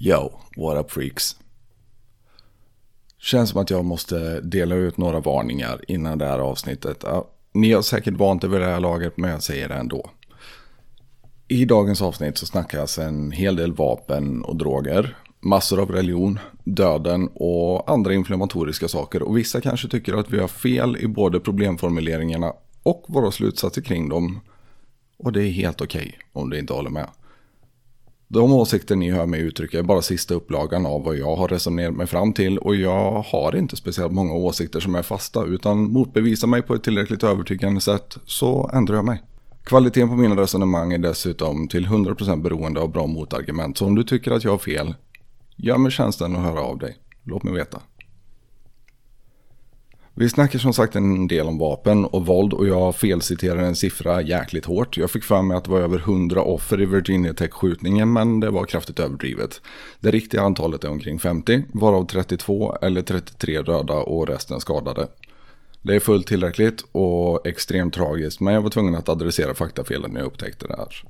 Yo, what up freaks? Känns som att jag måste dela ut några varningar innan det här avsnittet. Ja, ni har säkert vant er vid det här laget, men jag säger det ändå. I dagens avsnitt så snackas en hel del vapen och droger, massor av religion, döden och andra inflammatoriska saker. Och vissa kanske tycker att vi har fel i både problemformuleringarna och våra slutsatser kring dem. Och det är helt okej okay, om du inte håller med. De åsikter ni hör mig uttrycka är bara sista upplagan av vad jag har resonerat mig fram till och jag har inte speciellt många åsikter som är fasta utan motbevisa mig på ett tillräckligt övertygande sätt så ändrar jag mig. Kvaliteten på mina resonemang är dessutom till 100% beroende av bra motargument så om du tycker att jag har fel, gör mig tjänsten och hör av dig. Låt mig veta. Vi snackar som sagt en del om vapen och våld och jag felciterar en siffra jäkligt hårt. Jag fick för mig att det var över 100 offer i Virginia Tech-skjutningen men det var kraftigt överdrivet. Det riktiga antalet är omkring 50, varav 32 eller 33 döda och resten skadade. Det är fullt tillräckligt och extremt tragiskt men jag var tvungen att adressera faktafelen när jag upptäckte det här.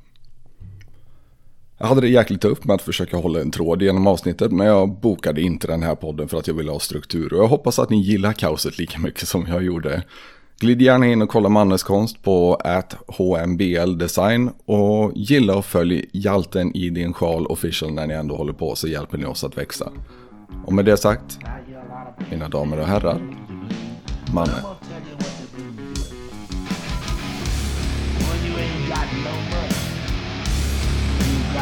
Jag hade det jäkligt tufft med att försöka hålla en tråd genom avsnittet men jag bokade inte den här podden för att jag ville ha struktur och jag hoppas att ni gillar kaoset lika mycket som jag gjorde. Glid gärna in och kolla Mannes konst på hmbl-design och gilla och följ Hjalten i din sjal official när ni ändå håller på så hjälper ni oss att växa. Och med det sagt, mina damer och herrar, Manne.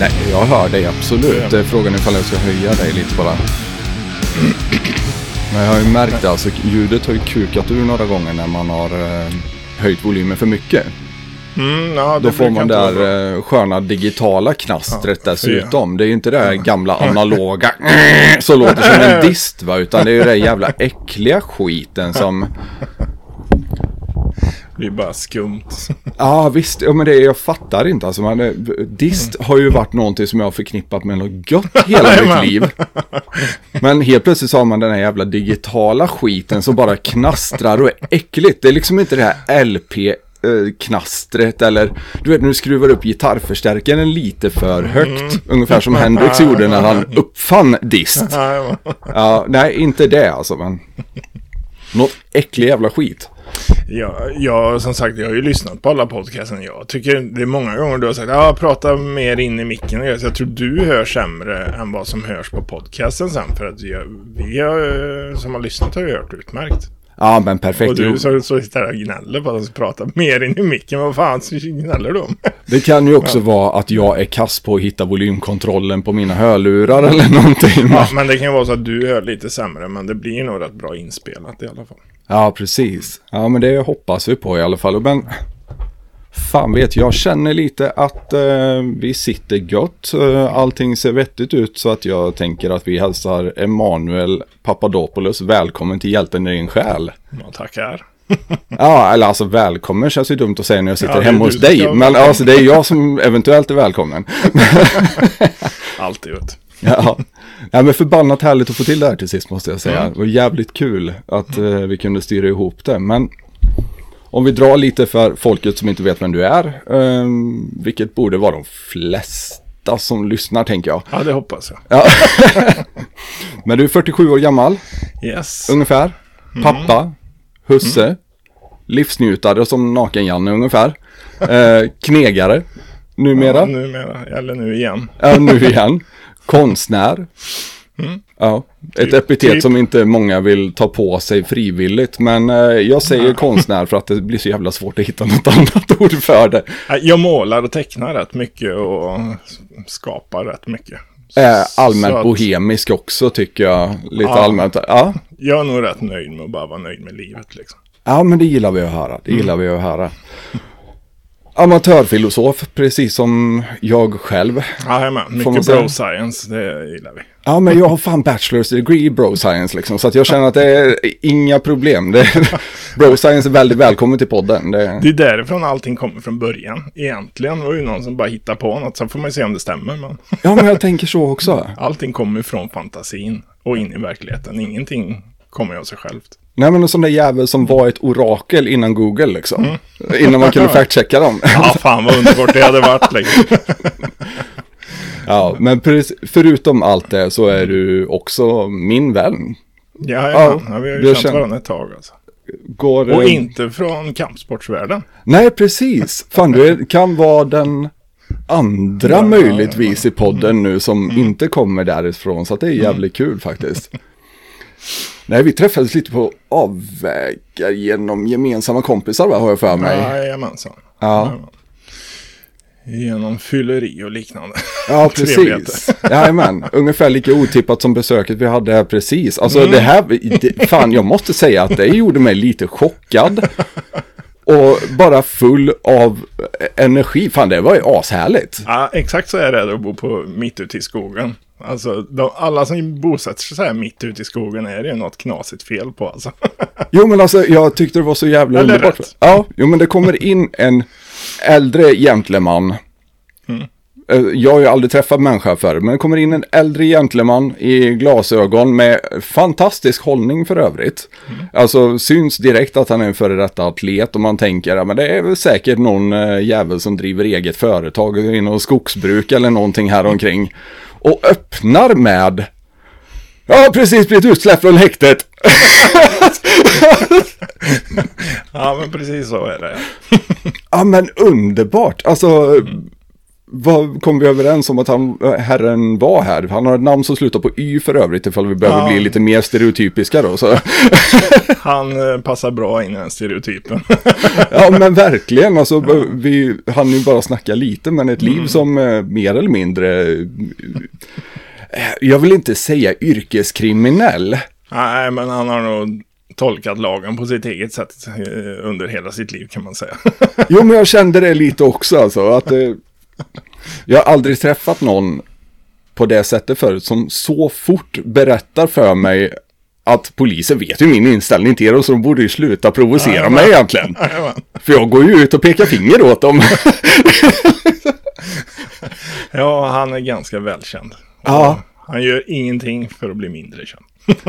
Nej, jag hör dig absolut. Frågan är ifall jag ska höja dig lite bara. Men jag har ju märkt det, alltså ljudet har ju kukat ur några gånger när man har eh, höjt volymen för mycket. Mm, ja, Då får man det där eh, sköna digitala knastret ja, dessutom. Det är ju inte det här gamla analoga som låter som en dist va, utan det är ju den jävla äckliga skiten som det är bara skumt. Ja visst, ja, men det, jag fattar inte. Alltså, man, dist har ju varit någonting som jag har förknippat med något gött hela mitt liv. Men helt plötsligt så har man den här jävla digitala skiten som bara knastrar och är äckligt. Det är liksom inte det här LP eh, knastret eller du vet när du skruvar upp gitarrförstärkaren lite för högt. Mm. Ungefär som Hendrix gjorde när han uppfann dist. Ja, nej, inte det alltså men. Något äcklig jävla skit. Ja, jag, som sagt, jag har ju lyssnat på alla podcasten. Jag tycker det är många gånger du har sagt ja, prata mer in i micken. jag tror du hör sämre än vad som hörs på podcasten sen. För att jag, vi har, som har lyssnat har ju hört utmärkt. Ja, men perfekt. Och du så, så sitter och gnäller på att de ska prata mer in i micken. Vad fan gnäller du om? Det kan ju också ja. vara att jag är kass på att hitta volymkontrollen på mina hörlurar eller någonting. Ja, men det kan ju vara så att du hör lite sämre. Men det blir nog rätt bra inspelat i alla fall. Ja, precis. Ja, men det hoppas vi på i alla fall. Men fan vet, jag känner lite att eh, vi sitter gott. Eh, allting ser vettigt ut så att jag tänker att vi hälsar Emanuel Papadopoulos välkommen till Hjälten i din själ. Ja, tackar. ja, eller alltså välkommen känns ju dumt att säga när jag sitter ja, hemma hos dig. Men alltså det är jag som eventuellt är välkommen. Alltid vet Ja. ja, men förbannat härligt att få till det här till sist måste jag säga. Det var jävligt kul att eh, vi kunde styra ihop det. Men om vi drar lite för folket som inte vet vem du är, eh, vilket borde vara de flesta som lyssnar tänker jag. Ja, det hoppas jag. Ja. men du är 47 år gammal. Yes. Ungefär. Mm. Pappa, husse, mm. livsnjutare som Naken-Janne ungefär. Eh, knegare. Numera. Ja, numera, eller nu igen. Ja, nu igen. Konstnär. Mm. Ja, ett typ, epitet typ. som inte många vill ta på sig frivilligt. Men eh, jag säger Nej. konstnär för att det blir så jävla svårt att hitta något annat ord för det. Jag målar och tecknar rätt mycket och skapar rätt mycket. Eh, allmänt att, bohemisk också tycker jag. Lite ja, allmänt. Ja. Jag är nog rätt nöjd med att bara vara nöjd med livet liksom. Ja, men det gillar vi att höra. Det gillar mm. vi att höra. Amatörfilosof, precis som jag själv. Jajamän, mycket bro science, det gillar vi. Ja, men jag har fan bachelor's degree i bro science liksom, så att jag känner att det är inga problem. Det bro science är väldigt välkommen till podden. Det, Det är därifrån allting kommer från början. Egentligen var det ju någon som bara hittar på något, sen får man ju se om det stämmer. Men ja, men jag tänker så också. allting kommer från fantasin och in i verkligheten. Ingenting kommer av sig självt. Nej, men en sån där jävel som var ett orakel innan Google liksom. Innan man kunde fact-checka dem. Ja, fan vad underbart det hade varit. Liksom. Ja, men förutom allt det så är du också min vän. Ja, Ja, ja, vi har ju känt känner- varandra ett tag alltså. Går, Och eh, inte från kampsportsvärlden. Nej, precis. Fan, du är, kan vara den andra Ja, möjligtvis i podden nu som inte kommer därifrån. Så att det är jävligt kul faktiskt. Nej, vi träffades lite på avvägar genom gemensamma kompisar va, har jag för mig. Jajamensan. Ja. Genom fylleri och liknande. Ja, precis. Jajamän, ungefär lika otippat som besöket vi hade här precis. Alltså Mm. det här, det, fan jag måste säga att det gjorde mig lite chockad. Och bara full av energi. Fan det var ju ashärligt. Ja, exakt så är det att bo på mitt ute i skogen. Alltså, de, alla som bosätter sig så här mitt ute i skogen är det ju något knasigt fel på alltså. Jo men alltså jag tyckte det var så jävla Eller underbart. rätt. Ja, jo men det kommer in en äldre gentleman. Mm. Eh, Jag har ju aldrig träffat människa förr, men det kommer in en äldre gentleman i glasögon med fantastisk hållning för övrigt. Mm. Alltså syns direkt att han är en före detta atlet och man tänker, ja men det är väl säkert någon eh, jävel som driver eget företag inom skogsbruk eller någonting här omkring. Och öppnar med har precis blivit utsläppt från häktet. Ja, men precis så är det. Ja men underbart. Alltså, vad kom vi överens om att han, herren var här? Han har ett namn som slutar på Y för övrigt ifall vi behöver Ja. bli lite mer stereotypiska då. Så. Han eh, passar bra in i den stereotypen. Ja men verkligen, alltså, vi hann ju bara snacka lite men ett liv som eh, mer eller mindre, eh, jag vill inte säga yrkeskriminell. Nej, men han har nog tolkat lagen på sitt eget sätt eh, under hela sitt liv kan man säga. Jo men jag kände det lite också alltså, att eh, jag har aldrig träffat någon på det sättet förut som så fort berättar för mig att polisen vet ju min inställning till det så de borde ju sluta provocera mig egentligen. Jajamän. För jag går ju ut och pekar finger åt dem. ja, han är ganska välkänd. Ja. Han gör ingenting för att bli mindre känd.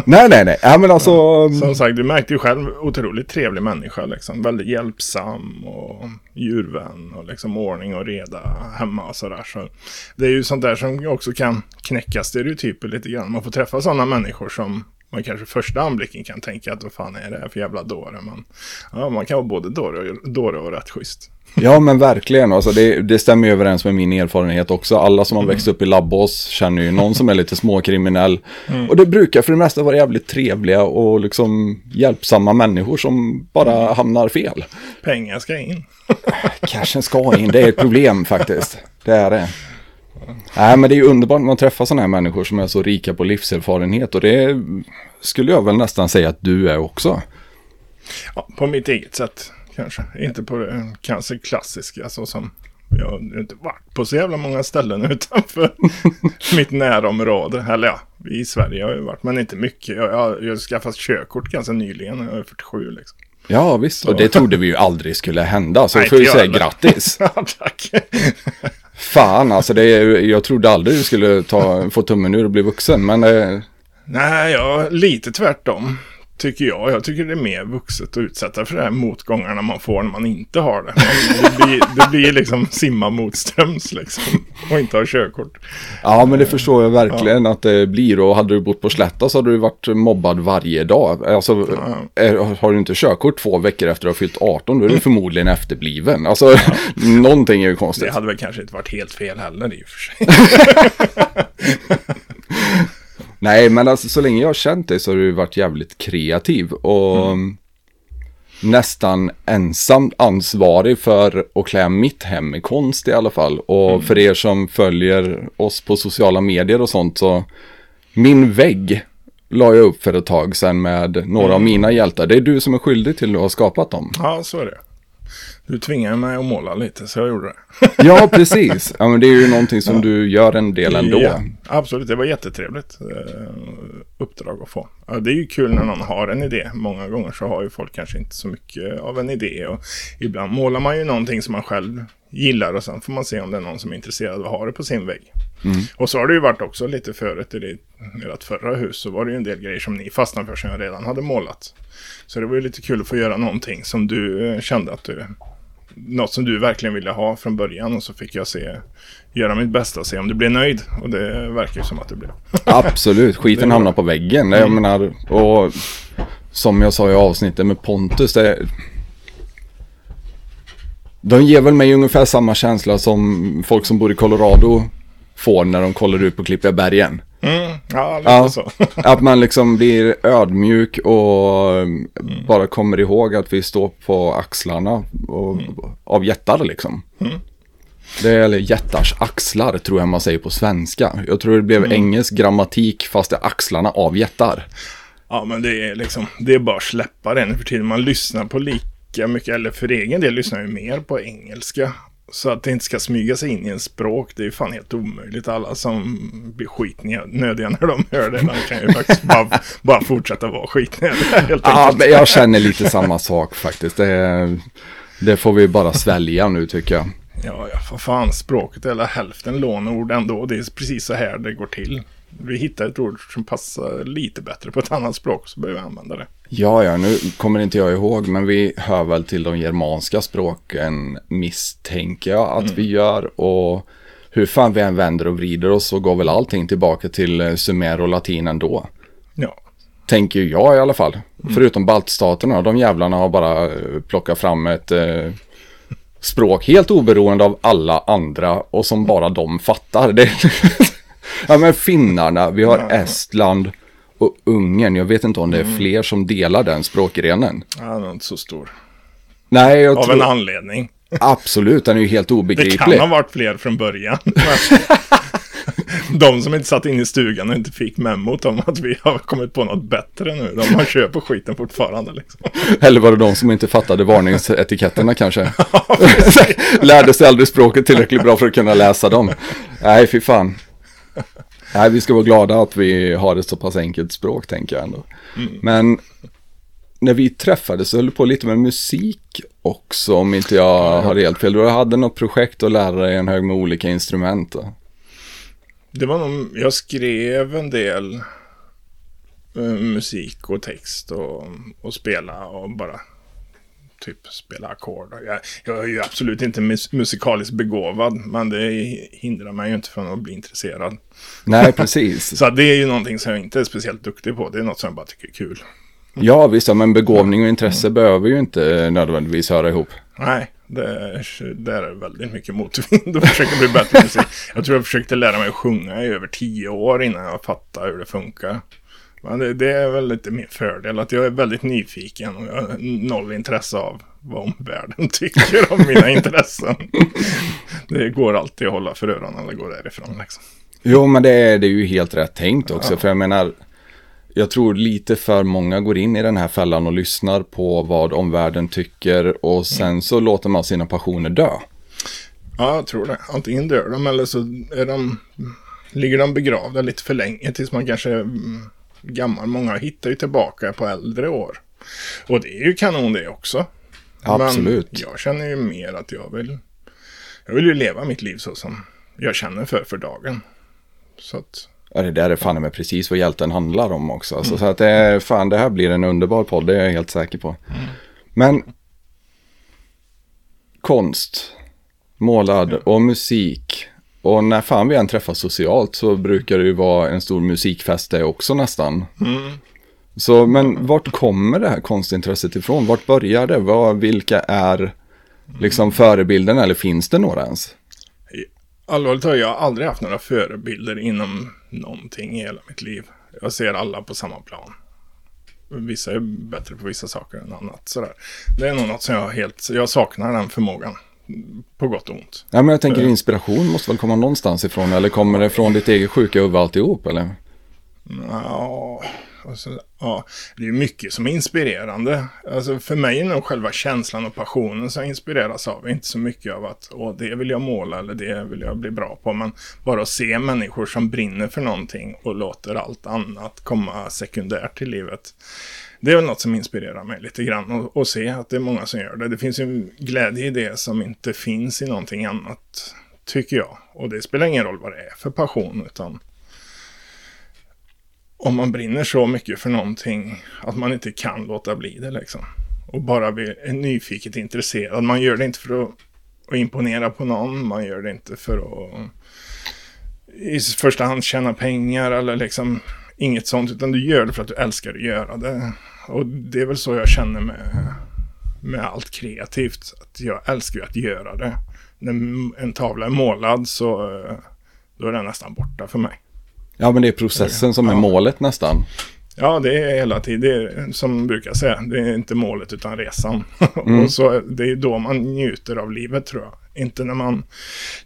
Nej, nej, nej. Ja, men alltså, Som sagt, du märkte ju själv otroligt trevlig människa. Liksom. Väldigt hjälpsam och djurvän och liksom ordning och reda hemma och sådär. Så det är ju sånt där som också kan knäcka stereotyper lite grann. Man får träffa sådana människor som man kanske första anblicken kan tänka att vad fan är det här för jävla dåre. Men ja, man kan vara både dåre och, dåre och rätt schysst. ja men verkligen. Alltså, det, det stämmer ju överens med min erfarenhet också. Alla som har växt upp i Labbås känner ju någon som är lite småkriminell. Och det brukar för det mesta vara jävligt trevliga och liksom hjälpsamma människor som bara hamnar fel. Pengar ska in. Cashen ska in, det är ett problem faktiskt. Det är det. Nej men det är ju underbart man träffar sådana här människor som är så rika på livserfarenhet och det skulle jag väl nästan säga att du är också. Ja, på mitt eget sätt kanske. Inte på det kanske klassiska så som jag har inte varit på så jävla många ställen utanför mitt närområde. Eller ja, i Sverige har jag varit, men inte mycket. Jag, jag, jag skaffat körkort ganska nyligen, jag är 47 liksom. Ja visst, och det trodde vi ju aldrig skulle hända. Så Nej, får vi säga grattis. Ja, tack. Fan alltså, det är, jag trodde aldrig du skulle ta, få tummen ur och bli vuxen. Men eh, Nej, jag lite tvärtom. Tycker jag. Jag tycker det är mer vuxet att utsätta för de här motgångarna man får när man inte har det. Man, det, blir, det blir liksom simma motströms liksom. Och inte ha körkort. ja men det förstår jag verkligen att det blir. Och hade du bott på Slätta så hade du varit mobbad varje dag. Alltså, eh, har du inte körkort två veckor efter att du har fyllt 18 då är du förmodligen efterbliven. Alltså, någonting är ju konstigt. Det hade väl kanske inte varit helt fel heller i och för sig. Nej, men alltså så länge jag har känt dig så har du varit jävligt kreativ och nästan ensam ansvarig för att klä mitt hem i konst i alla fall. Och för er som följer oss på sociala medier och sånt så min vägg la jag upp för ett tag sedan med några av mina hjältar. Det är du som är skyldig till att ha skapat dem. Ja, så är det. Du tvingade mig att måla lite så jag gjorde det. Ja, precis. Ja, men det är ju någonting som du gör en del ändå. Ja, absolut, det var jättetrevligt eh, uppdrag att få. Ja, det är ju kul när någon har en idé. Många gånger så har ju folk kanske inte så mycket av en idé. Och ibland målar man ju någonting som man själv gillar och sen får man se om det är någon som är intresserad av att ha det på sin vägg. Mm. Och så har det ju varit också lite förut i det- ert förra hus så var det ju en del grejer som ni fastnade för som jag redan hade målat. Så det var ju lite kul att få göra någonting som du eh, kände att du något som du verkligen ville ha från början och så fick jag se göra mitt bästa och se om du blev nöjd och det verkar ju som att du blev. Absolut, skiten hamnar på väggen. Jag menar, och som jag sa i avsnittet med Pontus, det, de ger väl mig ungefär samma känsla som folk som bor i Colorado får när de kollar ut på Klippiga bergen. Mm, ja, lite Ja. så. Att man liksom blir ödmjuk och bara kommer ihåg att vi står på axlarna och, av jättar liksom. Det är eller jättars axlar tror jag man säger på svenska. Jag tror det blev engelsk grammatik fast det är axlarna av jättar. Ja, men det är liksom, det är bara att släppa det nu för tiden. Man lyssnar på lika mycket, eller för egen del lyssnar jag mer på engelska. Så att det inte ska smyga sig in i en språk, det är ju fan helt omöjligt. Alla som blir skitnödiga när de hör det, de kan ju faktiskt bara, bara fortsätta vara skitnödiga helt Ja, men jag känner lite samma sak faktiskt. Det, det får vi bara svälja nu tycker jag. Ja, ja, för fan, språket är hela hälften lånord ändå. Det är precis så här det går till. Vi hittar ett ord som passar lite bättre på ett annat språk, så börjar vi använda det. Ja, ja, nu kommer inte jag ihåg, men vi hör väl till de germanska språken misstänker jag att vi gör. Och hur fan vi än vänder och vrider oss så går väl allting tillbaka till eh, sumer och latin ändå. Ja, Tänker jag i alla fall. Förutom baltstaterna, de jävlarna har bara eh, plockat fram ett eh, språk helt oberoende av alla andra och som bara de fattar. Det, ja men finnarna, vi har Estland och Ungern. Jag vet inte om det är fler som delar den språkgrenen. han är inte så stor. Nej, jag Av tror en anledning. absolut, den är ju helt Det obegriplig. kan ha varit fler från början. De som inte satt inne i stugan och inte fick memot om att vi har kommit på något bättre nu. De har köpt på skiten fortfarande liksom. Eller var det de som inte fattade varningsetiketterna kanske? Lärde sig aldrig språket tillräckligt bra för att kunna läsa dem. Nej, fy fan. Nej, vi ska vara glada att vi har ett så pass enkelt språk, tänker jag ändå. Men när vi träffades så höll du på lite med musik också, om inte jag har helt fel. Du hade något projekt att lära dig en hög med olika instrument. Då. Det var nog, jag skrev en del eh, musik och text och, och spela och bara typ spela ackord. Jag, jag är ju absolut inte mus musikaliskt begåvad, men det hindrar mig ju inte från att bli intresserad. Nej, precis. Så det är ju någonting som jag inte är speciellt duktig på. Det är något som jag bara tycker är kul. Ja, visst, men begåvning och intresse behöver ju inte nödvändigtvis höra ihop. Nej, det är, det är väldigt mycket motvind att försöka bli bättre musik. Jag tror jag försökte lära mig att sjunga i över tio år innan jag fattade hur det funkar. Men det, det är väl lite min fördel att jag är väldigt nyfiken och jag har noll intresse av vad omvärlden tycker om mina intressen. Det går alltid att hålla för öronen eller gå därifrån liksom. Jo, men det är, det är ju helt rätt tänkt också. För jag menar, jag tror lite för många går in i den här fällan och lyssnar på vad omvärlden tycker och sen så låter man sina passioner dö. Ja, jag tror det. Antingen dör de eller så är de, ligger de begravda lite för länge tills man kanske mm, gammal. Många hittar ju tillbaka på äldre år. Och det är ju kanon det också. Absolut. Men jag känner ju mer att jag vill, jag vill ju leva mitt liv så som jag känner för för dagen. Så att, Ja, det där är fan med precis vad hjälten handlar om också. Alltså, Så att det är, fan det här blir en underbar podd, det är jag helt säker på. Men konst, målad och musik. Och när fan vi än träffas socialt så brukar det ju vara en stor musikfest det också nästan. Så, men vart kommer det här konstintresset ifrån? Vart börjar det? Vad, vilka är liksom förebilderna eller finns det några ens? allvarligt talat, jag har aldrig haft några förebilder inom någonting i hela mitt liv. Jag ser alla på samma plan. Vissa är bättre på vissa saker än annat. Sådär. Det är nog något som jag helt, jag saknar den förmågan. På gott och ont. Ja, men jag tänker inspiration måste väl komma någonstans ifrån eller kommer det från ditt eget sjuka huvud alltihop eller? Ja, Och så, ja, det är mycket som är inspirerande. Alltså för mig är nog själva känslan och passionen som jag inspireras av. Inte så mycket av att Åh, det vill jag måla eller det vill jag bli bra på. Men bara att se människor som brinner för någonting och låter allt annat komma sekundärt till livet. Det är väl något som inspirerar mig lite grann. Och, och se att det är många som gör det. Det finns ju glädje i det som inte finns i någonting annat. Tycker jag. Och det spelar ingen roll vad det är för passion. Utan om man brinner så mycket för någonting att man inte kan låta bli det liksom. Och bara är nyfiket intresserad. Man gör det inte för att, att imponera på någon. Man gör det inte för att i första hand tjäna pengar eller liksom inget sånt. Utan du gör det för att du älskar att göra det. Och det är väl så jag känner med, med allt kreativt. Att jag älskar att göra det. När en tavla är målad så då är den nästan borta för mig. Ja, men det är processen som är målet nästan. Ja, det är hela tiden, det är som brukar säga, det är inte målet utan resan. Mm. och så det är då man njuter av livet tror jag. Inte när man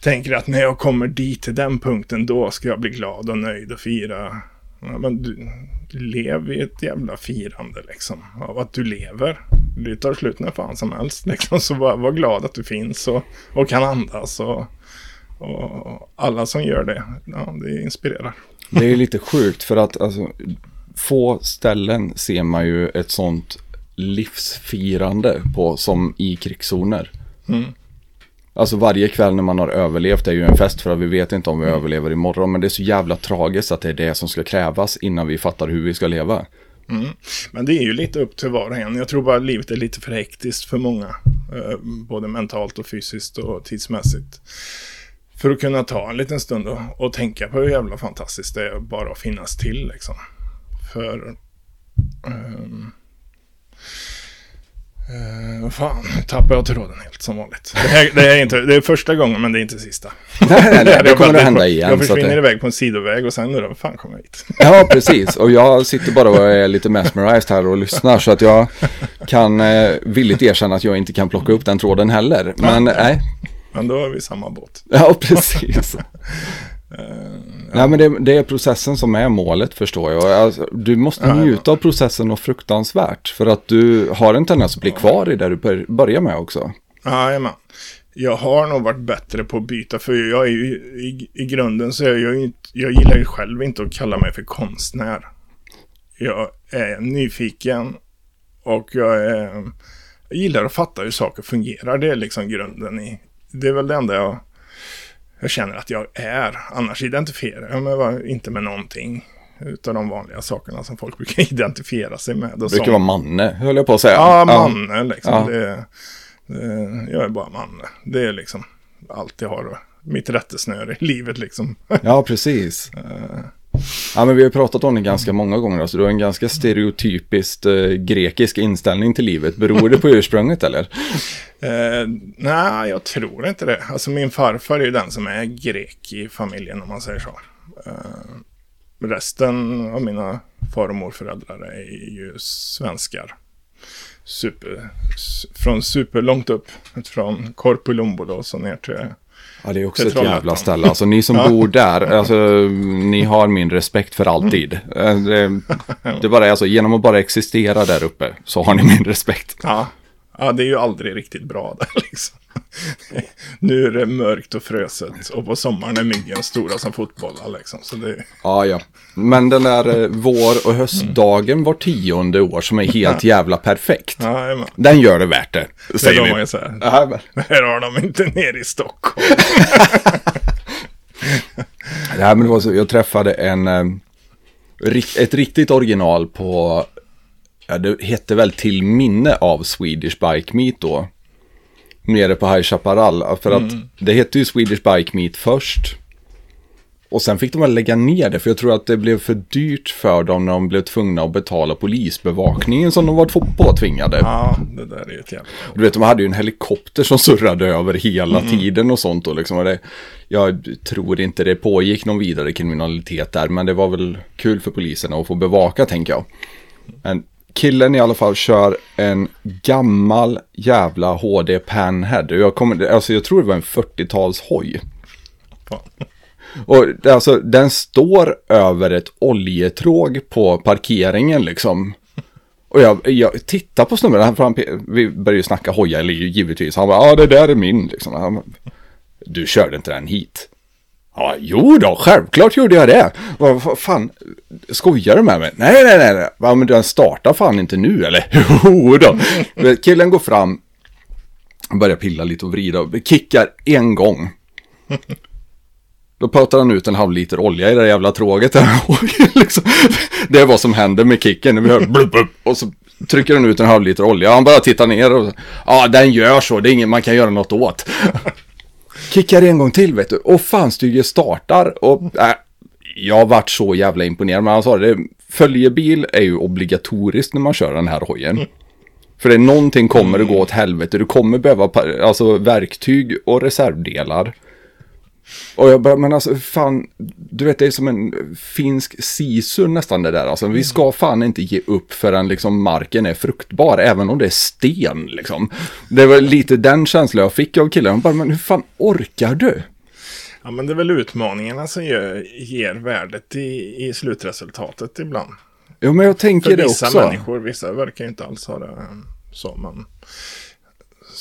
tänker att när jag kommer dit till den punkten, då ska jag bli glad och nöjd och fira. Men du, lev i ett jävla firande liksom, av att du lever. Det tar slut när fan som helst liksom, så var, var glad att du finns och, och kan andas och, och alla som gör det, ja, det inspirerar. Det är lite sjukt för att alltså, få ställen ser man ju ett sånt livsfirande på som i krigszoner. Mm. Alltså varje kväll när man har överlevt är ju en fest för att vi vet inte om vi mm. överlever imorgon. Men det är så jävla tragiskt att det är det som ska krävas innan vi fattar hur vi ska leva. Mm. Men det är ju lite upp till var och en. Jag tror bara att livet är lite för hektiskt för många. Eh, både mentalt och fysiskt och tidsmässigt. För att kunna ta en liten stund och, och tänka på hur jävla fantastiskt det är bara att finnas till liksom. För... Um, uh, fan, tappade jag tråden helt som vanligt. Det, här, det, är inte, det är första gången men det är inte sista. Nej, nej, nej det kommer att hända igen. Jag försvinner det... iväg på en sidoväg och sen vad fan kommer jag hit? Ja, precis. Och jag sitter bara och är lite mesmerized här och lyssnar. Så att jag kan eh, villigt erkänna att jag inte kan plocka upp den tråden heller. Men nej. Men då är vi samma båt. Ja, precis. Uh, Nej, men det, det, är processen som är målet förstår jag. Alltså, du måste ja, njuta av processen och fruktansvärt. För att du har en tendens att bli kvar i det du börjar med också. Jajamän. Jag har nog varit bättre på att byta. För jag är ju i, i grunden så är jag ju Jag gillar ju själv inte att kalla mig för konstnär. Jag är nyfiken. Och jag är... Jag gillar att fatta hur saker fungerar. Det är liksom grunden i, det är väl det enda jag, jag känner att jag är. Annars identifierar jag mig inte med någonting. Utav de vanliga sakerna som folk brukar identifiera sig med. Det brukar som... vara manne, höll jag på att säga. Ja, manne liksom. Ja. Det, det, jag är bara manne. Det är liksom allt jag har. Mitt rättesnöre i livet liksom. Ja, precis. Ja, men vi har pratat om det ganska många gånger, så alltså, du har en ganska stereotypiskt eh, grekisk inställning till livet. Beror det på ursprunget eller? Eh, nej, jag tror inte det. Alltså min farfar är ju den som är grek i familjen om man säger så. Eh, resten av mina far och morföräldrar är ju svenskar. Super, från superlångt upp, från Korpulumbo och så ner till Ja, det är också ett jävla ställe. Alltså ni som bor där, alltså ni har min respekt för alltid. Eh, det, det bara alltså, genom att bara existera där uppe så har ni min respekt. Ja, ja det är ju aldrig riktigt bra där liksom. nu är det mörkt och fröset och på sommaren är myggen stora som fotbollar liksom. Så det... Ja, ja. Men den där eh, vår och höstdagen var tionde år som är helt jävla perfekt. Ja, den gör det värt det. Säger det vi. Säga. Ja, men. Här har de inte nere i Stockholm. ja, men det var så, jag träffade en, eh, ett riktigt original på, ja, det hette väl till minne av Swedish Bike Meet då nere på High Chaparral. För att mm. det hette ju Swedish Bike Meet först. Och sen fick de väl lägga ner det, för jag tror att det blev för dyrt för dem när de blev tvungna att betala polisbevakningen som de var påtvingade. Ja, det där är ett jävla... Du vet, de hade ju en helikopter som surrade över hela mm. tiden och sånt. Och liksom, och det, jag tror inte det pågick någon vidare kriminalitet där, men det var väl kul för poliserna att få bevaka, tänker jag. Men killen i alla fall kör en gammal jävla HD Panhead. Jag, kommer, alltså jag tror det var en 40-tals hoj. Och alltså, den står över ett oljetråg på parkeringen liksom. Och jag, jag tittar på snubben, han, vi började ju snacka hoja, eller givetvis. Han bara, ja det där är min liksom. Han, du körde inte den hit. Ja, jo då, självklart gjorde jag det. Vad fan, skojar du med mig? Nej, nej, nej, nej. Ja, men den startar fan inte nu, eller? Jo då. Killen går fram, börjar pilla lite och vrida och kickar en gång. Då puttar han ut en halv liter olja i det där jävla tråget. Där. Liksom, det är vad som händer med kicken. Vi hör blup, blup, och så trycker den ut en halv liter olja. Han bara tittar ner och ja, den gör så. Det är inget man kan göra något åt. Kickar en gång till vet du. Och fan startar. Och äh, jag vart så jävla imponerad. Men han sa det, följebil är ju obligatoriskt när man kör den här hojen. För det är någonting kommer att gå åt helvete. Du kommer behöva alltså, verktyg och reservdelar. Och jag bara, men alltså fan, du vet det är som en finsk sisu nästan det där. Alltså vi ska fan inte ge upp förrän liksom marken är fruktbar, även om det är sten liksom. Det var lite den känslan jag fick av killen. Jag bara, men hur fan orkar du? Ja, men det är väl utmaningarna som gör, ger värdet i, i slutresultatet ibland. Jo men jag tänker För det vissa också. människor, vissa verkar ju inte alls ha det så. Men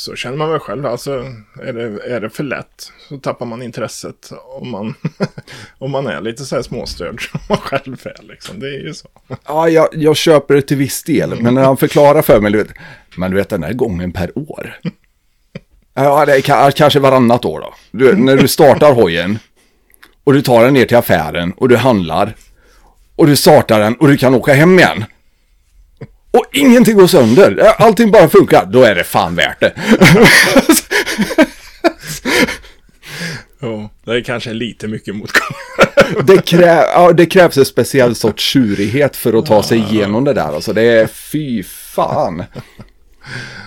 så känner man väl själv. Alltså, är det, är det för lätt så tappar man intresset. Om man, om man är lite så här småstörd som man själv är. Liksom. Det är ju så. Ja, jag, jag köper det till viss del. Men när han förklarar för mig, du vet, men du vet den här gången per år. Ja, det är ka- kanske varannat år då. Du, när du startar hojen och du tar den ner till affären och du handlar och du startar den och du kan åka hem igen. Och ingenting går sönder. Allting bara funkar. Då är det fan värt det. Jo, det är kanske lite mycket motgång. Det, krä, ja, det krävs en speciell sorts tjurighet för att ta sig igenom det där. Alltså det är fy fan.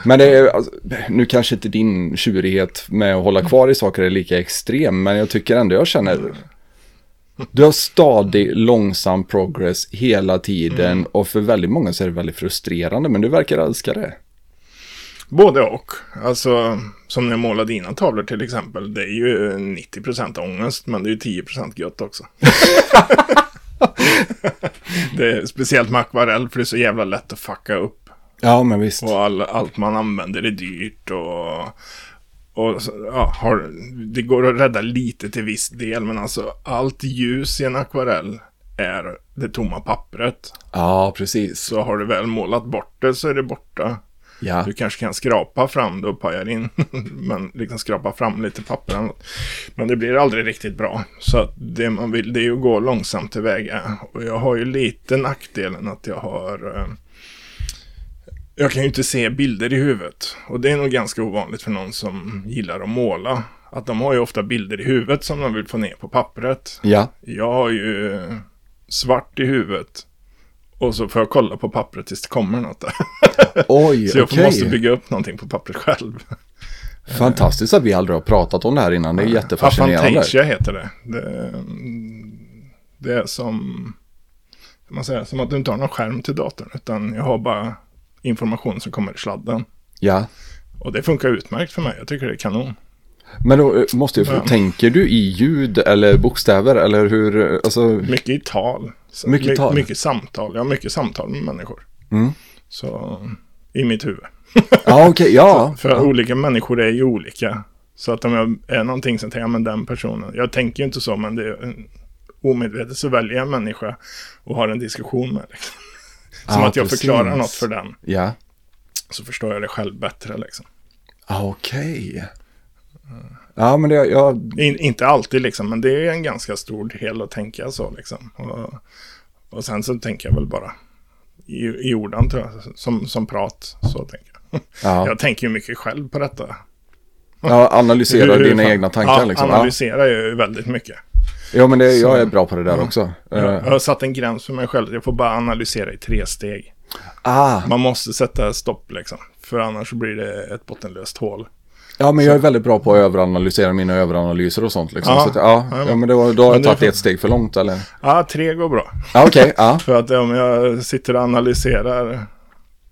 Men det är, alltså, nu kanske inte din tjurighet med att hålla kvar i saker är lika extrem, men jag tycker ändå jag känner du har stadig, långsam progress hela tiden och för väldigt många så är det väldigt frustrerande, men du verkar älska det. Både och. Alltså, som när jag målar dina tavlor till exempel. Det är ju 90% ångest, men det är ju 10% gött också. det är speciellt med akvarell, för det är så jävla lätt att fucka upp. Ja, men visst. Och all, allt man använder är dyrt och... Och ja, har, det går att rädda lite till viss del, men alltså allt ljus i en akvarell är det tomma pappret. Ja, precis. Så har du väl målat bort det så är det borta. Ja. Du kanske kan skrapa fram det och paja in. men liksom skrapa fram lite papper. eller något. Men det blir aldrig riktigt bra. Så det man vill det är ju att gå långsamt tillväga. Och jag har ju lite nackdelen att jag har... Jag kan ju inte se bilder i huvudet. Och det är nog ganska ovanligt för någon som gillar att måla. Att de har ju ofta bilder i huvudet som de vill få ner på pappret. Ja. Jag har ju svart i huvudet. Och så får jag kolla på pappret tills det kommer något där. Oj, Så jag okej. måste bygga upp någonting på pappret själv. Fantastiskt att vi aldrig har pratat om det här innan. Det är jättefascinerande. Aphantasia heter det. det. Det är som, man säga, som att du inte har någon skärm till datorn. Utan jag har bara information som kommer i sladden. Ja. Och det funkar utmärkt för mig. Jag tycker det är kanon. Men då eh, måste jag fråga, Ja. tänker du i ljud eller bokstäver eller hur, eh, alltså, Mycket i tal. Så Mycket my- tal. Mycket samtal. Jag har mycket samtal med människor. Mm. Så i mitt huvud. ja okej, ja. För olika människor är ju olika. Så att om jag är någonting som tänker, ja men den personen. Jag tänker ju inte så, men det är omedvetet så väljer jag en människa och har en diskussion med. Liksom. Som Ja, att jag precis. förklarar något för den. Ja, Så förstår jag det själv bättre liksom. ah, okej. Ja, men det, jag, In, inte alltid liksom, men det är en ganska stor del att tänka så liksom. Och, och sen så tänker jag väl bara i, i orden tror jag, som, som prat. Så tänker jag. ja, Jag tänker ju mycket själv på detta. Hur- hur dina egna tankar ja, liksom. Ja, analyserar ju väldigt mycket. Ja, men det, jag är bra på det där också. Jag, jag Eh, har satt en gräns för mig själv. Jag får bara analysera i tre steg. ah, Man måste sätta stopp liksom. För annars blir det ett bottenlöst hål. ja, men jag är väldigt bra på att överanalysera mina överanalyser och sånt liksom. Ja, Så att, ja, ja, ja, men då, då har jag tagit får- ett steg för långt eller? Ja, tre går bra. Ja, okej, ja. För att om jag sitter och analyserar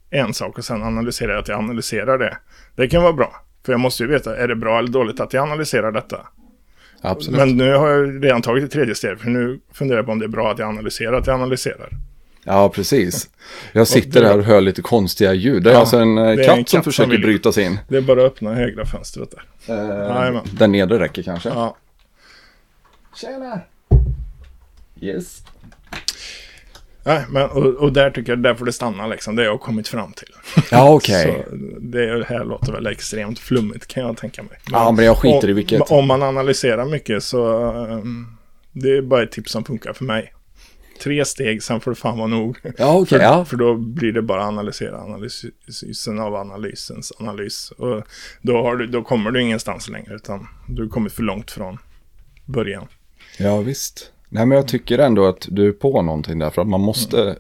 en sak och sen analyserar jag att jag analyserar det. Det kan vara bra. För jag måste ju veta, är det bra eller dåligt att jag analyserar detta? Absolut. Men nu har jag redan tagit det tredje steget, för nu funderar jag på om det är bra att jag analyserar, att jag analyserar. Ja, precis. Jag sitter här och hör lite konstiga ljud. Det är Ja, alltså en, eh, katt, en som katt som försöker vill- bryta sig in. Det är bara att öppna högra fönstret där. Eh, den nedre räcker kanske. Ja. Tjena! Yes. Nej, men, och, och där tycker jag, där får det stanna liksom. Det har jag kommit fram till. Ja, okej. Så det här låter väl extremt flummigt kan jag tänka mig. Ja, men jag skiter i om, vilket. Om man analyserar mycket så um, det är bara ett tips som funkar för mig. Tre steg, sen får det fan vara nog. Ja, okej. För, ja. för då blir det bara analysera analysen av analysens analys. Och då, har du, då kommer du ingenstans längre, utan du har kommit för långt från början. ja, visst. Nej, men jag tycker ändå att du är på någonting där. För att man måste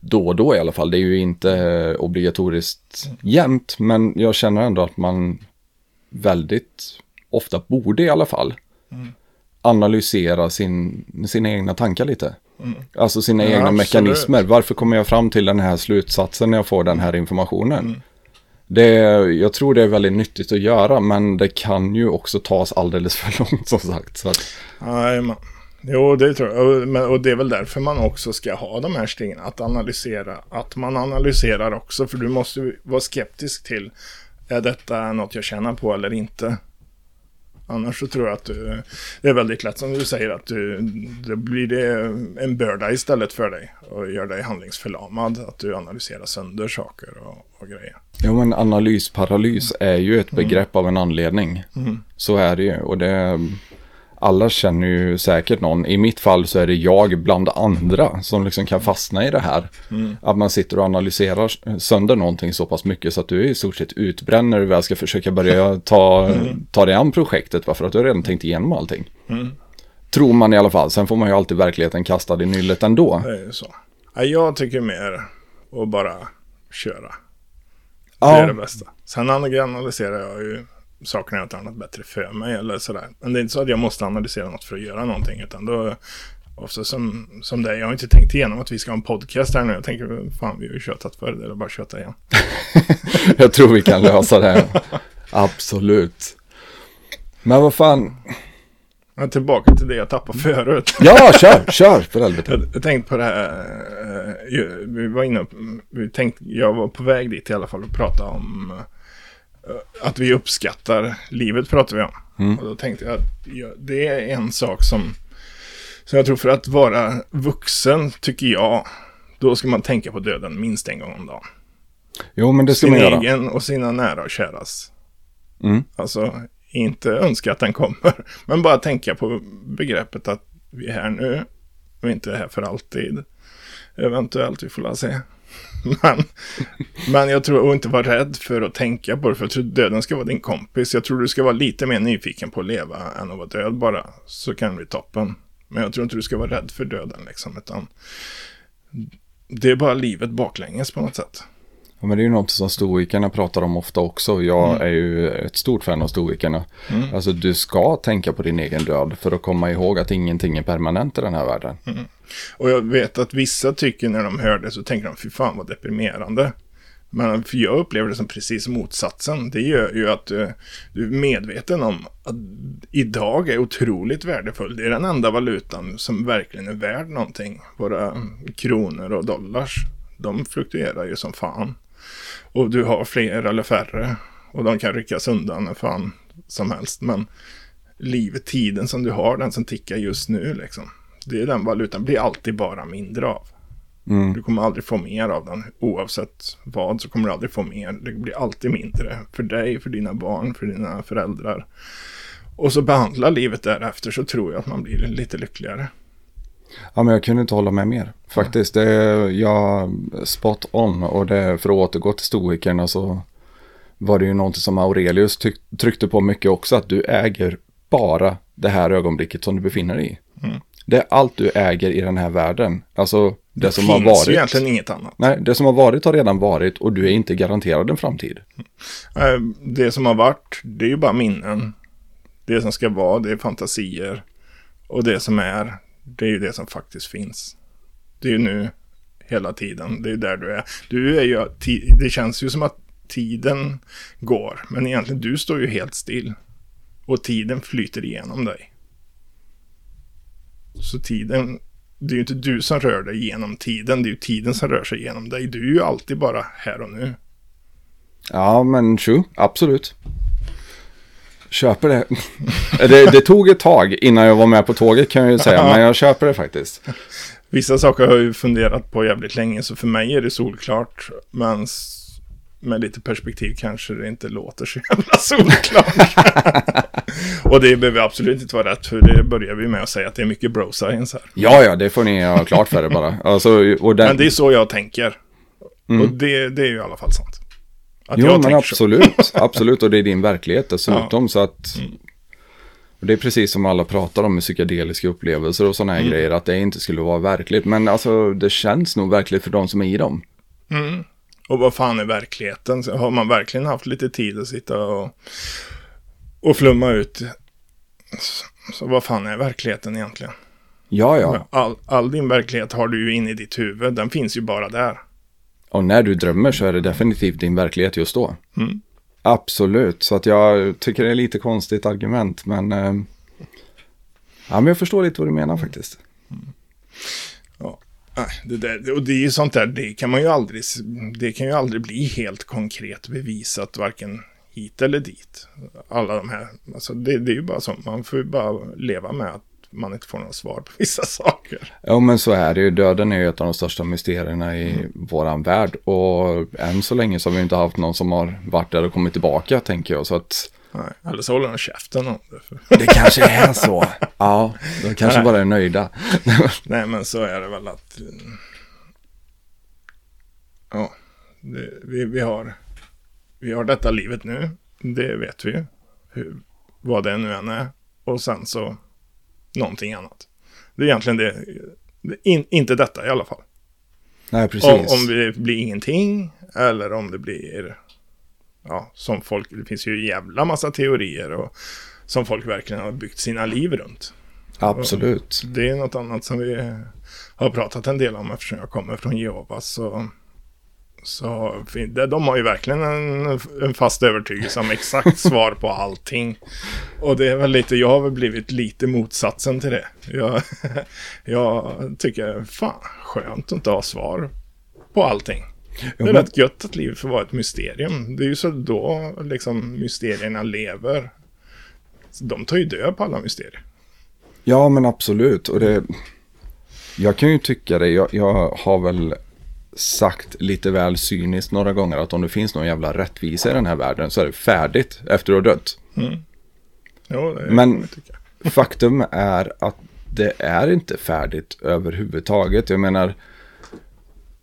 då och då i alla fall. Det är ju inte obligatoriskt jämt. Men jag känner ändå att man väldigt ofta borde i alla fall analysera sin, sina egna tankar lite. Alltså sina Ja, egna absolut. mekanismer. Varför kommer jag fram till den här slutsatsen när jag får den här informationen? Mm. Det, jag tror det är väldigt nyttigt att göra, men det kan ju också tas alldeles för långt som sagt. Så att, Jajamän. Jo, det tror jag. Och, det är väl därför man också ska ha de här stegen. Att analysera. Att man analyserar också. För du måste vara skeptisk till. Är detta något jag tjänar på eller inte? Annars så tror jag att du, det är väldigt lätt som du säger att du, det blir det en börda istället för dig och gör dig handlingsförlamad. Att du analyserar sönder saker och, och grejer. jo, men analysparalys är ju ett begrepp av en anledning. Så är det ju. Och det, alla känner ju säkert någon. I mitt fall så är det jag bland andra som liksom kan fastna i det här. Att man sitter och analyserar sönder någonting så pass mycket så att du är i stort sett utbränd när du väl ska försöka börja ta, ta dig an projektet. Varför att du har redan tänkt igenom allting. Tror man i alla fall. Sen får man ju alltid verkligheten kastad i nyllet ändå. Det är så. Ja, jag tycker mer att bara köra. Det Ja. är det bästa. Sen analyserar jag ju sakerna jag inte annat bättre för mig eller sådär. Men det är inte så att jag måste analysera något för att göra någonting. Utan då, också som, som det, jag har inte tänkt igenom att vi ska ha en podcast här nu. Jag tänker, fan vi har ju tjötat förr, det är bara köta igen. Jag tror vi kan lösa det. Absolut. Men vad fan. Men tillbaka till det jag tappade förut. Ja, kör, kör för helvete. Jag, jag tänkte på det här, eh, vi var inne vi tänkte, jag var på väg dit i alla fall och prata om att vi uppskattar livet pratar vi om. Och då tänkte jag att ja, det är en sak som, som jag tror för att vara vuxen tycker jag, då ska man tänka på döden minst en gång om dagen. Jo, men det ska Sin man göra. egen och sina nära och käras. Mm. Alltså, inte önska att den kommer, men bara tänka på begreppet att vi är här nu inte är här för alltid. Eventuellt, vi får la se. Men, men jag tror och inte vara rädd för att tänka på det, för jag tror döden ska vara din kompis. Jag tror du ska vara lite mer nyfiken på att leva än att vara död bara, så kan det bli toppen. Men jag tror inte du ska vara rädd för döden liksom, utan det är bara livet baklänges på något sätt. Ja, men det är ju något som stoikerna pratar om ofta också. Jag är ju ett stort fan av stoikerna. Alltså du ska tänka på din egen död för att komma ihåg att ingenting är permanent i den här världen. Och jag vet att vissa tycker när de hör det så tänker de fy fan vad deprimerande. Men för jag upplever det som precis motsatsen. Det gör ju att du, du är medveten om att idag är otroligt värdefull. Det är den enda valutan som verkligen är värd någonting. Våra kronor och dollars, de fluktuerar ju som fan. Och du har fler eller färre. Och de kan ryckas undan när fan som helst. Men livet, tiden som du har, den som tickar just nu liksom. Det är den valutan, blir alltid bara mindre av. Mm. Du kommer aldrig få mer av den. Oavsett vad så kommer du aldrig få mer. Det blir alltid mindre. För dig, för dina barn, för dina föräldrar. Och så behandla livet därefter så tror jag att man blir lite lyckligare. Ja, men jag kunde inte hålla med mer. Faktiskt, det är jag spot on. Och det, för att återgå till stoikerna så var det ju någonting som Aurelius tryckte på mycket också. Att du äger bara det här ögonblicket som du befinner dig i. Det är allt du äger i den här världen. Alltså det, som har finns ju varit. egentligen inget annat. Nej, det som har varit har redan varit och du är inte garanterad en framtid. Eh, Det som har varit, det är ju bara minnen. Det som ska vara, det är fantasier. Och det som är, det är ju det som faktiskt finns. Det är ju nu, hela tiden. Det är ju där du är. Du är ju, det känns ju som att tiden går. Men egentligen, du står ju helt still. Och tiden flyter igenom dig. Så tiden, det är ju inte du som rör dig genom tiden, det är ju tiden som rör sig genom dig. Du är ju alltid bara här och nu. Ja, men true, absolut. Köper det. det. Det tog ett tag innan jag var med på tåget kan jag ju säga, men jag köper det faktiskt. Vissa saker har jag ju funderat på jävligt länge, så för mig är det solklart. Men med lite perspektiv kanske det inte låter så jävla solklart. och det behöver absolut inte vara rätt, för det börjar vi med att säga att det är mycket bro science här. Ja, ja, det får ni ha klart för er bara. Alltså, den... Men det är så jag tänker. Mm. Och det, det är ju i alla fall sant. Jo, jag men absolut. Absolut, och det är din verklighet dessutom. Så att... Mm. Det är precis som alla pratar om med psykedeliska upplevelser och sådana här Mm. grejer, att det inte skulle vara verkligt. Men alltså, det känns nog verkligt för de som är i dem. så. Mm. Och vad fan är verkligheten? Så har man verkligen haft lite tid att sitta och, och flumma ut? Så, så vad fan är verkligheten egentligen? Ja, ja. All, all din verklighet har du ju inne i ditt huvud. Den finns ju bara där. Och när du drömmer så är det definitivt din verklighet just då. Mm. Absolut, så att jag tycker det är lite konstigt argument, men... Eh... Ja, men jag förstår lite vad du menar faktiskt. Nej, det där, och det är ju sånt där, det kan man ju aldrig, det kan ju aldrig bli helt konkret bevisat, varken hit eller dit. Alla de här, alltså det, det är ju bara så, man får ju bara leva med att man inte får några svar på vissa saker. Ja, men så är det ju. Döden är ju ett av de största mysterierna i våran värld. Och än så länge så har vi inte haft någon som har varit där och kommit tillbaka, tänker jag. Så att Nej, eller så håller de käften om det. För, det kanske är så. Ja, de kanske bara är nöjda. nej, men så är det väl att... eh, Ja, det, vi, vi, har, vi har detta livet nu. Det vet vi ju. Hur, vad det nu än är. Och sen så någonting annat. Det är egentligen det. in, inte detta i alla fall. Nej, precis. Om, om det blir ingenting eller om det blir, ja, som folk, det finns ju jävla massa teorier och som folk verkligen har byggt sina liv runt. Absolut. Det är något annat som vi har pratat en del om eftersom jag kommer från Jehovas. Så, så de har ju verkligen en, en fast övertygelse om exakt svar på allting. Och det är väl lite, jag har väl blivit lite motsatsen till det. Jag, jag tycker, fan, skönt att inte ha svar på allting. Det är rätt gött att livet får vara ett mysterium. Det är ju så då liksom mysterierna lever. Så de tar ju död på alla mysterier. Ja, men absolut. Och det... Jag kan ju tycka det. Jag, jag har väl sagt lite väl cyniskt några gånger att om det finns någon jävla rättvisa i den här världen så är det färdigt efter du har dött. Jo, det Men- kan jag tycka. Faktum är att det är inte färdigt överhuvudtaget. Jag menar,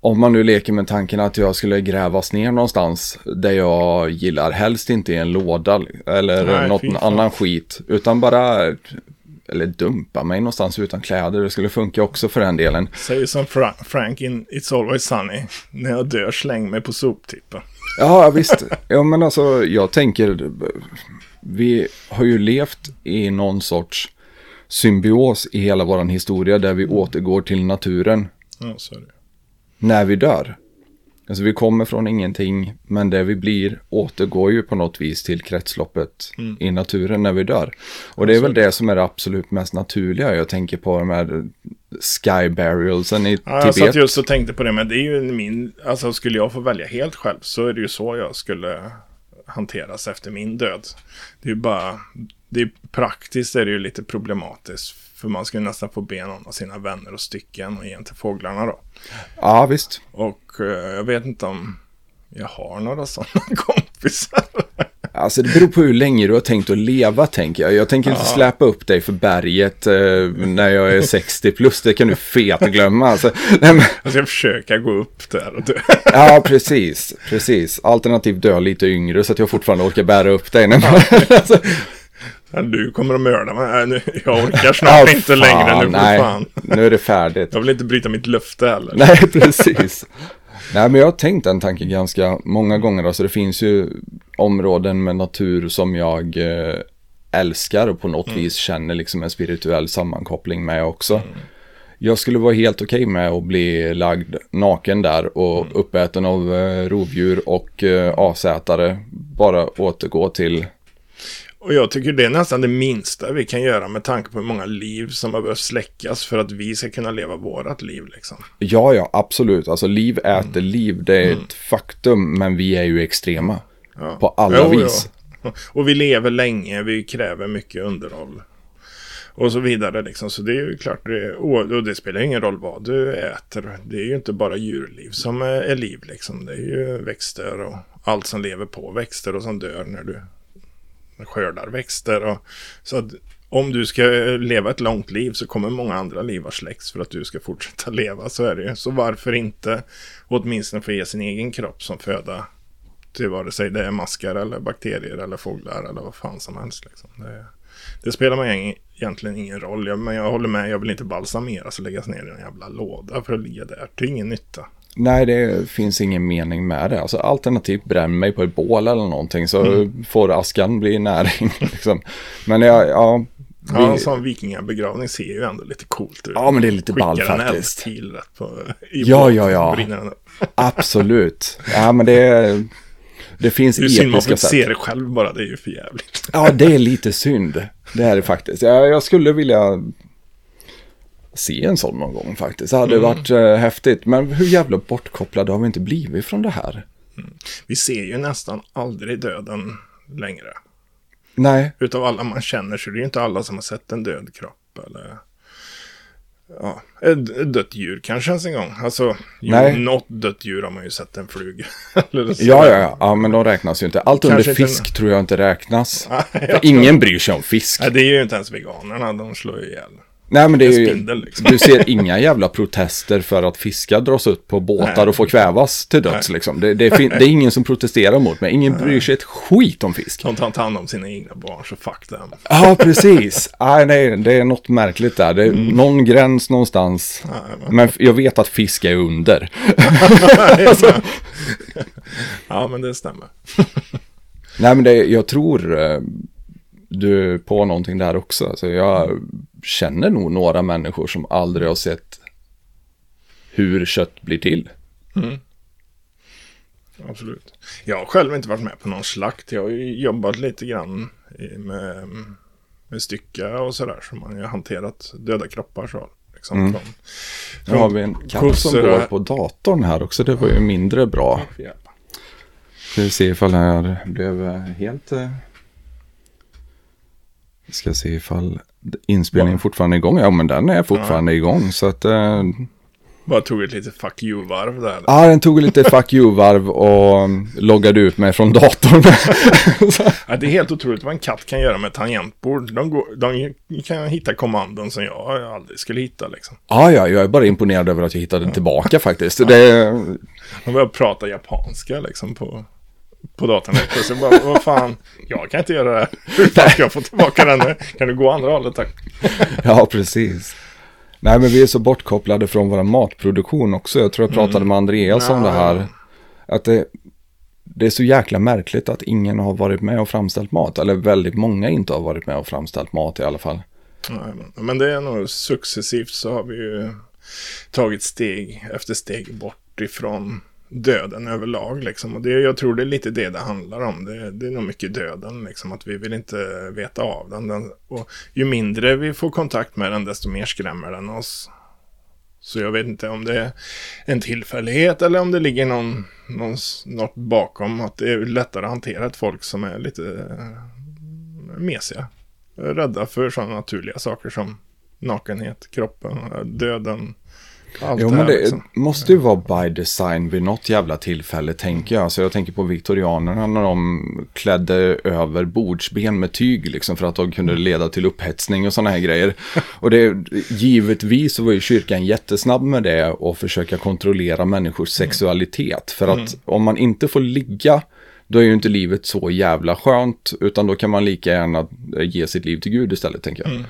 om man nu leker med tanken att jag skulle grävas ner någonstans där jag gillar, helst inte i en låda eller Nej, något annan skit, utan bara, eller dumpa mig någonstans utan kläder. Det skulle funka också för den delen. Säger som Fra- Frank in It's Always Sunny. När jag dör, släng mig på soptippen. Ja, visst. Ja, men alltså, jag tänker, vi har ju levt i någon sorts symbios i hela vår historia där vi återgår till naturen Ja, så är det. när vi dör. Alltså vi kommer från ingenting, men det vi blir återgår ju på något vis till kretsloppet i naturen när vi dör. Och det är väl det som är det absolut mest naturliga. Jag tänker på de här sky burialsen i Ja, jag satt Tibet. just och tänkte på det, men det är ju min... Alltså, skulle jag få välja helt själv så är det ju så jag skulle hanteras efter min död. Det är ju bara... Det är praktiskt är det ju lite problematiskt. För man skulle nästan få be någon av sina vänner och stycken och ge till fåglarna då. Ja, visst. Och eh, jag vet inte om jag har några sådana kompisar. Alltså det beror på hur länge du har tänkt att leva tänker jag. Jag tänker inte släpa upp dig för berget eh, när jag är 60 plus. Det kan du fet glömma. Alltså, nej, men, Jag ska försöka gå upp där och dö. ja, precis. Precis. Alternativt dö lite yngre så att jag fortfarande orkar bära upp dig. Nej, men, alltså, Ja, Du kommer att mörda mig. Jag orkar snart inte längre. Nu nej, fan. nu är det färdigt. Jag vill inte bryta mitt löfte heller. Nej, precis. Nej, men jag har tänkt den tanken ganska många gånger. Alltså det finns ju områden med natur som jag eh, älskar och på något vis känner liksom en spirituell sammankoppling med också. Jag skulle vara helt okej med att bli lagd naken där och uppäten av eh, rovdjur och eh, asätare. Bara återgå till Och jag tycker det är nästan det minsta vi kan göra med tanke på hur många liv som har behövt släckas för att vi ska kunna leva vårat liv liksom. Ja, ja, absolut. Alltså liv äter Mm. liv, det är ett faktum, men vi är ju extrema. Ja. På alla Jo, vis. ja. Och vi lever länge, vi kräver mycket underhåll. Och så vidare liksom. Så det är ju klart, det, och det spelar ingen roll vad du äter. Det är ju inte bara djurliv som är, är liv liksom. Det är ju växter och allt som lever på växter och som dör när du skördar växter. Och, så att om du ska leva ett långt liv så kommer många andra liv ha släcks för att du ska fortsätta leva. Så är det ju. Så varför inte åtminstone få ge sin egen kropp som föda till vare sig det är maskar eller bakterier eller fåglar eller vad fan som helst. Liksom. Det, det spelar mig egentligen ingen roll. Jag, men jag håller med, jag vill inte balsameras och läggas ner i en jävla låda för att ligga där. Det är ingen nytta. Nej, det finns ingen mening med det. Alltså alternativt bränn mig på ett bål eller någonting så Mm. får askan bli näring. Liksom. Men jag, ja, vi, Ja, en sån vikingabegravning ser ju ändå lite coolt ut. Ja, men det är lite ball Skickar en faktiskt. rätt på i Ja, ja, ja. absolut. Ja, men det, det finns Det är synd man får inte sätt. se det själv bara, det är ju för jävligt. Ja, det är lite synd. Det är det faktiskt. Jag, jag skulle vilja se en sån någon gång faktiskt. Det hade Mm. varit eh, häftigt. Men hur jävla bortkopplade har vi inte blivit från det här? Vi ser ju nästan aldrig döden längre. Nej, Utav alla man känner så är det ju inte alla som har sett en död kropp eller ja, ett dött djur kanske ens en gång. Alltså, jo, Nej. något dött djur har man ju sett en fluga. ja, ja, ja, ja, men de räknas ju inte. Allt under Kanske inte fisk tror jag inte räknas. Nej, jag ingen bryr sig om fisk. Nej, det är ju inte ens veganerna, de slår ju ihjäl. Nej, men det är ju, spindel, liksom. du ser inga jävla protester för att fiskar dras upp på båtar Nej. och får kvävas till döds. Liksom. Det, det, fin- det är ingen som protesterar mot mig. Ingen bryr sig ett skit om fisk. De tar inte hand om sina egna barn, så fuck them. Ja, precis. Nej, nej, det är något märkligt där. Det är någon gräns någonstans. Men jag vet att fisk är under. Ja, men det stämmer. Nej, men det, jag tror eh, du är på någonting där också. Alltså, jag känner nog några människor som aldrig har sett hur kött blir till. Absolut. Jag har själv inte varit med på någon slakt. Jag har ju jobbat lite grann med, med stycka och sådär. Så man har hanterat döda kroppar så. Liksom, Mm. från, Nu har vi en katt som går på datorn här också. Det var ju mindre bra. Ska vi se ifall det här blev eh, helt... Vi ska se ifall inspelningen fortfarande är igång. Ja, men den är fortfarande igång. Så att... eh, Bara tog ett litet fuck you-varv där. Ja, den tog lite fuck you-varv och mm, loggade ut mig från datorn. Ja, det är helt otroligt vad en katt kan göra med tangentbord. De, går, de kan hitta kommandon som jag aldrig skulle hitta. Liksom. ja, ja, jag är bara imponerad över att jag hittade den tillbaka faktiskt. Det, De börjar prata japanska liksom på, på datorn. helt plötsligt. bara, vad fan, jag kan inte göra det här. Hur fan ska jag få tillbaka den nu? Kan du gå andra hållet tack? ja, precis. Nej, men vi är så bortkopplade från vår matproduktion också. Jag tror jag pratade med Andreas om det här. Att det, det är så jäkla märkligt att ingen har varit med och framställt mat. Eller väldigt många inte har varit med och framställt mat i alla fall. Nej, men- Men det är nog successivt så har vi ju tagit steg efter steg bort ifrån döden överlag. Liksom. Och det, jag tror det är lite det det handlar om. Det, det är nog mycket döden, liksom, att vi vill inte veta av den. den. Och ju mindre vi får kontakt med den, desto mer skrämmer den oss. Så jag vet inte om det är en tillfällighet eller om det ligger någon, någon, något bakom. Att det är lättare att hantera ett folk som är lite eh, mesiga rädda för sådana naturliga saker som nakenhet, kroppen, döden. Allt Jo, det men det liksom. måste ju vara by design vid något jävla tillfälle, tänker jag. Så jag tänker på viktorianerna när de klädde över bordsben med tyg, liksom, för att de kunde leda till upphetsning och sådana här grejer. Och det, givetvis så var ju kyrkan jättesnabb med det och försöka kontrollera människors sexualitet. För att om man inte får ligga, då är ju inte livet så jävla skönt, utan då kan man lika gärna ge sitt liv till Gud istället, tänker jag.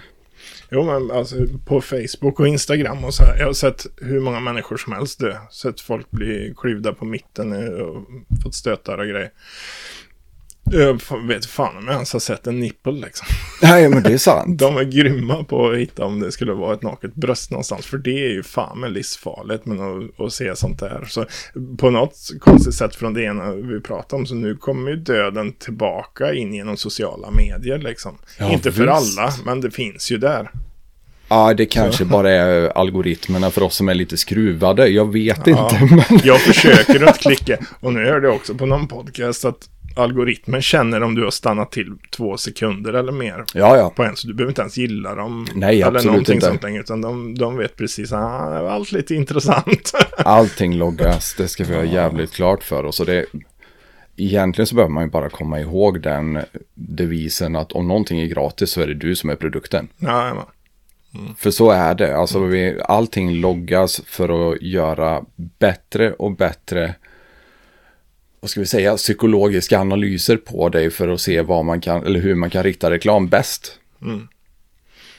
Jo, men alltså på Facebook och Instagram och så här. Jag har sett hur många människor som helst dö. Sett folk bli klyvda på mitten och fått stötar och grejer. Jag vet fan om jag ens har sett en nippel liksom. Nej, men det är sant. De är grymma på att hitta om det skulle vara ett naket bröst någonstans. För det är ju fan med livsfarligt men att, att se sånt där. Så på något konstigt sätt från det ena vi pratar om så nu kommer ju döden tillbaka in genom sociala medier liksom. Ja, Inte för visst. alla, men det finns ju där. Ja, det kanske bara är algoritmerna för oss som är lite skruvade. Jag vet Ja. inte, men... Jag försöker att klicka. Och nu hörde jag också på någon podcast att algoritmen känner om du har stannat till två sekunder eller mer Ja, ja. på en. Så du behöver inte ens gilla dem. Nej, eller absolut någonting inte. sånt längre. Utan de, de vet precis, ah, allt lite intressant. Allting loggas, det ska vi ha jävligt klart för oss. Och det, egentligen så behöver man ju bara komma ihåg den devisen att om någonting är gratis så är det du som är produkten. ja, ja, För så är det. Alltså vi, allting loggas för att göra bättre och bättre vad ska vi säga, psykologiska analyser på dig för att se vad man kan, eller hur man kan rikta reklam bäst.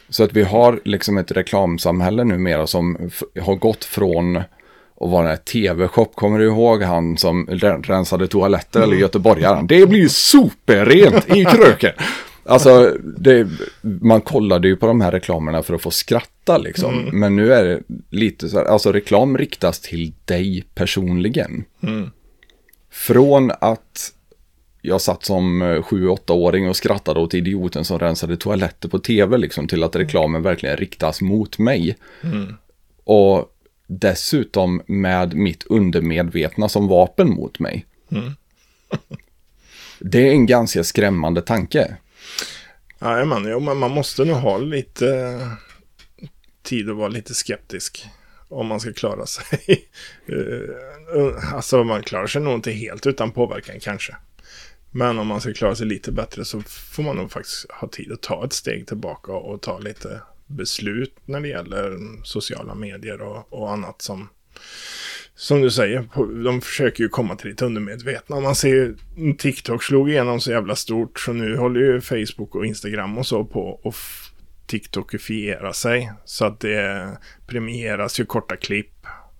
Så att vi har liksom ett reklamsamhälle numera som har gått från att vara en tv-shop. Kommer du ihåg han som ren- rensade toaletter eller göteborgaren? Det blir superrent i kröken. Alltså, det, man kollade ju på de här reklamerna för att få skratta liksom. Men nu är det lite så här, alltså reklam riktas till dig personligen. Från att jag satt som 7-8-åring och skrattade åt idioten som rensade toaletter på tv liksom till att reklamen verkligen riktas mot mig. Och dessutom med mitt undermedvetna som vapen mot mig. Det är en ganska skrämmande tanke. Jajamän, jo, men man måste nog ha lite eh, tid att vara lite skeptisk. Om man ska klara sig. Eh, alltså man klarar sig nog inte helt utan påverkan kanske. Men om man ska klara sig lite bättre så får man nog faktiskt ha tid att ta ett steg tillbaka och ta lite beslut när det gäller mm, sociala medier och, och annat som som du säger, de försöker ju komma till ditt undermedvetna. Man ser ju, TikTok slog igenom så jävla stort så nu håller ju Facebook och Instagram och så på att TikTokifiera sig. Så att det premieras ju korta klipp.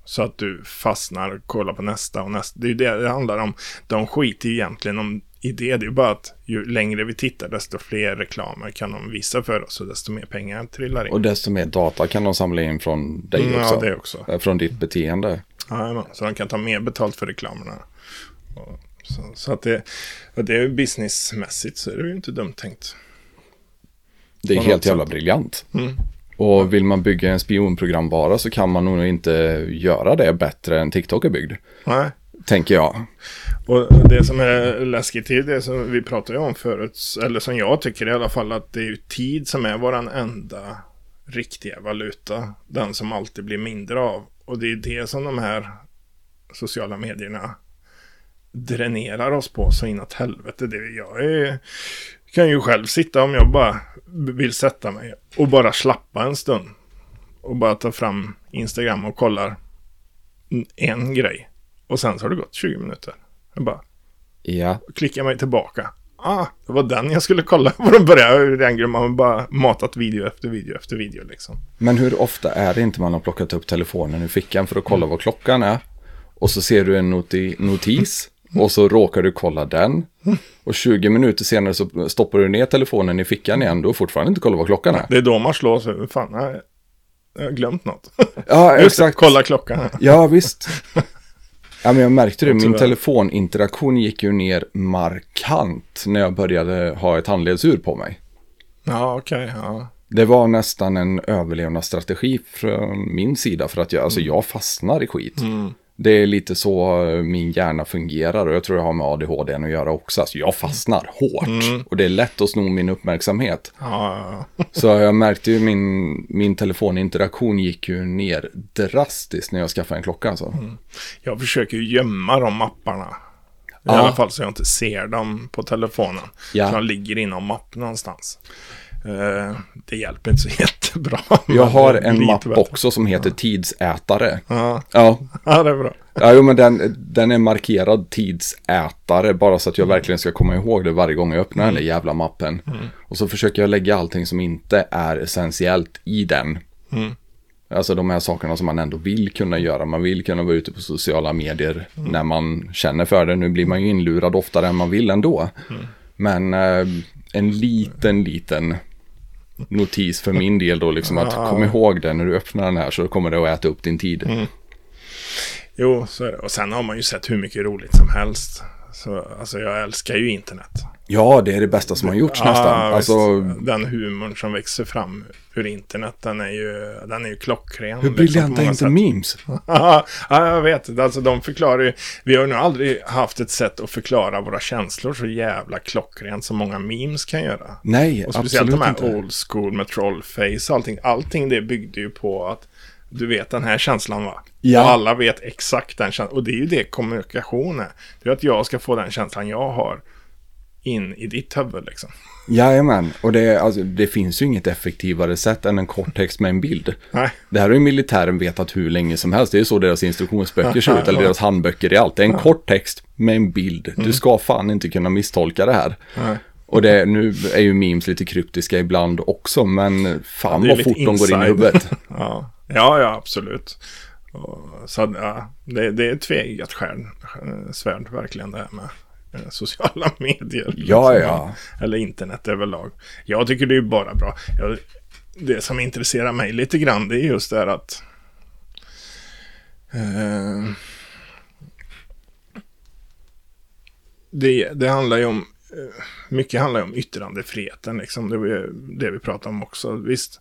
Så att du fastnar och kollar på nästa och nästa. Det är ju det det handlar om. De skiter ju egentligen om i det. Det är ju bara att ju längre vi tittar desto fler reklamer kan de visa för oss och desto mer pengar trillar in. Och desto mer data kan de samla in från dig Mm, också. Ja, det också. Eh, Från ditt beteende. Jajamän, så de kan ta mer betalt för reklamerna. Så, så att det, det är ju businessmässigt så är det ju inte dumt tänkt. Det är helt något jävla sätt. briljant. Mm. Och vill man bygga en spionprogramvara så kan man nog inte göra det bättre än TikTok är byggd. Nej. Tänker jag. Och det som är läskigt är det som vi pratade om förut, eller som jag tycker i alla fall, att det är ju tid som är våran enda riktiga valuta. Den som alltid blir mindre av. Och det är det som de här sociala medierna dränerar oss på så inåt helvete. Det jag är, kan ju själv sitta om jag bara vill sätta mig och bara slappa en stund. Och bara ta fram Instagram och kollar en grej. Och sen så har det gått 20 minuter. Jag bara Ja, klickar mig tillbaka. Ah, det var den jag skulle kolla på. De började den. Man bara matat video efter video efter video liksom. men hur ofta är det inte man har plockat upp telefonen ur fickan för att kolla vad klockan är? Och så ser du en noti notis och så råkar du kolla den. Och 20 minuter senare så stoppar du ner telefonen i fickan igen. Du har fortfarande inte kollat vad klockan är. Det är då man slår sig. Fan, jag jag har glömt något. Ja, Just det, exakt. kolla klockan. Ja, visst. Ja, men jag märkte det. Min telefoninteraktion gick ju ner markant när jag började ha ett handledsur på mig. Ja, okej. ja. Det var nästan en överlevnadsstrategi från min sida för att jag, alltså jag fastnar i skit. Det är lite så eh, min hjärna fungerar och jag tror jag har med ADHD att göra också. Alltså jag fastnar hårt och det är lätt att sno min uppmärksamhet. Ja, Så jag märkte ju min, min telefoninteraktion gick ju ner drastiskt när jag skaffade en klocka. Alltså. Jag försöker ju gömma de mapparna. I Ja. alla fall så jag inte ser dem på telefonen. Ja. Så de ligger inom mapp någonstans. Eh, det hjälper inte så jättebra. Jag har en mapp också som heter tidsätare. Ja. Ja, ja, det är bra. ja jo, men den, den är markerad tidsätare bara så att jag verkligen ska komma ihåg det varje gång jag öppnar den där jävla mappen. Och så försöker jag lägga allting som inte är essentiellt i den. Alltså de här sakerna som man ändå vill kunna göra. Man vill kunna vara ute på sociala medier när man känner för det. Nu blir man ju inlurad oftare än man vill ändå. Men eh, en liten, liten notis för min del då liksom att kom ihåg det när du öppnar den här så kommer det att äta upp din tid. Mm. Jo, så är det. Och sen har man ju sett hur mycket roligt som helst. Så, alltså jag älskar ju internet. Ja, det är det bästa som har gjorts Ja, nästan. Alltså, Den humorn som växer fram ur internet, den är ju, den är ju klockren. hur liksom, briljanta på är inte memes? ja, jag vet. Alltså de förklarar ju. Vi har ju nog aldrig haft ett sätt att förklara våra känslor så jävla klockrent som många memes kan göra. Nej, Och speciellt absolut de här inte. old school med trollface och allting. Allting det byggde ju på att du vet den här känslan va? Ja. Och alla vet exakt den känslan. Och det är ju det kommunikation är. Det är att jag ska få den känslan jag har in i ditt huvud liksom. Jajamän, och det, alltså, det finns ju inget effektivare sätt än en kort text med en bild. Nej. Det här har ju militären vetat hur länge som helst. Det är så deras instruktionsböcker ser ut, eller deras handböcker i allt. Det är en kort text med en bild. Du ska fan inte kunna misstolka det här. Nej. Och det, nu är ju memes lite kryptiska ibland också, men fan är vad fort de går in i inside. huvudet. Ja, ja, ja absolut. Och, så ja, det, det är ett tveeggat svärd verkligen det här med eh, sociala medier. Ja, liksom. ja. Eller internet överlag. Jag tycker det är bara bra. Jag, det som intresserar mig lite grann det är just det här att eh, det, det handlar ju om eh, mycket handlar ju om yttrandefriheten, liksom. det, det vi pratar om också. Visst,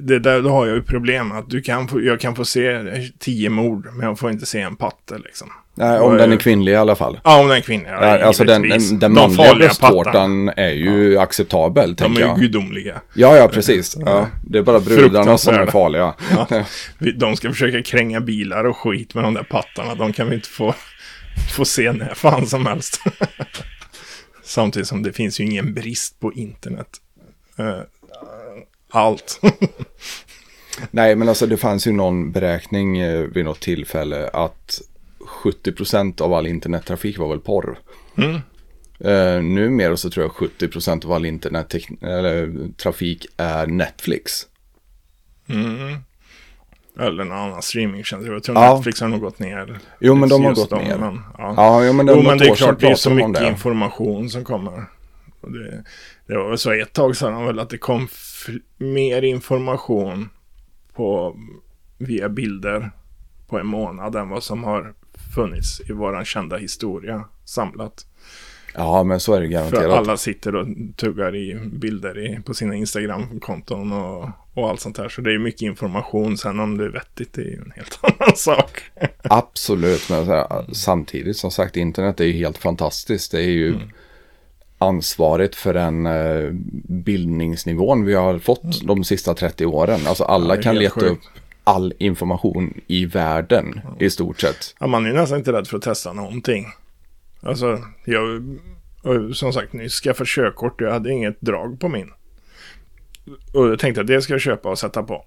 det där, då har jag ju problem att du kan få, jag kan få se tio mord, men jag får inte se en patte liksom. Nej, om Och, den eh, är kvinnlig i alla fall. Ja, om den är kvinnlig. Ja, Ja, alltså den, den, den De manliga bröstvårtan är ju acceptabel, De tänker är ju jag. gudomliga. Ja, ja, precis. Ja, det är bara brudarna som är farliga. Ja. De ska försöka kränga bilar och skit med de där pattarna. De kan vi inte få, få se när fan som helst. Samtidigt som det finns ju ingen brist på internet. Allt. Nej, men alltså det fanns ju någon beräkning eh, vid något tillfälle att 70% av all internettrafik var väl porr. Mm. Eh, numera så tror jag 70% av all internettrafik är Netflix. Mm. Eller någon annan streamingtjänst. Jag tror Ja. Netflix har nog gått ner. Jo, men de har gått ner. Men, ja. Ja, ja men det Jo, men det är klart, det är så mycket det. information som kommer. Det, det var väl så ett tag sedan väl att det kom mer information på, via bilder på en månad än vad som har funnits i våran kända historia samlat. Ja, men så är det För garanterat. alla sitter och tuggar i bilder i, på sina Instagram-konton och, och allt sånt där. Så det är mycket information. Sen om det är vettigt, det är ju en helt annan sak. Absolut, men här, samtidigt som sagt internet är ju helt fantastiskt. Det är ju Mm. Ansvaret för den eh, bildningsnivån vi har fått de sista 30 åren. Alltså alla Mm. är kan leta sjukt. upp all information i världen i stort sett. Ja, man är nästan inte rädd för att testa någonting. Alltså, jag, som sagt, nyss skaffade körkort jag hade inget drag på min. Och jag tänkte att det ska jag köpa och sätta på.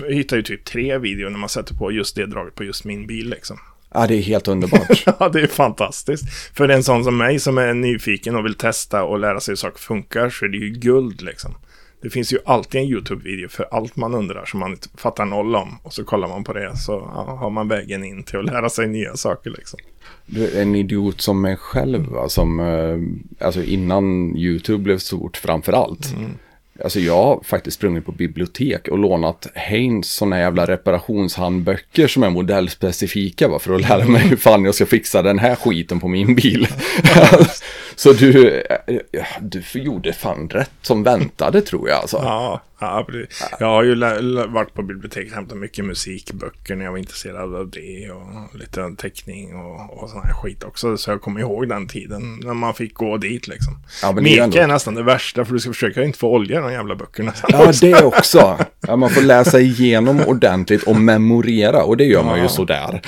Jag hittade ju typ tre videor när man sätter på just det draget på just min bil liksom. Ja, det är helt underbart. Ja, det är fantastiskt. För en sån som mig som är nyfiken och vill testa och lära sig hur saker funkar så är det ju guld liksom. Det finns ju alltid en YouTube-video för allt man undrar som man inte fattar noll om. Och så kollar man på det så ja, har man vägen in till att lära sig nya saker liksom. Du är en idiot som mig själv, va, som, eh, alltså innan YouTube blev stort framför allt. Mm. Alltså jag har faktiskt sprungit på bibliotek och lånat Heinz sådana jävla reparationshandböcker som är modellspecifika va, för att lära mig hur fan jag ska fixa den här skiten på min bil. Så du, eh, du gjorde fan rätt som väntade tror jag alltså. Ja, ja jag har ju varit på biblioteket och hämtat mycket musikböcker när jag var intresserad av det och lite teckning och, och sån här skit också. Så jag kommer ihåg den tiden när man fick gå dit liksom. Ja, men Meka ändå- är nästan det värsta för du ska försöka inte få olja i de jävla böckerna. Ja, det också. Ja, man får läsa igenom ordentligt och memorera och det gör man ju sådär.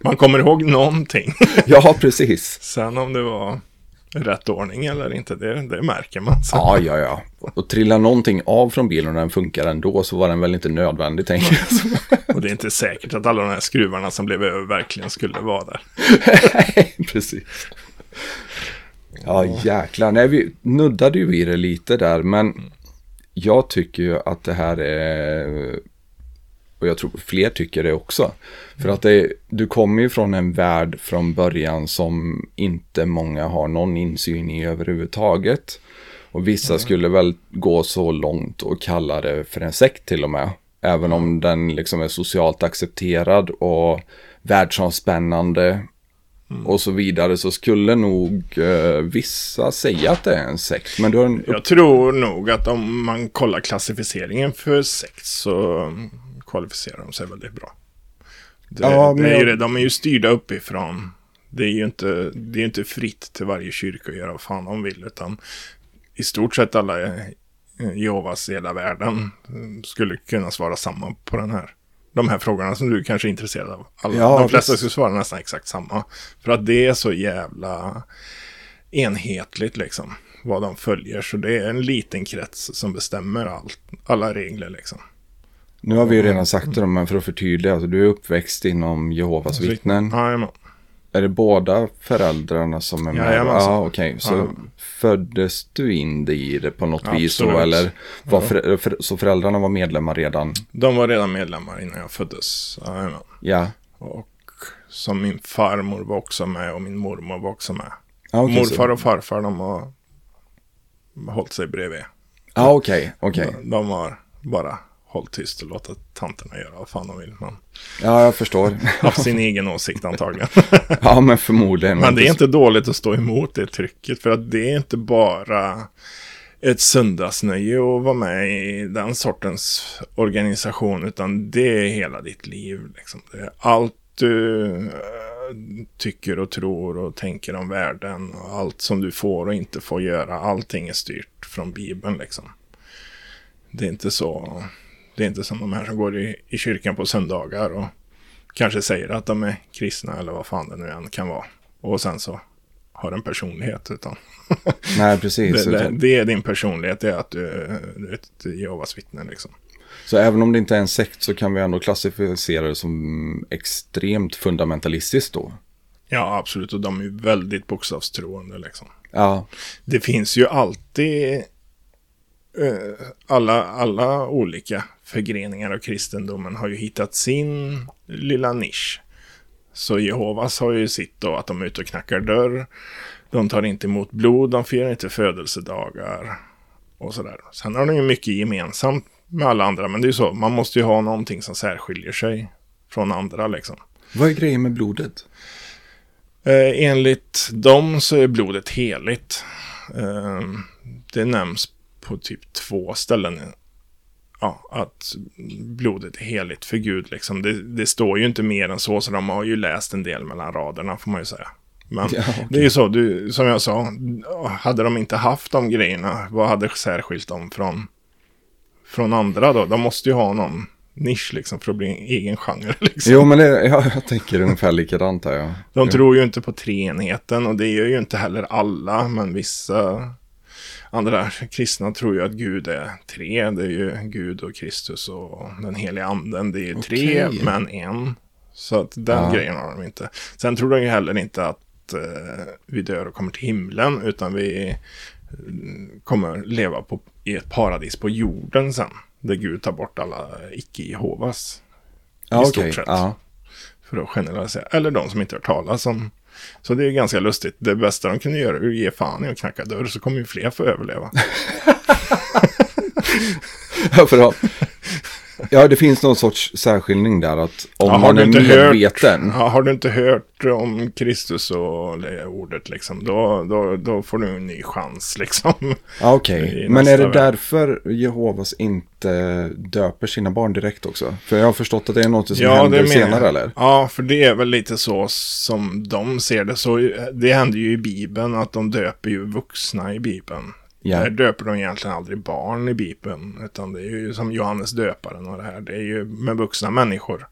Man kommer ihåg någonting. Ja, precis. Sen om det var rätt ordning eller inte, det, det märker man. sen. Ja, ja, ja. Och trillar någonting av från bilen och den funkar ändå så var den väl inte nödvändig, tänker jag. Och det är inte säkert att alla de här skruvarna som blev över verkligen skulle vara där. Precis. Ja, jäklar. Nej, vi nuddade ju vid det lite där, men jag tycker ju att det här är och jag tror fler tycker det också. För att det, du kommer ju från en värld från början som inte många har någon insyn i överhuvudtaget. Och vissa mm. skulle väl gå så långt och kalla det för en sekt till och med. Även om den liksom är socialt accepterad och världsomspännande mm. och så vidare så skulle nog eh, vissa säga att det är en sekt. Men du en... Jag tror nog att om man kollar klassificeringen för sekt så kvalificerar de sig väldigt bra. Det, ja, det är ju det. De är ju styrda uppifrån. Det är ju inte, det är inte fritt till varje kyrka att göra vad fan de vill. Utan i stort sett alla Jehovas i hela världen skulle kunna svara samma på den här. De här frågorna som du kanske är intresserad av. Alla, ja, de flesta skulle svara nästan exakt samma. För att det är så jävla enhetligt liksom. Vad de följer. Så det är en liten krets som bestämmer allt, alla regler liksom. Nu har vi ju redan sagt det, men för att förtydliga. Alltså, du är uppväxt inom Jehovas vittnen. Jajamän. Är det båda föräldrarna som är med? Ja, ah, okej. Okay. Så ja. föddes du in i det på något Absolut. vis då? Eller var för, för, så föräldrarna var medlemmar redan? De var redan medlemmar innan jag föddes. Jajamän. Ja. Och som min farmor var också med och min mormor var också med. Ah, okay, Morfar och farfar de har hållit sig bredvid. Ja, ah, okej. Okay, okay. De, de har bara håll tyst och låta tanterna göra vad fan de vill. Men... Ja, jag förstår. Av sin egen åsikt antagligen. ja, men förmodligen. Men det är inte dåligt att stå emot det trycket. För att det är inte bara ett söndagsnöje att vara med i den sortens organisation. Utan det är hela ditt liv. Liksom. Allt du äh, tycker och tror och tänker om världen. Och allt som du får och inte får göra. Allting är styrt från Bibeln liksom. Det är inte så det är inte som de här som går i, i kyrkan på söndagar och kanske säger att de är kristna eller vad fan det nu än kan vara. Och sen så har en personlighet. Utan Nej, precis. det, det, det, är din personlighet, det är att du, du är ett Jehovas vittne liksom. Så även om det inte är en sekt så kan vi ändå klassificera det som extremt fundamentalistiskt då? Ja, absolut. Och de är väldigt bokstavstroende liksom. Ja. Det finns ju alltid eh, alla, alla olika förgreningar av kristendomen har ju hittat sin lilla nisch. Så Jehovas har ju sitt då att de är ute och knackar dörr. De tar inte emot blod, de firar inte födelsedagar och sådär. Sen har de ju mycket gemensamt med alla andra, men det är ju så, man måste ju ha någonting som särskiljer sig från andra liksom. Vad är grejen med blodet? Eh, enligt dem så är blodet heligt. Eh, det nämns på typ två ställen ja, att blodet är heligt för Gud. Liksom. Det, det, står ju inte mer än så, så de har ju läst en del mellan raderna får man ju säga. Men ja, okay. det är ju så, du, som jag sa, hade de inte haft de grejerna, vad hade särskilt dem från, från andra då? De måste ju ha någon nisch liksom för att bli en egen genre. Liksom. Jo, men det, ja, jag tänker ungefär likadant här. Ja. De tror ju inte på treenheten och det gör ju inte heller alla, men vissa andra kristna tror ju att Gud är tre. Det är ju Gud och Kristus och den heliga anden. Det är okay. tre, men en. Så att den ja. grejen har de inte. Sen tror de ju heller inte att eh, vi dör och kommer till himlen, utan vi mm, kommer leva på, i ett paradis på jorden sen. Där Gud tar bort alla icke-Jehovas. Ja, I stort okay. sett. Ja. För att generalisera. Eller de som inte har talas om så det är ganska lustigt. Det bästa de kunde göra är att ge fan i att knacka dörr så kommer ju fler få överleva. ja, för ja, det finns någon sorts särskiljning där att om ja, man är medveten. Hört, har du inte hört om Kristus och det ordet liksom, då, då, då får du en ny chans liksom. Okej, okay. men är det värld. därför Jehovas inte döper sina barn direkt också? För jag har förstått att det är något som ja, händer senare eller? Ja, för det är väl lite så som de ser det. Så det händer ju i Bibeln att de döper ju vuxna i Bibeln. Ja. Där döper de egentligen aldrig barn i Bibeln. Utan det är ju som Johannes döparen och det här. Det är ju med vuxna människor.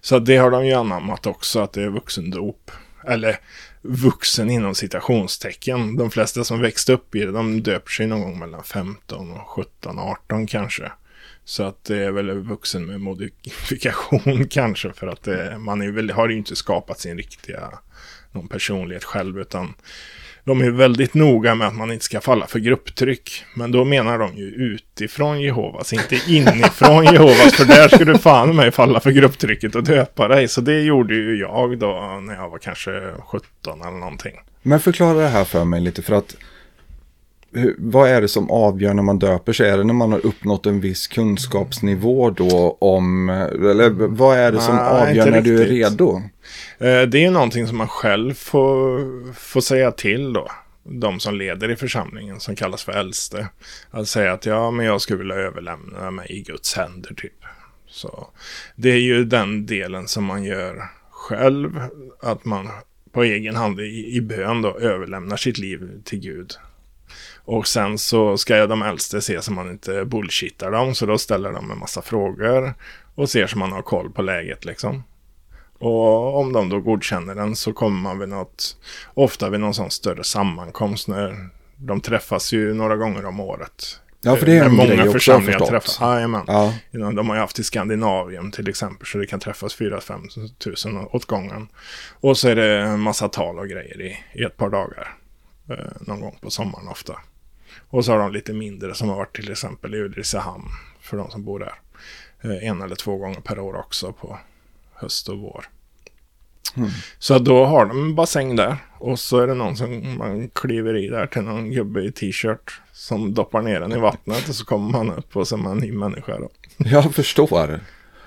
Så det har de ju anammat också, att det är vuxendop. Eller vuxen inom citationstecken. De flesta som växte upp i det, de döper sig någon gång mellan 15 och 17, 18 kanske. Så att det är väl vuxen med modifikation kanske för att det, man är väl, har ju inte skapat sin riktiga någon personlighet själv utan de är väldigt noga med att man inte ska falla för grupptryck. Men då menar de ju utifrån Jehovas, inte inifrån Jehovas. För där skulle du fan mig falla för grupptrycket och döpa dig. Så det gjorde ju jag då när jag var kanske 17 eller någonting. Men förklara det här för mig lite för att vad är det som avgör när man döper sig? Är det när man har uppnått en viss kunskapsnivå då om, eller vad är det som Nej, avgör när riktigt. du är redo? Eh, det är ju någonting som man själv får, får säga till då. De som leder i församlingen som kallas för äldste. Att säga att ja, men jag skulle vilja överlämna mig i Guds händer typ. Så det är ju den delen som man gör själv. Att man på egen hand i, i bön då överlämnar sitt liv till Gud. Och sen så ska de äldste se så man inte bullshittar dem. Så då ställer de en massa frågor och ser så man har koll på läget liksom. Och om de då godkänner den så kommer man vid något, ofta vid någon sån större sammankomst när de träffas ju några gånger om året. Ja, för det är en många grej också förstått. Träffas. Jajamän. Ja. De har ju haft i Skandinavien till exempel, så det kan träffas 4-5 tusen åt gången. Och så är det en massa tal och grejer i, i ett par dagar. Eh, någon gång på sommaren ofta. Och så har de lite mindre som har varit till exempel i Ulricehamn för de som bor där. Eh, en eller två gånger per år också på höst och vår. Mm. Så då har de en bassäng där. Och så är det någon som man kliver i där till någon gubbe i t-shirt. Som doppar ner den i vattnet och så kommer man upp och så är man en ny människa då. Jag förstår.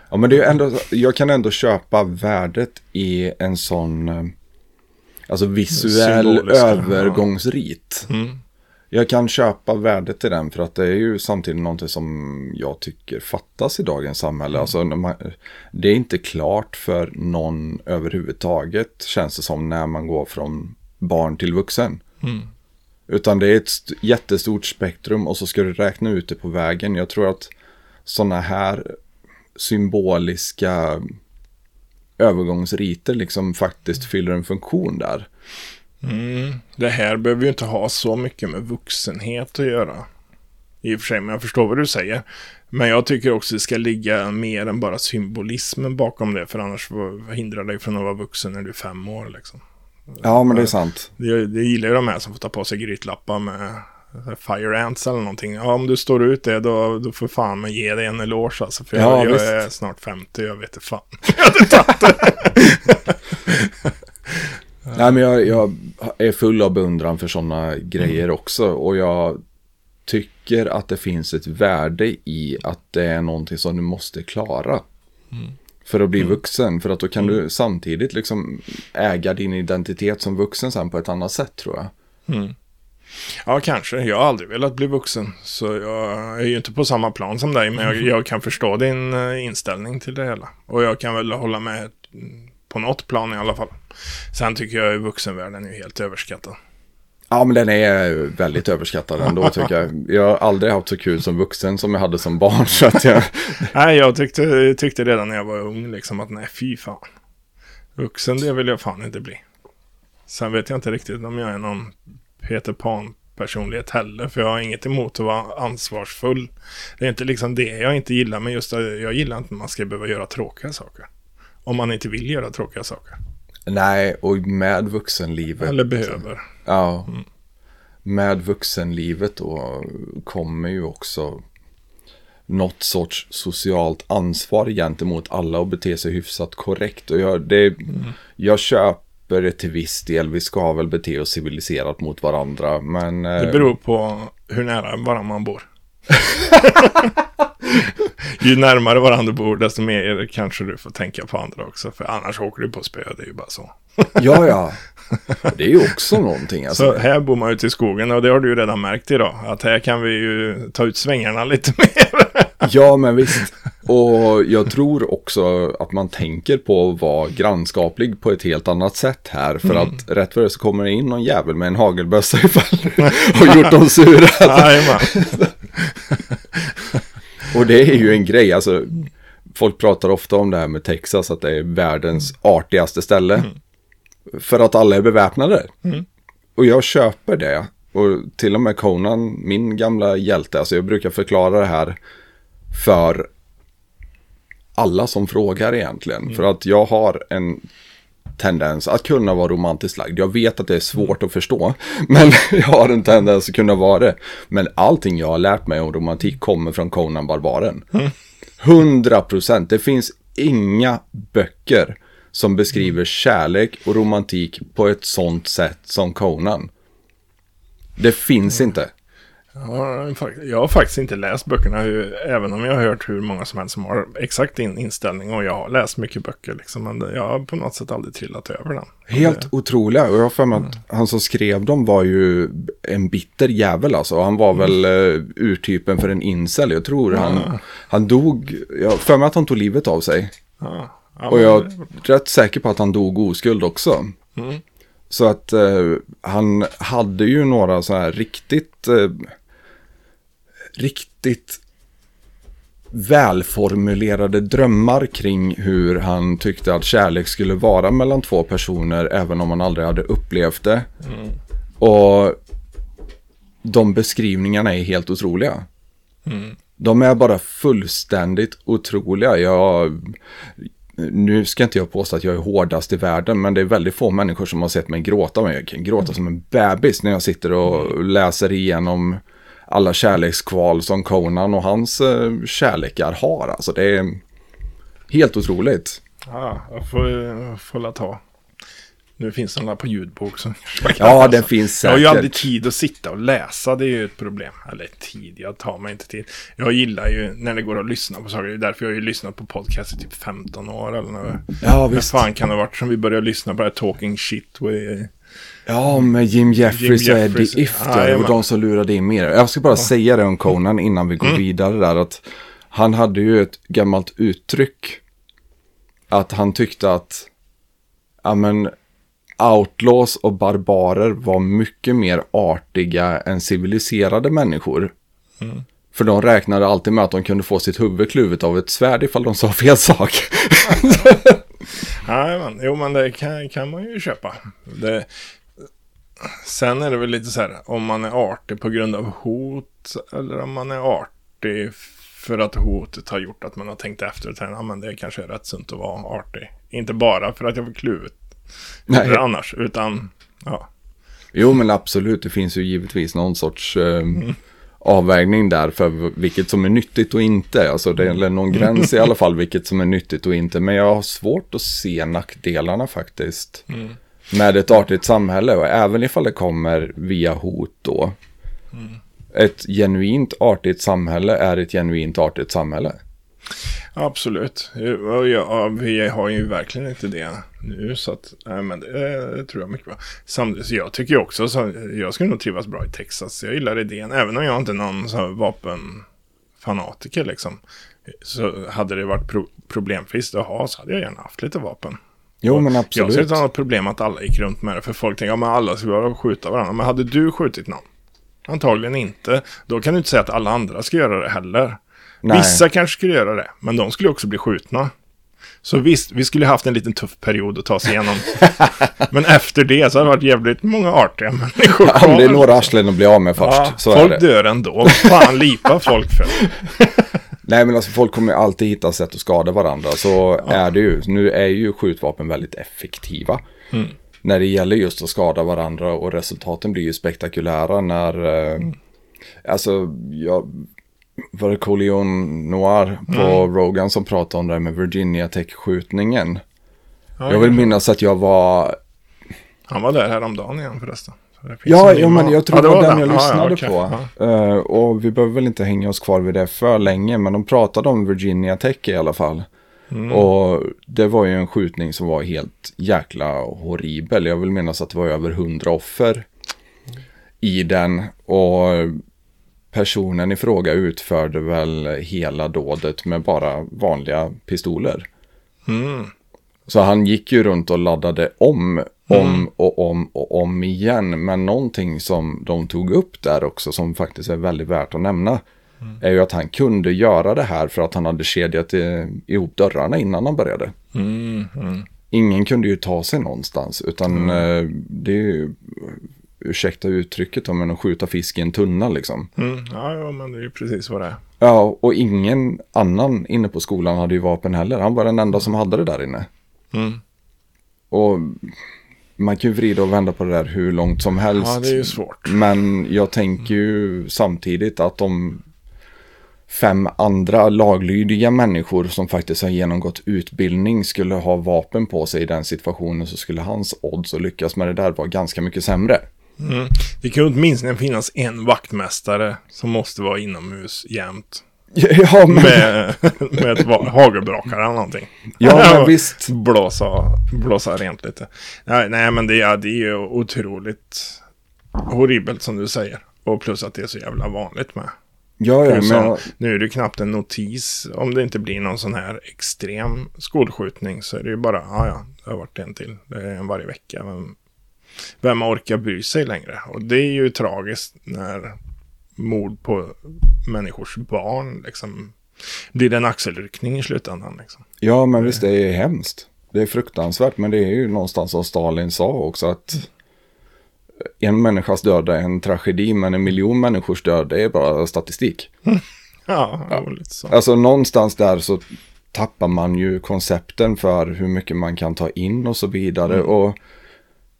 Ja men det är ändå, jag kan ändå köpa värdet i en sån, eh, alltså visuell övergångsrit. Mm jag kan köpa värdet i den för att det är ju samtidigt någonting som jag tycker fattas i dagens samhälle. Mm. Alltså, det är inte klart för någon överhuvudtaget känns det som när man går från barn till vuxen. Mm. Utan det är ett jättestort spektrum och så ska du räkna ut det på vägen. Jag tror att sådana här symboliska övergångsriter liksom faktiskt fyller en funktion där. Mm. Det här behöver ju inte ha så mycket med vuxenhet att göra. I och för sig, men jag förstår vad du säger. Men jag tycker också det ska ligga mer än bara symbolismen bakom det. För annars hindrar dig från att vara vuxen när du är fem år. Liksom. Ja, men det är sant. Det, det gillar ju de här som får ta på sig grytlappar med Fire Ants eller någonting. Ja, om du står ut det då, då får fan man ge dig en eloge alltså. För ja, jag, jag är snart 50, jag vet inte fan. jag hade tagit det. Nej, men jag, jag, är full av beundran för sådana grejer mm. också. Och jag tycker att det finns ett värde i att det är någonting som du måste klara. Mm. För att bli mm. vuxen. För att då kan mm. du samtidigt liksom äga din identitet som vuxen sen på ett annat sätt tror jag. Mm. Ja, kanske. Jag har aldrig velat bli vuxen. Så jag är ju inte på samma plan som dig. Men jag, jag kan förstå din eh, inställning till det hela. Och jag kan väl hålla med på något plan i alla fall. Sen tycker jag att vuxenvärlden är helt överskattad. Ja, men den är väldigt överskattad ändå tycker jag. Jag har aldrig haft så kul som vuxen som jag hade som barn. Så att jag... nej, jag tyckte, tyckte redan när jag var ung liksom att nej, fy fan. Vuxen, det vill jag fan inte bli. Sen vet jag inte riktigt om jag är någon Peter Pan personlighet heller. För jag har inget emot att vara ansvarsfull. Det är inte liksom det jag inte gillar. Men just jag gillar inte att man ska behöva göra tråkiga saker. Om man inte vill göra tråkiga saker. Nej, och med vuxenlivet. Eller behöver. Ja. Mm. Med vuxenlivet då kommer ju också något sorts socialt ansvar gentemot alla och bete sig hyfsat korrekt. Och jag, det, mm. jag köper det till viss del. Vi ska väl bete oss civiliserat mot varandra. Men, det eh, beror på hur nära varandra man bor. ju närmare varandra bor, desto mer kanske du får tänka på andra också. För annars åker du på spö, det är ju bara så. ja, ja. Det är ju också någonting. Alltså. Så här bor man ute i skogen och det har du ju redan märkt idag. Att här kan vi ju ta ut svängarna lite mer. ja, men visst. Och jag tror också att man tänker på att vara grannskaplig på ett helt annat sätt här. För mm. att rätt för det så kommer det in någon jävel med en hagelbössa ifall och gjort dem sura. Och det är ju en grej, alltså folk pratar ofta om det här med Texas, att det är världens artigaste ställe. Mm. För att alla är beväpnade. Mm. Och jag köper det. Och till och med Conan, min gamla hjälte, alltså jag brukar förklara det här för alla som frågar egentligen. För att jag har en tendens att kunna vara romantiskt lagd. Jag vet att det är svårt att förstå, men jag har en tendens att kunna vara det. Men allting jag har lärt mig om romantik kommer från Conan Barbaren. 100 procent. Det finns inga böcker som beskriver kärlek och romantik på ett sånt sätt som Conan. Det finns inte. Ja, jag har faktiskt inte läst böckerna, även om jag har hört hur många som helst som har exakt din inställning. Och jag har läst mycket böcker, liksom, men jag har på något sätt aldrig trillat över den. Helt det... otroliga. Och jag har för mig att mm. han som skrev dem var ju en bitter jävel alltså. Han var mm. väl uh, urtypen för en incel. Jag tror mm. han, han dog, jag har för mig att han tog livet av sig. Ja. Ja, och jag är rätt säker på att han dog oskuld också. Mm. Så att uh, han hade ju några så här riktigt... Uh, riktigt välformulerade drömmar kring hur han tyckte att kärlek skulle vara mellan två personer även om man aldrig hade upplevt det. Mm. Och de beskrivningarna är helt otroliga. Mm. De är bara fullständigt otroliga. Jag, nu ska inte jag påstå att jag är hårdast i världen, men det är väldigt få människor som har sett mig gråta. Men jag kan gråta mm. som en bebis när jag sitter och mm. läser igenom alla kärlekskval som Conan och hans eh, kärlekar har. Alltså det är helt otroligt. Ja, jag får, får ta. Nu finns den där på ljudbok. Så ja, den finns säkert. Jag har ju aldrig tid att sitta och läsa. Det är ju ett problem. Eller tid, jag tar mig inte tid. Jag gillar ju när det går att lyssna på saker. Det är därför jag har ju lyssnat på podcast i typ 15 år. Eller något. Ja, visst. Vad fan kan det ha varit som vi började lyssna på det här Talking Shit with Ja, med Jim Jeffries och Eddie Ifter och de som lurade in mer. Jag ska bara ja. säga det om Conan innan vi går mm. vidare där. Att han hade ju ett gammalt uttryck. Att han tyckte att, ja men, outlaws och barbarer var mycket mer artiga än civiliserade människor. Mm. För de räknade alltid med att de kunde få sitt huvud kluvet av ett svärd ifall de sa fel sak. Nej, men, jo, men det kan, kan man ju köpa. Det, Sen är det väl lite så här om man är artig på grund av hot eller om man är artig för att hotet har gjort att man har tänkt efter och tänkt ja, det kanske är rätt sunt att vara artig. Inte bara för att jag var kluvet Nej. Annars, utan ja. Jo, men absolut. Det finns ju givetvis någon sorts eh, mm. avvägning där för vilket som är nyttigt och inte. Alltså det är någon gräns i alla fall vilket som är nyttigt och inte. Men jag har svårt att se nackdelarna faktiskt. Mm med ett artigt samhälle och även ifall det kommer via hot då. Mm. Ett genuint artigt samhälle är ett genuint artigt samhälle. Absolut. Ja, vi har ju verkligen inte det nu. Så att, nej, men det, tror jag mycket bra. Samtidigt, jag tycker också så jag skulle nog trivas bra i Texas. Jag gillar idén, även om jag inte är någon så vapenfanatiker liksom. Så hade det varit pro problemfritt att ha så hade jag gärna haft lite vapen. Jo, men absolut. Jag ser inte något problem att alla gick runt med det. För folk tänker, att alla ska bara skjuta varandra. Men hade du skjutit någon? Antagligen inte. Då kan du inte säga att alla andra ska göra det heller. Nej. Vissa kanske skulle göra det, men de skulle också bli skjutna. Så visst, vi skulle haft en liten tuff period att ta sig igenom. men efter det så har det varit jävligt många artiga människor Ja, det är några arslen att bli av med först. Ja, så folk dör ändå. Fan lipar folk för? Nej men alltså folk kommer alltid hitta sätt att skada varandra. Så ja. är det ju. Nu är ju skjutvapen väldigt effektiva. Mm. När det gäller just att skada varandra och resultaten blir ju spektakulära när... Eh, mm. Alltså, jag... Var det Coleon Noir på mm. Rogan som pratade om det här med Virginia Tech-skjutningen? Ja, jag vill minnas att jag var... Han var där häromdagen igen förresten. Ja, ja men jag tror ja, det var den jag lyssnade ja, okay. på. Uh, och vi behöver väl inte hänga oss kvar vid det för länge, men de pratade om Virginia Tech i alla fall. Mm. Och det var ju en skjutning som var helt jäkla horribel. Jag vill minnas att det var över hundra offer i den. Och personen i fråga utförde väl hela dådet med bara vanliga pistoler. Mm. Så han gick ju runt och laddade om om mm. och om och om igen. Men någonting som de tog upp där också som faktiskt är väldigt värt att nämna. Mm. Är ju att han kunde göra det här för att han hade kedjat ihop dörrarna innan han började. Mm. mm. Ingen kunde ju ta sig någonstans utan mm. eh, det är ju ursäkta uttrycket då, men att skjuta fisk i en tunna liksom. Mm. Ja, ja, men det är ju precis vad det är. Ja, och ingen annan inne på skolan hade ju vapen heller. Han var den enda som hade det där inne. Mm. Och man kan ju vrida och vända på det där hur långt som helst. Ja, det är ju svårt. Men jag tänker ju samtidigt att om fem andra laglydiga människor som faktiskt har genomgått utbildning skulle ha vapen på sig i den situationen så skulle hans odds att lyckas med det där vara ganska mycket sämre. Mm. Det kan ju åtminstone finnas en vaktmästare som måste vara inomhus jämt. Ja, men, Med, med ett hagelbrakare eller någonting. ja, men visst. Blåsa, blåsa rent lite. Nej, nej men det är, det är ju otroligt horribelt som du säger. Och plus att det är så jävla vanligt med. Ja, ja, men, Nu är det knappt en notis om det inte blir någon sån här extrem skolskjutning så är det ju bara, ja ja, det har varit en till. Det är en varje vecka. Vem, vem orkar bry sig längre? Och det är ju tragiskt när mord på människors barn liksom blir det en axelryckning i slutändan. Liksom. ja, men visst, det är hemskt. Det är fruktansvärt, men det är ju någonstans som Stalin sa också att en människas död är en tragedi, men en miljon människors död är bara statistik. Ja, ja. lite så. Alltså någonstans där så tappar man ju koncepten för hur mycket man kan ta in och så vidare. Och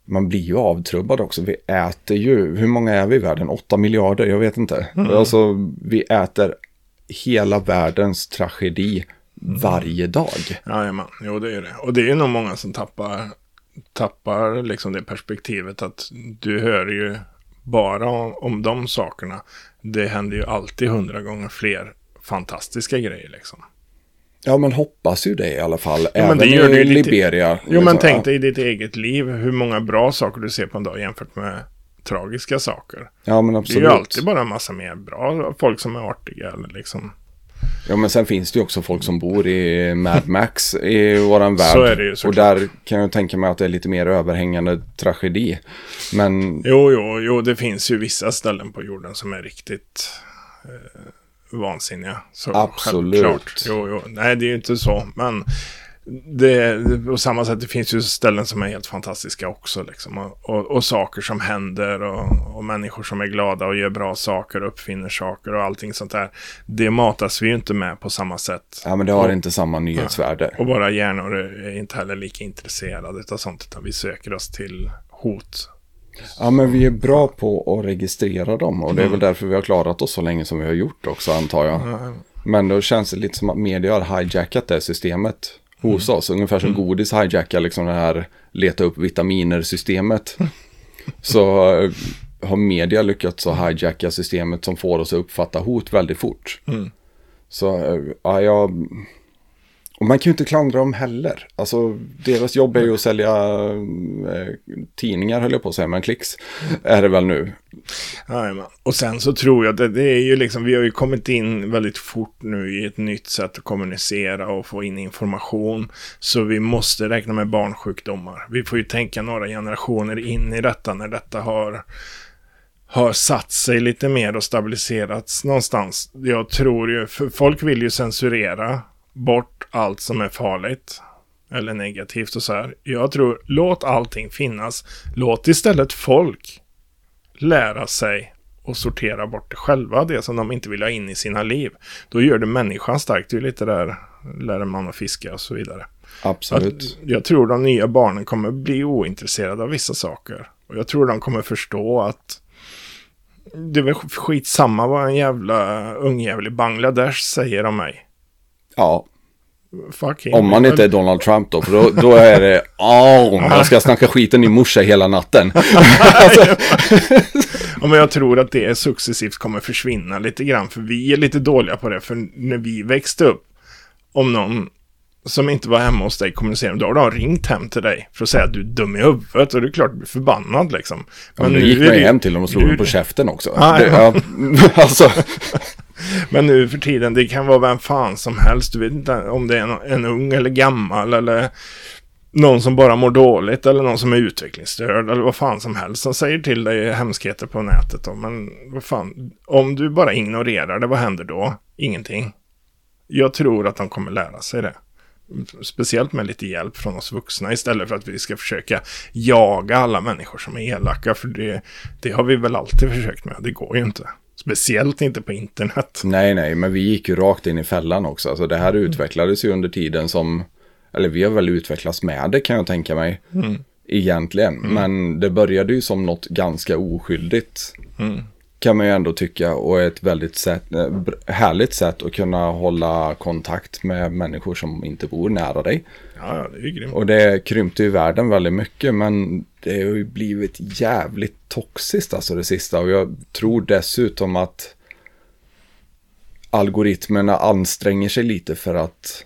man blir ju avtrubbad också. Vi äter ju, hur många är vi i världen? 8 miljarder? Jag vet inte. Alltså vi äter hela världens tragedi varje dag. Jajamän, jo det är det. Och det är ju nog många som tappar, tappar liksom det perspektivet att du hör ju bara om, om de sakerna. Det händer ju alltid hundra gånger fler fantastiska grejer liksom. Ja men hoppas ju det i alla fall. men Även i Liberia. Jo men liksom. tänk dig i ditt eget liv hur många bra saker du ser på en dag jämfört med tragiska saker. Ja men Det är absolut. ju alltid bara en massa mer bra folk som är artiga eller liksom. Ja men sen finns det ju också folk som bor i Mad Max i våran värld. Så är det ju Och såklart. där kan jag tänka mig att det är lite mer överhängande tragedi. Men Jo, jo, jo, det finns ju vissa ställen på jorden som är riktigt eh, vansinniga. Så Absolut. självklart. Jo, jo, nej det är ju inte så, men det, på samma sätt det finns ju ställen som är helt fantastiska också liksom. Och, och, och saker som händer och, och människor som är glada och gör bra saker och uppfinner saker och allting sånt där. Det matas vi ju inte med på samma sätt. ja men det har inte samma nyhetsvärde. Och våra hjärnor är inte heller lika intresserade av sånt, utan vi söker oss till hot. Ja men vi är bra på att registrera dem och det Mm. är väl därför vi har klarat oss så länge som vi har gjort också antar jag. Men då känns det lite som att media har hijackat det systemet hos Mm. oss. Ungefär som godis hijackar liksom det här leta upp vitaminer systemet. så eh, har media lyckats att hijacka systemet som får oss att uppfatta hot väldigt fort. Mm. Så eh, ja, jag... Och man kan ju inte klandra dem heller. Alltså deras jobb är ju att sälja eh, tidningar höll jag på att säga, men klicks är det väl nu. Jajamän. Och sen så tror jag att det, det är ju liksom, vi har ju kommit in väldigt fort nu i ett nytt sätt att kommunicera och få in information. Så vi måste räkna med barnsjukdomar. Vi får ju tänka några generationer in i detta när detta har, har satt sig lite mer och stabiliserats någonstans. Jag tror ju, för folk vill ju censurera bort allt som är farligt. Eller negativt och så här. Jag tror, låt allting finnas. Låt istället folk lära sig och sortera bort det själva, det som de inte vill ha in i sina liv. Då gör det människan stark. Det är lite där, lär man att fiska och så vidare. Absolut. Att jag tror de nya barnen kommer bli ointresserade av vissa saker. Och jag tror de kommer förstå att det är väl skitsamma vad en jävla ungjävel i Bangladesh säger om mig. Ja, om man inte är Donald Trump då, för då, då är det åh, jag ska snacka skiten i morsa hela natten. Ja, men jag tror att det successivt kommer försvinna lite grann. För vi är lite dåliga på det. För när vi växte upp, om någon som inte var hemma hos dig kommunicerade, då har de ringt hem till dig för att säga att du är dum i huvudet. Och det är klart du blir förbannad liksom. Men nu gick man ju hem till dem och slog dem på käften också. Ah, det, ja. ja, alltså, men nu för tiden, det kan vara vem fan som helst. Du vet inte om det är en, en ung eller gammal eller någon som bara mår dåligt eller någon som är utvecklingsstörd eller vad fan som helst som säger till dig hemskheter på nätet. Då. Men vad fan, om du bara ignorerar det, vad händer då? Ingenting. Jag tror att de kommer lära sig det. Speciellt med lite hjälp från oss vuxna istället för att vi ska försöka jaga alla människor som är elaka. För det, det har vi väl alltid försökt med. Det går ju inte. Speciellt inte på internet. Nej, nej, men vi gick ju rakt in i fällan också. Alltså det här utvecklades ju under tiden som, eller vi har väl utvecklats med det kan jag tänka mig. Mm. Egentligen, men det började ju som något ganska oskyldigt. Mm. Kan man ju ändå tycka och ett väldigt sätt, eh, härligt sätt att kunna hålla kontakt med människor som inte bor nära dig. Ja, det är ju grymt. Och det krympte ju världen väldigt mycket men det har ju blivit jävligt toxiskt alltså det sista. Och jag tror dessutom att algoritmerna anstränger sig lite för att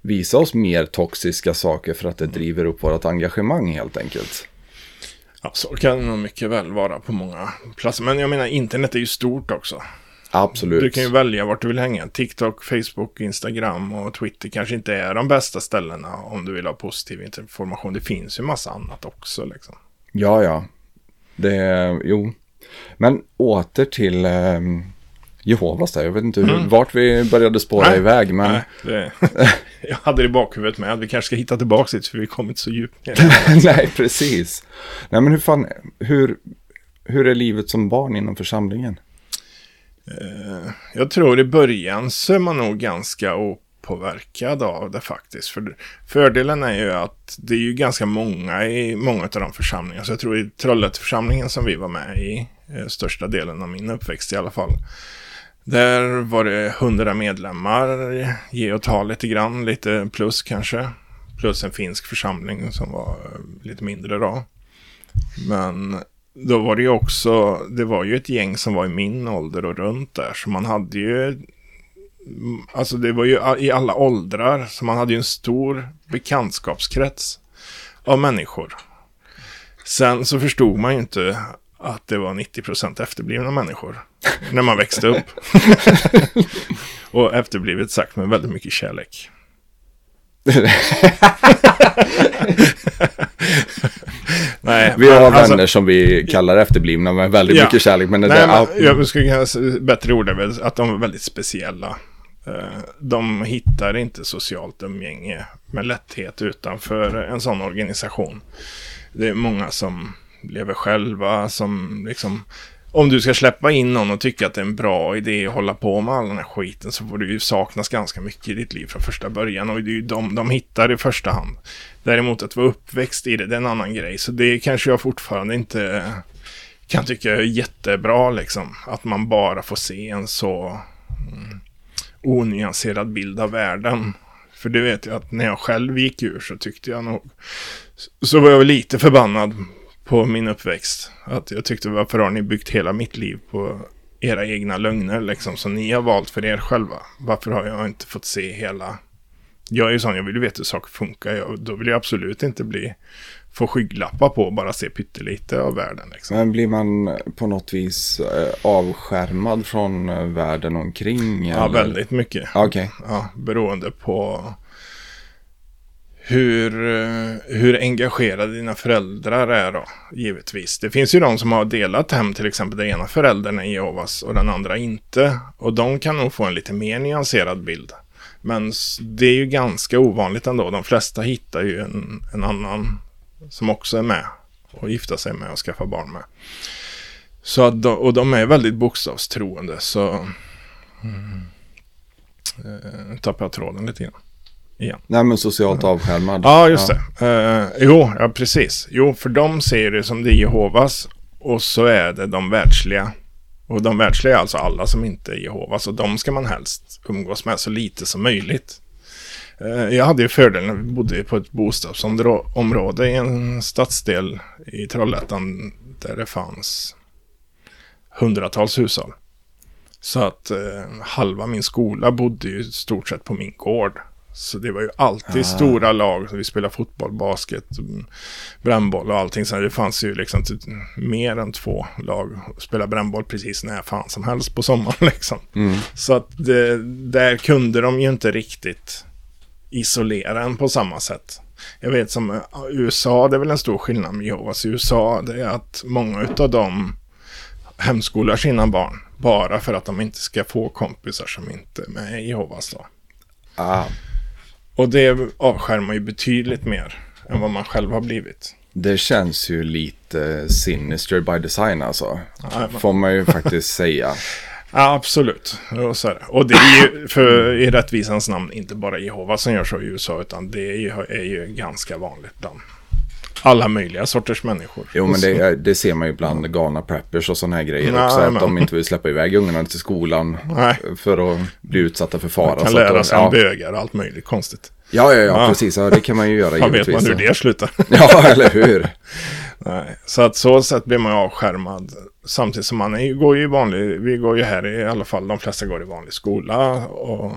visa oss mer toxiska saker för att det driver upp vårt engagemang helt enkelt. Ja, så kan det nog mycket väl vara på många platser. Men jag menar, internet är ju stort också. Absolut. Du kan ju välja vart du vill hänga. TikTok, Facebook, Instagram och Twitter kanske inte är de bästa ställena om du vill ha positiv information. Det finns ju massa annat också liksom. Ja, ja. Det, jo. Men åter till eh, Jehovas där. Jag vet inte hur, vart vi började spåra Nej. iväg. Men Nej, det, jag hade det i bakhuvudet med att vi kanske ska hitta tillbaka dit för vi kommer inte så djupt ner. Nej, precis. Nej, men hur fan, hur, hur är livet som barn inom församlingen? Eh, jag tror i början så är man nog ganska opåverkad av det faktiskt. För fördelen är ju att det är ju ganska många i många av de församlingarna. Så jag tror i Trollhätteförsamlingen som vi var med i, eh, största delen av min uppväxt i alla fall. Där var det hundra medlemmar, ge och ta lite grann, lite plus kanske. Plus en finsk församling som var eh, lite mindre då. Men då var det ju också, det var ju ett gäng som var i min ålder och runt där. Så man hade ju, mm, alltså det var ju i alla åldrar. Så man hade ju en stor bekantskapskrets av människor. Sen så förstod man ju inte att det var 90% efterblivna människor när man växte upp. och efterblivet sagt med väldigt mycket kärlek. Nej, Vi har alltså- vänner som vi kallar efterblivna med väldigt Ja. mycket kärlek. Men det, Nej, det, men jag skulle kunna bättre ord är väl att de är väldigt speciella. Eh, De hittar inte socialt umgänge med lätthet utanför en sån organisation. Det är många som lever själva, som liksom... Om du ska släppa in någon och tycka att det är en bra idé att hålla på med all den här skiten så får du ju saknas ganska mycket i ditt liv från första början. Och det är ju de de hittar i första hand. Däremot att vara uppväxt i det, det är en annan grej. Så det kanske jag fortfarande inte kan tycka är jättebra liksom. Att man bara får se en så mm, onyanserad bild av världen. För det vet jag att när jag själv gick ur så tyckte jag nog... Så var jag lite förbannad på min uppväxt. Att jag tyckte varför har ni byggt hela mitt liv på era egna lögner liksom. Som ni har valt för er själva. Varför har jag inte fått se hela... Jag är ju sån, jag vill veta hur saker funkar. Jag, då vill jag absolut inte bli... Få skygglappar på och bara se pyttelite av världen liksom. men blir man på något vis eh, avskärmad från eh, världen omkring? Ja, eller? väldigt mycket. Okej. Ja, beroende på hur, eh, hur engagerade dina föräldrar är då, givetvis. Det finns ju de som har delat hem, till exempel den ena föräldern är Jehovas och den andra inte. Och de kan nog få en lite mer nyanserad bild. Men det är ju ganska ovanligt ändå. De flesta hittar ju en, en annan som också är med och gifta sig med och skaffa barn med. Så att de, och de är väldigt bokstavstroende, så mm. eh, tappar jag tråden lite grann. Igen. Nej, men socialt avskärmad. Ja, just det. Eh, jo, ja, precis. Jo, för de ser det som det är Jehovas och så är det de världsliga. Och de världsliga är alltså alla som inte är Jehovas och de ska man helst umgås med så lite som möjligt. Eh, jag hade ju fördelen när vi bodde på ett bostadsområde i en stadsdel i Trollhättan där det fanns hundratals hushåll. Så att eh, halva min skola bodde ju stort sett på min gård. Så det var ju alltid Ah. stora lag. Vi spelade fotboll, basket, brännboll och allting. Så det fanns ju liksom typ mer än två lag. Spela brännboll precis när fan som helst på sommaren liksom. Mm. Så att det, där kunde de ju inte riktigt isolera en på samma sätt. Jag vet som eh, USA, det är väl en stor skillnad med Jehovas i USA. Det är att många av dem hemskolar sina barn. Bara för att de inte ska få kompisar som inte är med i Jehovas då. Ah, Och det avskärmar ju betydligt mer än vad man själv har blivit. Det känns ju lite sinister by design alltså. Ja, Får man ju faktiskt säga. Ja, absolut. Och, så är det. och det är ju för i rättvisans namn inte bara Jehova som gör så i USA, utan det är ju, är ju ganska vanligt bland alla möjliga sorters människor. Jo men det, det ser man ju bland galna preppers och sådana här grejer Nej, också. Att men- de inte vill släppa iväg ungarna till skolan Nej. för att bli utsatta för fara. kan Så att lära de- sig om ja. bögar och allt möjligt konstigt. ja, ja, ja, Ja. precis. Ja, det kan man ju göra Fan vet man hur det slutar. Ja, eller hur? Nej. Så att så sätt blir man avskärmad. Samtidigt som man är, går ju i vanlig, vi går ju här i alla fall, de flesta går i vanlig skola. Och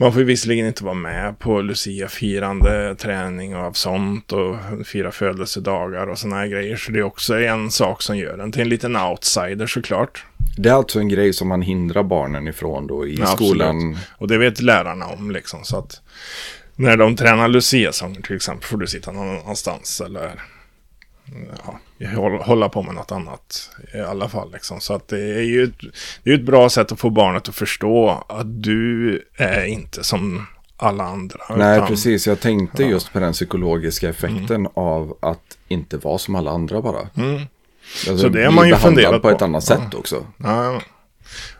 man får ju visserligen inte vara med på Lucia-firande, träning och av sånt och fira födelsedagar och sådana här grejer. Så det är också en sak som gör en till en liten outsider såklart. Det är alltså en grej som man hindrar barnen ifrån då i Ja, skolan. absolut. Och det vet lärarna om liksom. Så att när de tränar Lucia-sånger till exempel får du sitta någon annanstans eller ja, hålla- på med något annat i alla fall. Liksom. Så att det är ju ett, det är ett bra sätt att få barnet att förstå att du är inte som alla andra. Nej, utan- precis. Jag tänkte Ja. just på den psykologiska effekten av att inte vara som alla andra bara. Mm. Alltså, Så det har man ju funderat på på. ett annat Ja. sätt också. Ja,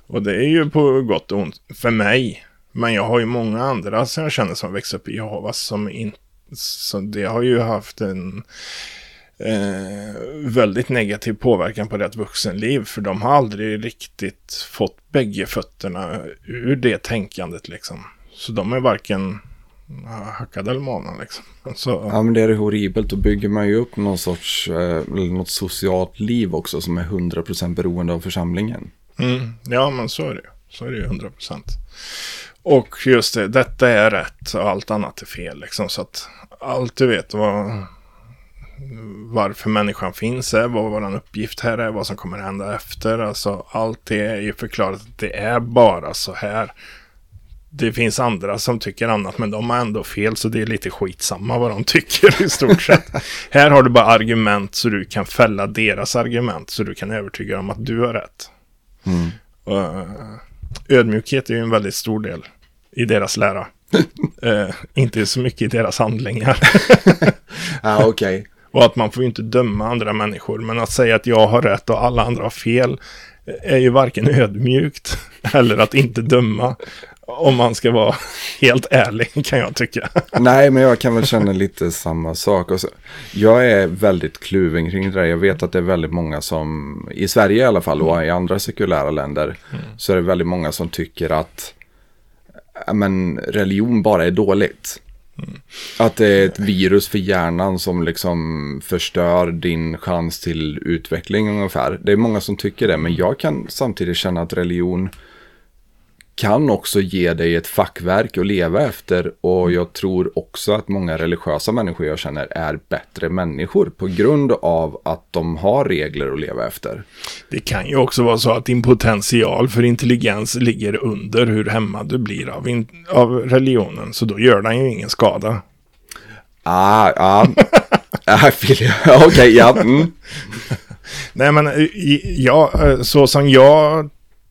och det är ju på gott och ont för mig. Men jag har ju många andra som jag känner som växt upp i Jehovas som inte... Så det har ju haft en eh, väldigt negativ påverkan på deras vuxenliv. För de har aldrig riktigt fått bägge fötterna ur det tänkandet liksom. Så de är varken hackade eller malna liksom. Så, Ja, men det är horribelt. Då bygger man ju upp någon sorts, eh, något socialt liv också som är 100% beroende av församlingen. Mm, ja, men så är det ju. Så är det ju 100 procent. Och just det, detta är rätt och allt annat är fel. Liksom, så att allt du vet vad, varför människan finns är, vad vår uppgift här är, vad som kommer hända efter. Alltså allt det är ju förklarat att det är bara så här. Det finns andra som tycker annat, men de har ändå fel, så det är lite skitsamma vad de tycker i stort sett. här har du bara argument så du kan fälla deras argument, så du kan övertyga dem att du har rätt. Mm. Och, eh, ödmjukhet är ju en väldigt stor del i deras lära. Eh, inte så mycket i deras handlingar. Ja, okej och att man får ju inte döma andra människor. Men att säga att jag har rätt och alla andra har fel eh, är ju varken ödmjukt eller att inte döma. Om man ska vara helt ärlig kan jag tycka. Nej, men jag kan väl känna lite samma sak. Och så, jag är väldigt kluven kring det där. Jag vet att det är väldigt många som, i Sverige i alla fall och i andra sekulära länder, så är det väldigt många som tycker att men, religion bara är dåligt. Att det är ett virus för hjärnan som liksom förstör din chans till utveckling ungefär. Det är många som tycker det, men jag kan samtidigt känna att religion kan också ge dig ett fackverk att leva efter och jag tror också att många religiösa människor jag känner är bättre människor på grund av att de har regler att leva efter. Det kan ju också vara så att din potential för intelligens ligger under hur hämmad du blir av, av religionen. Så då gör den ju ingen skada. Ah, ah. Ah. Okej, ja. Mm. Nej, men eh, ja, eh, så som jag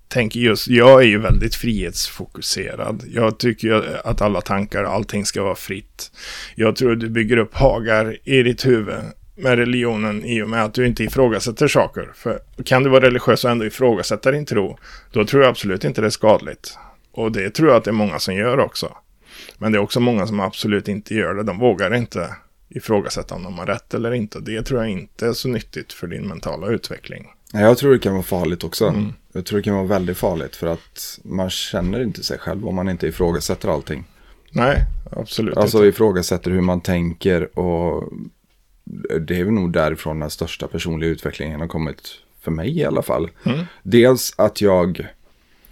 tänker just, jag är ju väldigt frihetsfokuserad. Jag tycker ju att alla tankar, allting ska vara fritt. Jag tror att du bygger upp hagar i ditt huvud med religionen i och med att du inte ifrågasätter saker. För kan du vara religiös och ändå ifrågasätta din tro, då tror jag absolut inte det är skadligt. Och det tror jag att det är många som gör också. Men det är också många som absolut inte gör det. De vågar inte ifrågasätta om de har rätt eller inte. Det tror jag inte är så nyttigt för din mentala utveckling. Jag tror det kan vara farligt också. Mm. Jag tror det kan vara väldigt farligt för att man känner inte sig själv om man inte ifrågasätter allting. Nej, absolut Alltså inte. ifrågasätter hur man tänker och det är väl nog därifrån den största personliga utvecklingen har kommit för mig i alla fall. Mm. Dels att jag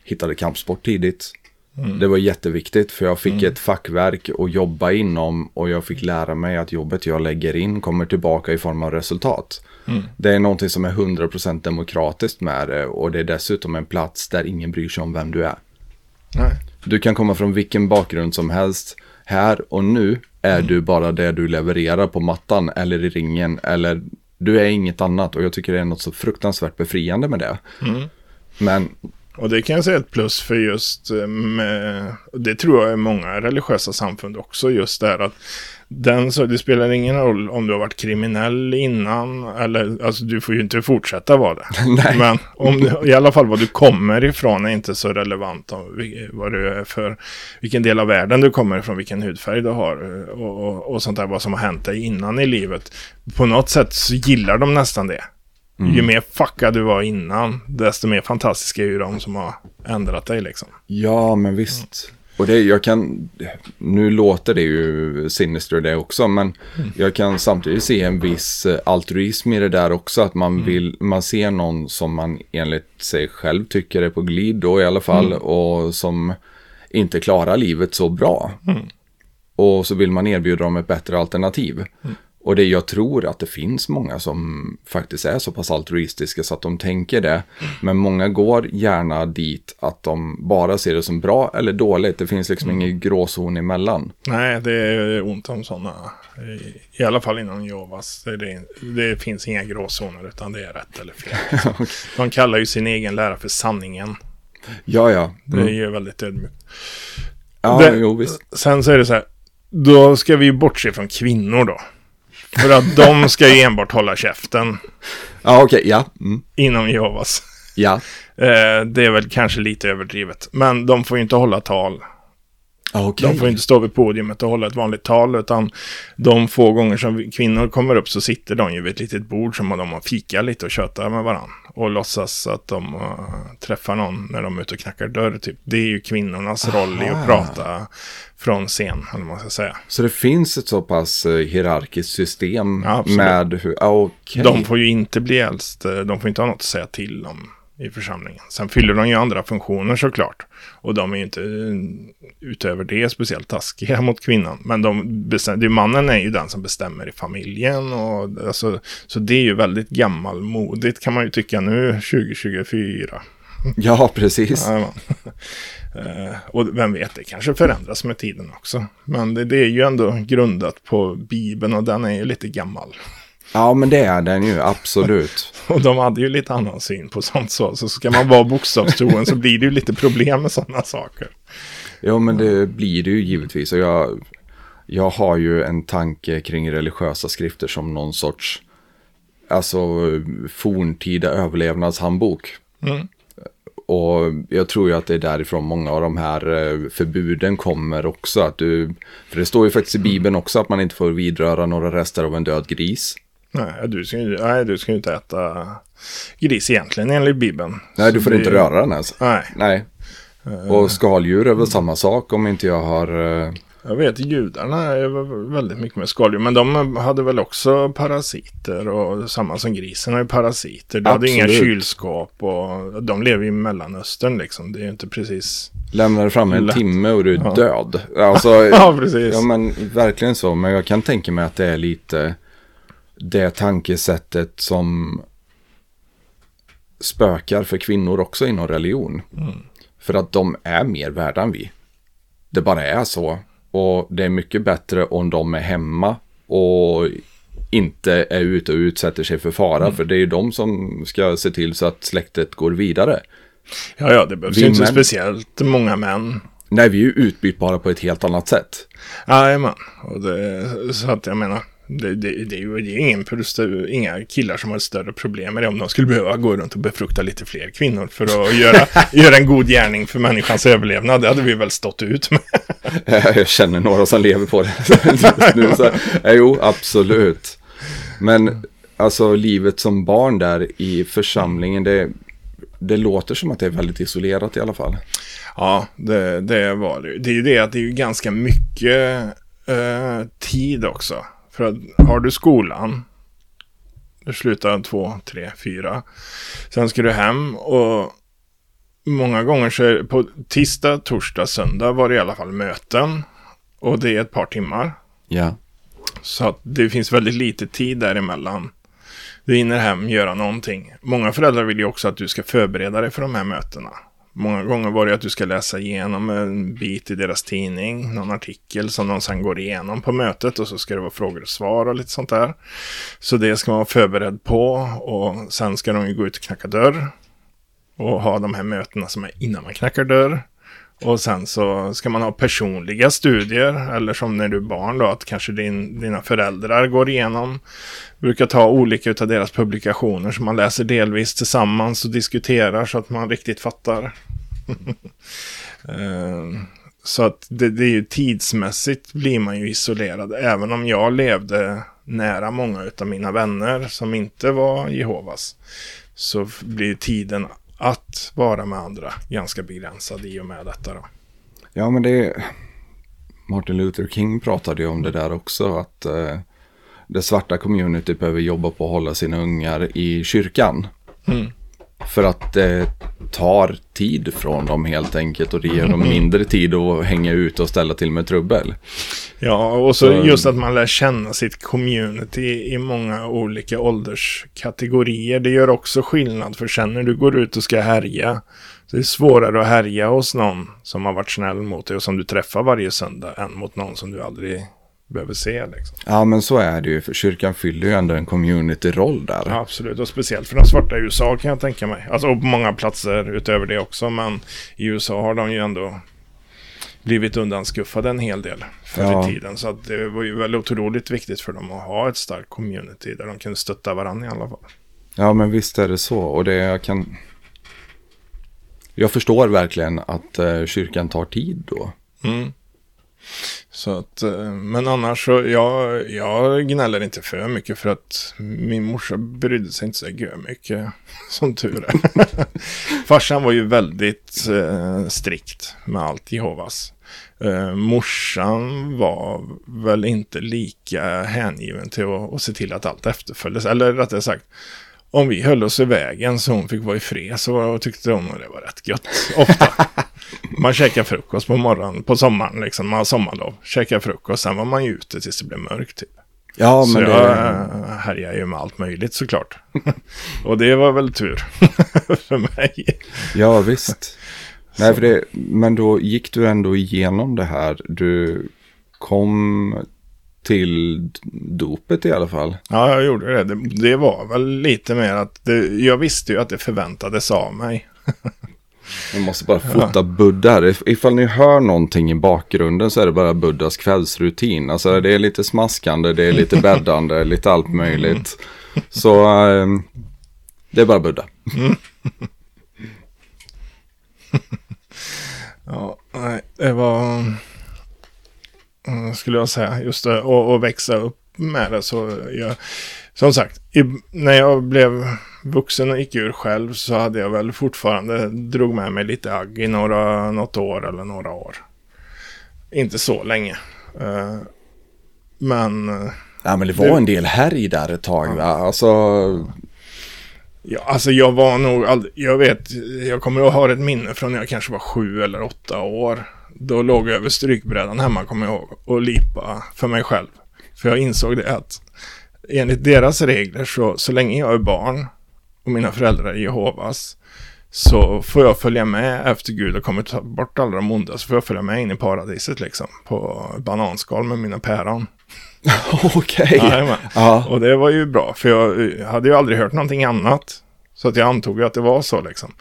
hittade kampsport tidigt. Mm. Det var jätteviktigt för jag fick ett fackverk att jobba inom och jag fick lära mig att jobbet jag lägger in kommer tillbaka i form av resultat. Mm. Det är någonting som är 100% demokratiskt med det och det är dessutom en plats där ingen bryr sig om vem du är. Nej. Du kan komma från vilken bakgrund som helst. Här och nu är du bara det du levererar på mattan eller i ringen eller du är inget annat och jag tycker det är något så fruktansvärt befriande med det. Mm. Men Och det kan jag säga är ett plus för just eh, med, det tror jag är många religiösa samfund också, just det här att den så, det spelar ingen roll om du har varit kriminell innan, eller alltså du får ju inte fortsätta vara det. Nej. Men om, du- i alla fall vad du kommer ifrån är inte så relevant om vad du är för, vilken del av världen du kommer ifrån, vilken hudfärg du har eh, och, och, och sånt där, vad som har hänt dig innan i livet. På något sätt så gillar de nästan det. Ju mer fuckad du var innan, desto mer fantastiska är ju de som har ändrat dig liksom. Ja, men visst. Och det, jag kan, nu låter det ju sinister det också, men jag kan samtidigt se en viss eh, altruism i det där också, att man vill, man ser någon som man enligt sig själv tycker är på glid då i alla fall, och som inte klarar livet så bra. Och så vill man erbjuda dem ett bättre alternativ. Och det jag tror att det finns många som faktiskt är så pass altruistiska så att de tänker det. Men många går gärna dit att de bara ser det som bra eller dåligt. Det finns liksom ingen gråzon emellan. Nej, det är ont om sådana. I, alla fall inom Jovas. Det, det, det finns inga gråzoner utan det är rätt eller fel. De kallar ju sin egen lära för sanningen. Ja, ja. Det är Mm. ju väldigt ödmjukt. Ja, det- jo visst. Sen så är det så här. Då ska vi bortse från kvinnor då. För att de ska ju enbart hålla käften Ja, okej, ja. Mm. inom Jehovas. Ja. Eh, det är väl kanske lite överdrivet. Men de får ju inte hålla tal. Okej. De får inte stå vid podiumet och hålla ett vanligt tal, utan de få gånger som kvinnor kommer upp så sitter de ju vid ett litet bord som de har fika lite och köta med varandra. Och låtsas att de uh, träffar någon när de är ute och knackar dörr, typ. Det är ju kvinnornas roll i Aha. att prata från scen, eller man ska säga. Så det finns ett så pass eh, hierarkiskt system Ja, med hur, okej. De får ju inte bli äldst, eh, de får inte ha något att säga till om i församlingen. Sen fyller de ju andra funktioner såklart. Och de är ju inte utöver det speciellt taskiga mot kvinnan. Men de bestäm- är, mannen är ju den som bestämmer i familjen. Och, alltså, så det är ju väldigt gammalmodigt kan man ju tycka nu 2024. Ja, precis. Jajamän. Eh, och vem vet, det kanske förändras med tiden också. Men det, det är ju ändå grundat på Bibeln och den är ju lite gammal. Ja, men det är den ju, absolut. Och de hade ju lite annan syn på sånt så. Så ska man vara bokstavstroen så blir det ju lite problem med sådana saker. Ja, men det blir det ju givetvis. Och jag, jag har ju en tanke kring religiösa skrifter som någon sorts, alltså forntida överlevnadshandbok. Mm. Och jag tror ju att det är därifrån många av de här eh, förbuden kommer också. Att du, för det står ju faktiskt i Bibeln också att man inte får vidröra några rester av en död gris. Nej du, ska ju, nej, du ska ju inte äta gris egentligen enligt Bibeln. Nej, du får det- inte röra den ens. Nej, Nej. Och skaldjur är väl samma sak om inte jag har... eh, jag vet judarna är väldigt mycket med skaldjur. Men de hade väl också parasiter och samma som grisen har ju parasiter. De hade inga Absolut. kylskåp och de lever i Mellanöstern liksom. Det är ju inte precis... Lämnar fram en Lätt. timme och du är Ja. död. Alltså, Ja, precis. ja men verkligen så. Men jag kan tänka mig att det är lite det tankesättet som spökar för kvinnor också inom religion. För att de är mer värda än vi. Det bara är så. Och det är mycket bättre om de är hemma och inte är ute och utsätter sig för fara. För det är ju de som ska se till så att släktet går vidare. Ja, ja, det behövs Vi ju inte män- speciellt många män. Nej, vi är ju utbytbara på ett helt annat sätt. Jajamän. Och det, så att jag menar, det, det, det är ju det är ingen, inga killar som har ett större problem med det om de skulle behöva gå runt och befrukta lite fler kvinnor för att göra, göra en god gärning för människans överlevnad. Det hade vi väl stått ut med. Jag känner några som lever på det nu. Så, jo, absolut. Men alltså livet som barn där i församlingen, det, det låter som att det är väldigt isolerat i alla fall. Ja, det, det var det. Det är ju det att det är ju ganska mycket eh, tid också. För att har du skolan, du slutar två, tre, fyra. Sen ska du hem och många gånger så är det på tisdag, torsdag, söndag var det i alla fall möten. Och det är ett par timmar. Ja. Så att det finns väldigt lite tid däremellan. Du hinner hem, göra någonting. Många föräldrar vill ju också att du ska förbereda dig för de här mötena. Många gånger var det att du ska läsa igenom en bit i deras tidning, någon artikel som de sen går igenom på mötet och så ska det vara frågor och svar och lite sånt där. Så det ska man vara förberedd på och sen ska de ju gå ut och knacka dörr. och ha de här mötena som är innan man knackar dörr. Och sen så ska man ha personliga studier, eller som när du är barn då, att kanske din, dina föräldrar går igenom. Brukar ta olika av deras publikationer som man läser delvis tillsammans och diskuterar så att man riktigt fattar. Eh, så att det, det är ju tidsmässigt blir man ju isolerad. Även om jag levde nära många av mina vänner som inte var Jehovas. Så blir tiden att vara med andra ganska begränsad i och med detta då. Ja, men det... Martin Luther King pratade ju om det där också, att eh, det svarta communityt behöver jobba på att hålla sina ungar i kyrkan. Mm. För att det tar tid från dem helt enkelt och det ger dem mindre tid att hänga ut och ställa till med trubbel. Ja, och så, så just att man lär känna sitt community i många olika ålderskategorier. Det gör också skillnad, för sen när du går ut och ska härja, så det är svårare att härja hos någon som har varit snäll mot dig och som du träffar varje söndag, än mot någon som du aldrig behöver se. Liksom. Ja, men så är det ju. För kyrkan fyller ju ändå en community-roll där. Ja, absolut. Och speciellt för de svarta i USA kan jag tänka mig. Alltså, och på många platser utöver det också. Men i USA har de ju ändå blivit undanskuffade en hel del förr ja. i tiden. Så det var ju väldigt otroligt viktigt för dem att ha ett starkt community där de kunde stötta varandra i alla fall. Ja, men visst är det så. Och det jag kan... Jag förstår verkligen att uh, kyrkan tar tid då. Mm. Så att, eh, men annars så, jag, jag gnäller inte för mycket för att min morsa brydde sig inte så mycket, som tur är. Farsan var ju väldigt eh, strikt med allt Jehovas. Eh, morsan var väl inte lika hängiven till att, att se till att allt efterföljdes. Eller rättare sagt, om vi höll oss i vägen så hon fick vara i fred så tyckte hon att det var rätt gött. Ofta. Man käkar frukost på morgonen, på sommaren liksom. Man har sommarlov. Käkar frukost, sen var man ju ute tills det blev mörkt typ. Ja, men så det... jag härjar ju med allt möjligt såklart. och det var väl tur för mig. Ja, visst. Nej, för det, men då gick du ändå igenom det här. Du kom till dopet i alla fall. Ja, jag gjorde det. Det, det var väl lite mer att det, jag visste ju att det förväntades av mig. Jag måste bara fota ja. Buddha. Ifall ni hör någonting i bakgrunden så är det bara Buddhas kvällsrutin. Alltså det är lite smaskande, det är lite bäddande, lite allt möjligt. Så äh, det är bara Buddha. ja, nej, det var... Mm, skulle jag säga. Just det, och, och växa upp med det. Så jag, som sagt, i, när jag blev vuxen och gick ur själv så hade jag väl fortfarande drog med mig lite agg i några, något år eller några år. Inte så länge. Uh, men... Ja, men det var det, en del härj där ett tag. Ja. Alltså... Ja, alltså jag var nog aldrig, jag vet, jag kommer att ha ett minne från när jag kanske var sju eller åtta år. Då låg jag över strykbrädan hemma, kommer jag ihåg, och lipa för mig själv. För jag insåg det att enligt deras regler så, så länge jag är barn och mina föräldrar är Jehovas så får jag följa med efter Gud har kommit bort alla de onda. Så får jag följa med in i paradiset liksom. På bananskal med mina päron. Okej. Okay. Ja. Och det var ju bra. För jag hade ju aldrig hört någonting annat. Så att jag antog ju att det var så liksom.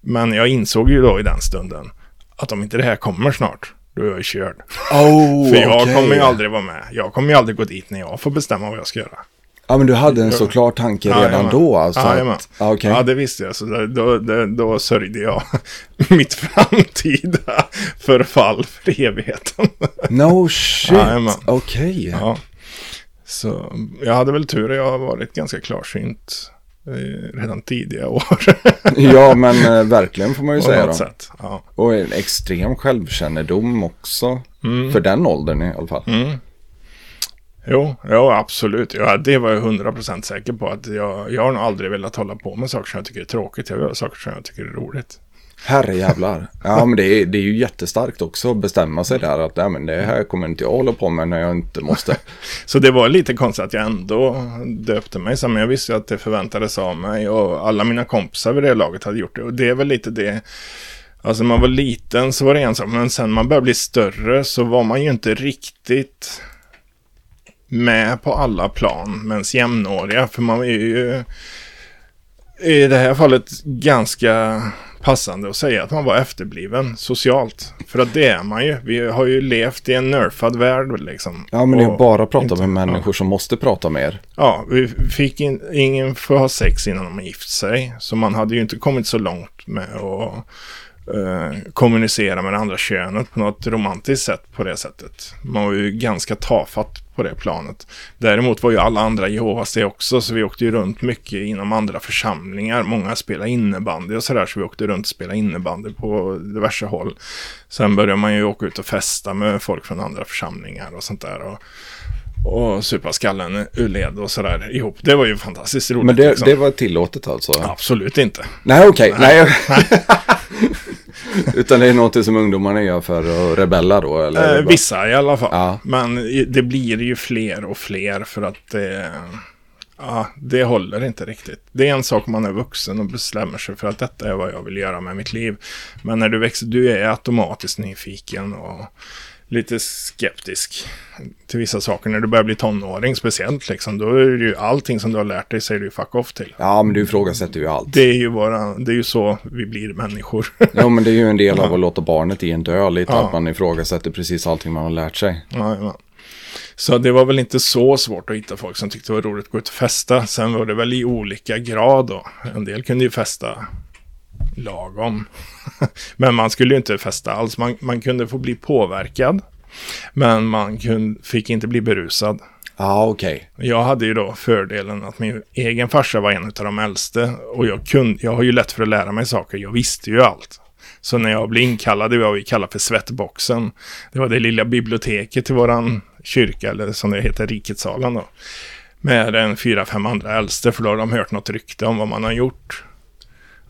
Men jag insåg ju då i den stunden att om inte det här kommer snart, då är jag körd. Oh, För jag okay. kommer ju aldrig vara med. Jag kommer ju aldrig gå dit när jag får bestämma vad jag ska göra. Ja, men du hade en så klar tanke ja, redan då alltså? Ja, att, ja, okay. ja, det visste jag. Så då, då, då, sörjde jag mitt framtida förfall för evigheten. No shit, okej. Okay. Ja. Så jag hade väl tur, jag har varit ganska klarsynt eh, redan tidiga år. ja, men eh, verkligen får man ju säga. Då. Sätt, ja. Och en extrem självkännedom också. Mm. För den åldern i alla fall. Mm. Jo, jo absolut. Ja, det var jag hundra procent säker på. att jag, jag har nog aldrig velat hålla på med saker som jag tycker är tråkigt. Jag vill ha saker som jag tycker är roligt. Herre jävlar. Ja, men det är, det är ju jättestarkt också att bestämma sig där att nej, men det här kommer inte jag hålla på med när jag inte måste. så det var lite konstigt att jag ändå döpte mig. Men jag visste att det förväntades av mig och alla mina kompisar vid det laget hade gjort det. Och det är väl lite det. Alltså man var liten så var det en sak, men sen man började bli större så var man ju inte riktigt med på alla plan, men jämnåriga. För man är ju i det här fallet ganska passande att säga att man var efterbliven socialt. För att det är man ju. Vi har ju levt i en nerfad värld liksom. Ja, men är Och bara att prata inte- med människor som måste prata med er. Ja, vi fick in, ingen får ha sex innan de har gift sig. Så man hade ju inte kommit så långt med att eh, kommunicera med det andra könet på något romantiskt sätt på det sättet. Man var ju ganska tafatt på det planet. Däremot var ju alla andra Jehovas det också, så vi åkte ju runt mycket inom andra församlingar. Många spelade innebandy och sådär, så vi åkte runt och spelade innebandy på diverse håll. Sen började man ju åka ut och festa med folk från andra församlingar och sånt där. Och, och supa skallen ur led och sådär ihop. Det var ju fantastiskt roligt. Men det, liksom. det var tillåtet alltså? Absolut inte. Nej, okej. Nej. Utan det är något som ungdomarna gör för att rebella då? Eller? Eh, vissa i alla fall. Ja. Men det blir ju fler och fler för att det, ja, det håller inte riktigt. Det är en sak om man är vuxen och bestämmer sig för att detta är vad jag vill göra med mitt liv. Men när du växer, du är automatiskt nyfiken och lite skeptisk till vissa saker. När du börjar bli tonåring speciellt, liksom, då är det ju allting som du har lärt dig säger du fuck off till. Ja, men du ifrågasätter ju allt. Det är ju, våra, det är ju så vi blir människor. Ja, men det är ju en del av att låta barnet i en dö lite. Ja. Att man ifrågasätter precis allting man har lärt sig. Ja, ja. Så det var väl inte så svårt att hitta folk som tyckte det var roligt att gå ut och festa. Sen var det väl i olika grad då. En del kunde ju festa lagom. Men man skulle ju inte festa alls. Man, man kunde få bli påverkad. Men man kunde, fick inte bli berusad. Ja, okej. Jag hade ju då fördelen att min egen farsa var en av de äldste. Och jag, kunde, jag har ju lätt för att lära mig saker. Jag visste ju allt. Så när jag blev inkallad, var vad vi kallar för svettboxen. Det var det lilla biblioteket till våran kyrka, eller som det heter, riketsalen då. Med en fyra, fem andra äldste, för då har de hört något rykte om vad man har gjort.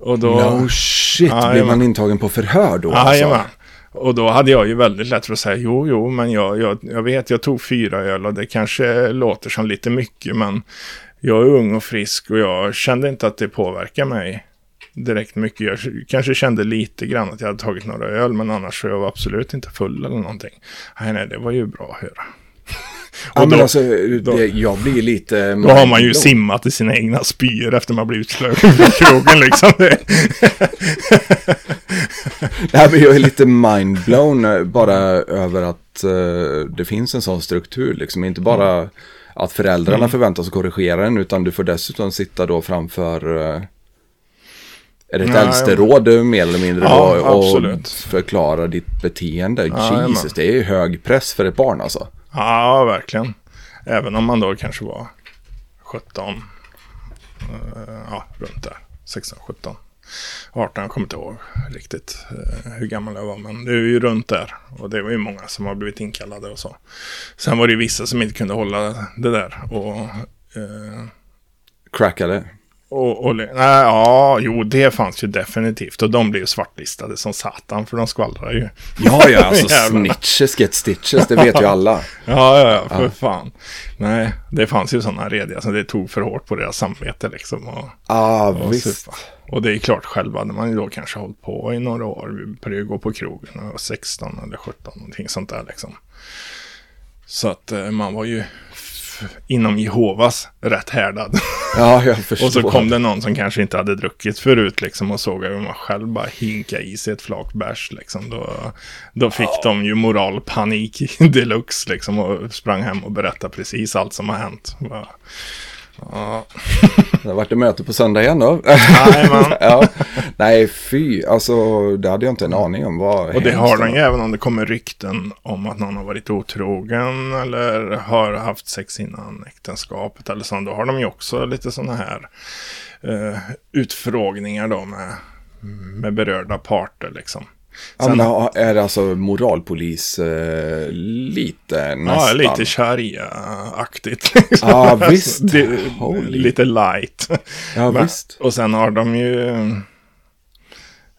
Och då... No shit, Ja, blir man intagen på förhör då? Jajamän. alltså? Och då hade jag ju väldigt lätt för att säga jo, jo, men jag, jag, jag vet, jag tog fyra öl och det kanske låter som lite mycket, men jag är ung och frisk och jag kände inte att det påverkar mig direkt mycket. Jag kanske kände lite grann att jag hade tagit några öl, men annars så jag var absolut inte full eller någonting. Nej, nej, det var ju bra att höra. Ja, Och men då- alltså, det, jag blir lite... Då har man ju simmat i sina egna spyor efter man blivit utslagen från krogen liksom. Det- Nej, men jag är lite mindblown eh, bara över att eh, det finns en sån struktur. Liksom. Inte bara att föräldrarna Mm. förväntas korrigera en, utan du får dessutom sitta då framför... Eh, är det ett Ja, äldsteråd mer eller mindre Ja, då, och förklara ditt beteende? jajamän. Jesus, det är ju hög press för ett barn alltså. Ja, verkligen. Även om man då kanske var 17. Eh, ja, runt där. 16, 17. 18, jag kommer inte ihåg riktigt eh, hur gammal jag var. Men det är ju runt där. Och det var ju många som har blivit inkallade och så. Sen var det ju vissa som inte kunde hålla det där. Och... Eh, Crackade och, och, nej, ja, jo, det fanns ju definitivt. Och de blev ju svartlistade som satan, för de skvallrar ju. Ja, ja, alltså snitches get stitches, det vet ju alla. Ja, ja, ja, för fan. Nej, det fanns ju sådana rediga som det tog för hårt på deras samvete liksom. Och, Ah, och visst. supa. Och det är klart, själv hade man ju då kanske hållit på i några år. Vi började gå på krogen när jag var 16 eller 17, någonting sånt där liksom. Så att eh, man var ju inom Jehovas rätt härdad. Ja, jag förstår. och så kom det någon som kanske inte hade druckit förut liksom och såg hur man själv bara hinka i sig ett flak bärs liksom. Då, då fick de ju moralpanik deluxe liksom och sprang hem och berättade precis allt som har hänt. Bara, ja, Det har varit ett möte på söndag igen då. Jajamän. ja. Nej, fy. Alltså, det hade jag inte en aning om. Vad Och det har de ju även om det kommer rykten om att någon har varit otrogen eller har haft sex innan äktenskapet eller så. Då har de ju också lite sådana här eh, utfrågningar då med, med berörda parter liksom. Ja, men ha- är det alltså moralpolis eh, lite nästan? Ja, lite sharia-aktigt. Liksom. Ja, visst. Det, lite light. Ja, Men- visst. Och sen har de ju,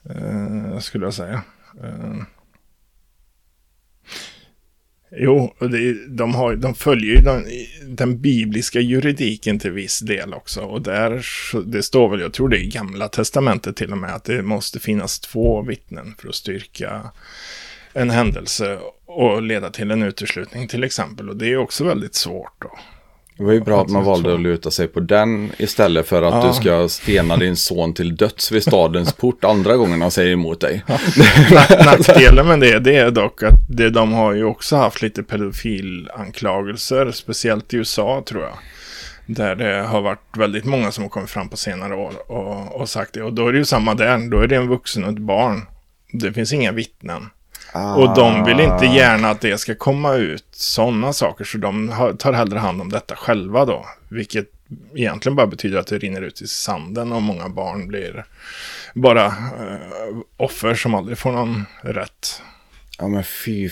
eh, skulle jag säga? Eh, jo, det, de, har, de följer ju den, den bibliska juridiken till viss del också. Och där, det står väl, jag tror det är i gamla testamentet till och med, att det måste finnas två vittnen för att styrka en händelse och leda till en uteslutning till exempel. Och det är också väldigt svårt då. Det var ju bra att man valde att luta sig på den istället för att Ja. du ska stena din son till döds vid stadens port andra gången han säger emot dig. Nackdelen med det, det är dock att det, de har ju också haft lite pedofilanklagelser, speciellt i USA tror jag. Där det har varit väldigt många som har kommit fram på senare år och, och sagt det. Och då är det ju samma där, då är det en vuxen och ett barn. Det finns inga vittnen. Och de vill inte gärna att det ska komma ut sådana saker, så de tar hellre hand om detta själva då. Vilket egentligen bara betyder att det rinner ut i sanden och många barn blir bara eh, offer som aldrig får någon rätt. Ja men fy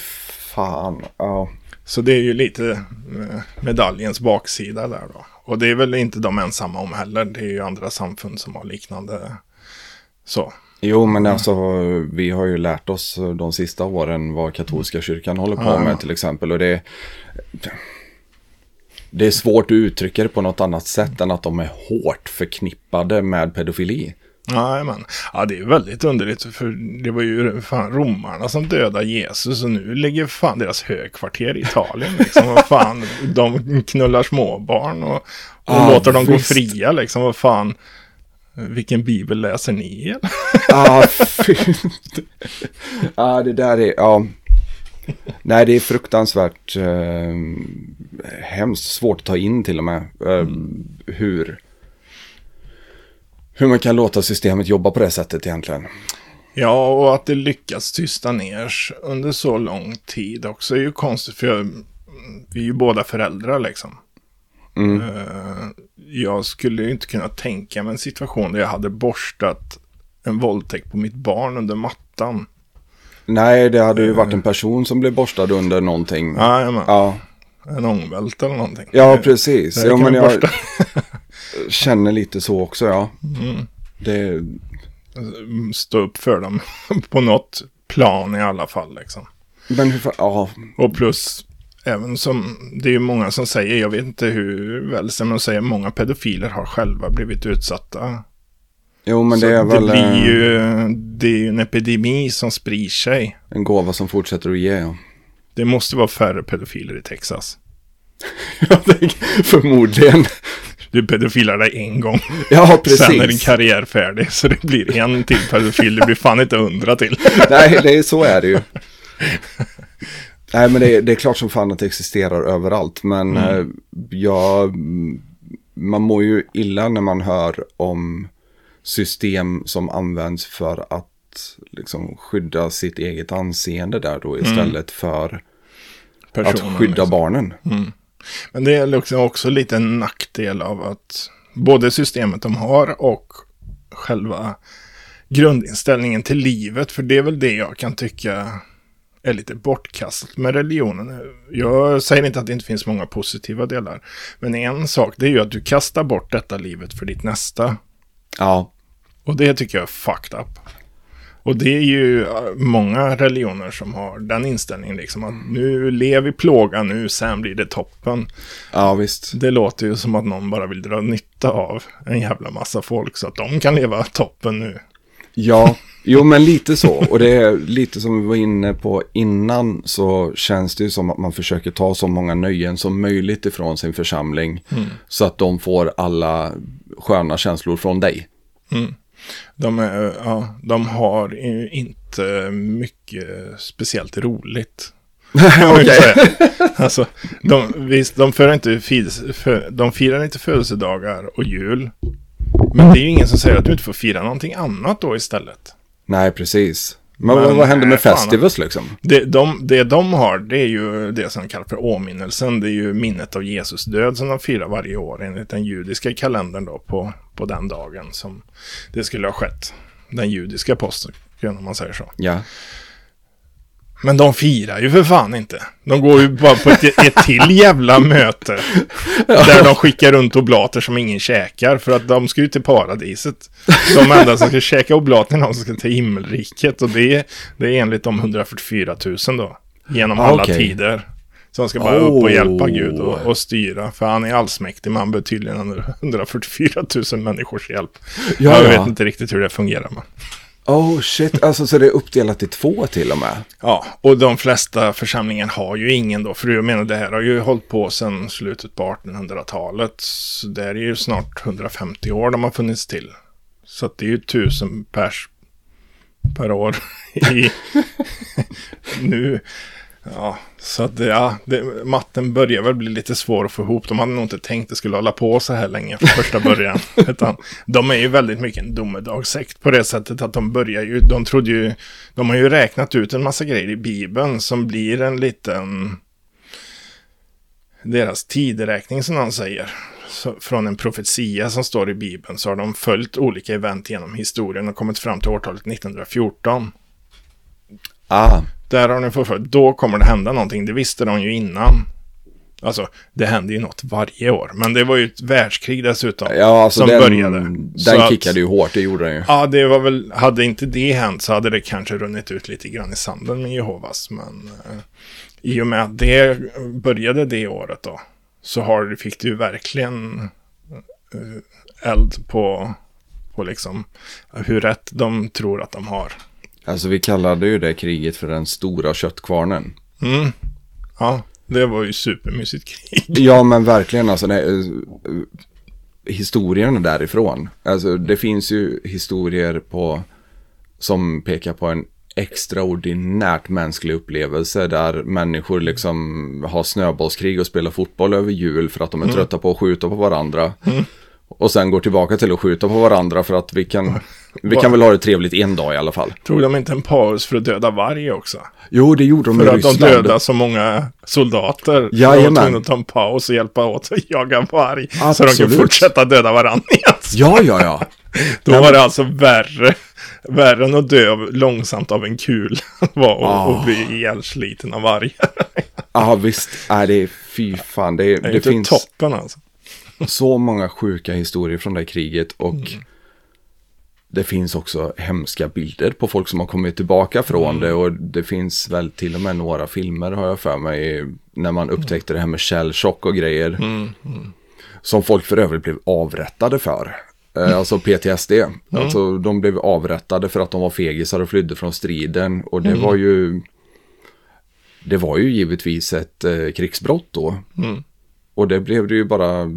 fan. Ja. Så det är ju lite eh, medaljens baksida där då. Och det är väl inte de ensamma om heller. Det är ju andra samfund som har liknande så. Jo men alltså vi har ju lärt oss de sista åren vad katolska kyrkan håller på med till exempel. Och det, det är svårt att uttrycka det på något annat sätt än att de är hårt förknippade med pedofili. Nej, men ja, det är väldigt underligt. För det var ju fan romarna som dödade Jesus och nu ligger fan deras högkvarter i Italien. Liksom. Vad fan, de knullar småbarn och, och Ja, låter dem gå visst. fria. Liksom. Vad fan, vilken bibel läser ni? Ja, fy. ja, det där är, ja. Nej, det är fruktansvärt eh, hemskt svårt att ta in till och med. Eh, hur, hur man kan låta systemet jobba på det sättet egentligen. Ja, och att det lyckas tysta ner under så lång tid också är ju konstigt. För jag, vi är ju båda föräldrar liksom. Mm. Eh, jag skulle ju inte kunna tänka mig en situation där jag hade borstat en våldtäkt på mitt barn under mattan. Nej, det hade ju varit en person som blev borstad under någonting. Ja, jajamän. Ja, En ångvält eller någonting. ja precis. Ja, men jag känner lite så också, ja. Mm. Det, Stå upp för dem på något plan i alla fall liksom. men hur ja. Och plus, även som, det är ju många som säger, jag vet inte hur väl men säger många pedofiler har själva blivit utsatta. Jo, men Så det är väl det blir eh, ju, det är ju en epidemi som sprider sig. en gåva som fortsätter att ge. Ja. Det måste vara färre pedofiler i Texas. Förmodligen. Du pedofilar dig en gång. Ja, Sen är din precis. karriär färdig. Så det blir en till pedofil. Det blir fan inte hundra till. Nej, det är, så är det ju. Nej, men det är, det är klart som fan att det existerar överallt. Men eh, jag, man mår ju illa när man hör om system som används för att liksom skydda sitt eget anseende där då istället för att Personen, skydda liksom. barnen. Men det är liksom också lite en nackdel av att både systemet de har och själva grundinställningen till livet. För det är väl det jag kan tycka är lite bortkastat med religionen. Jag säger inte att det inte finns många positiva delar. Men en sak det är ju att du kastar bort detta livet för ditt nästa. Ja, Och det tycker jag är fucked up. Och det är ju äh, många religioner som har den inställningen liksom att nu lever vi plåga nu, sen blir det toppen. ja visst. Det låter ju som att någon bara vill dra nytta av en jävla massa folk så att de kan leva toppen nu. Ja, jo men lite så. Och det är lite som vi var inne på innan så känns det ju som att man försöker ta så många nöjen som möjligt ifrån sin församling. Så att de får alla sköna känslor från dig. De, är, ja, de har ju inte mycket speciellt roligt. säga. alltså, de, visst, de, för inte, för, de firar inte födelsedagar och jul. Men det är ju ingen som säger att du inte får fira någonting annat då istället. Nej, precis. Men, Men, vad, händer med nej, fan. festivals liksom? Det de, det de har, det är ju det som kallas för åminnelsen. Det är ju minnet av Jesus död som de firar varje år enligt den judiska kalendern då på, på den dagen som det skulle ha skett. Den judiska påsken, om man säger så. Ja. Men de firar ju för fan inte. De går ju bara på ett, ett till jävla möte. Där de skickar runt oblater som ingen käkar. För att de ska ju till paradiset. De enda som ska käka oblater är de som ska till himmelriket. Och det är, det är enligt de 144 000 då. Genom Ah, alla okej. tider. Så han ska bara upp och hjälpa Oh. Gud och, och styra. För han är allsmäktig. Man behöver tydligen 144 000 människors hjälp. Ja, jag ja. vet inte riktigt hur det fungerar. Men. Oh shit, alltså så det är uppdelat i två till och med. Ja, och de flesta församlingar har ju ingen då. För jag menar, det här har ju hållit på sedan slutet på 1800-talet. Så det är ju snart 150 år de har funnits till. Så att det är ju tusen pers per år i nu. Ja, så att ja, det, matten börjar väl bli lite svår att få ihop. De hade nog inte tänkt att det skulle hålla på så här länge från första början. Utan de är ju väldigt mycket en domedagssekt på det sättet att de börjar ju, de trodde ju, de har ju räknat ut en massa grejer i Bibeln som blir en liten, deras tideräkning som någon säger. Så, från en profetia som står i Bibeln så har de följt olika event genom historien och kommit fram till årtalet 1914. Ah, Där har ni fått Då kommer det hända någonting. Det visste de ju innan. Alltså, det händer ju något varje år. Men det var ju ett världskrig dessutom. ja alltså som den, började. Så den att- kickade ju hårt, det gjorde den ju. Ja, det var väl, hade inte det hänt så hade det kanske runnit ut lite grann i sanden med Jehovas. Men eh, i och med att det började det året då, så har, fick du ju verkligen eh, eld på, på liksom hur rätt de tror att de har. Alltså vi kallade ju det kriget för den stora köttkvarnen. Mm. Ja, det var ju supermysigt krig. Ja men verkligen alltså, nej, eh, historien därifrån. Alltså det finns ju historier på, som pekar på en extraordinärt mänsklig upplevelse där människor liksom har snöbollskrig och spelar fotboll över jul för att de är trötta på att skjuta på varandra. Och sen går tillbaka till att skjuta på varandra för att vi kan, vi kan väl ha det trevligt en dag i alla fall. Tog de inte en paus för att döda varg också? Jo, det gjorde de För i att de dödade så många soldater. De Jajamän. var tvungna att ta en paus och hjälpa åt att jaga varg. Så de Absolut. kan fortsätta döda varandra igen. Ja, ja, ja. Då var det alltså värre, värre än att dö av, långsamt av en kul. var att Ah. att bli ihjälsliten av vargar. Ja, visst. Är det fy fan. Det, Det är det inte finns toppen alltså. Så många sjuka historier från det kriget och Mm. det finns också hemska bilder på folk som har kommit tillbaka från Mm. det och det finns väl till och med några filmer har jag för mig när man upptäckte det här med källchock och grejer. Mm, Som folk för övrigt blev avrättade för. Eh, Alltså PTSD. Mm. Alltså de blev avrättade för att de var fegisar och flydde från striden. Och det Mm. var ju... Det var ju givetvis ett eh, krigsbrott då. Mm. Och det blev det ju bara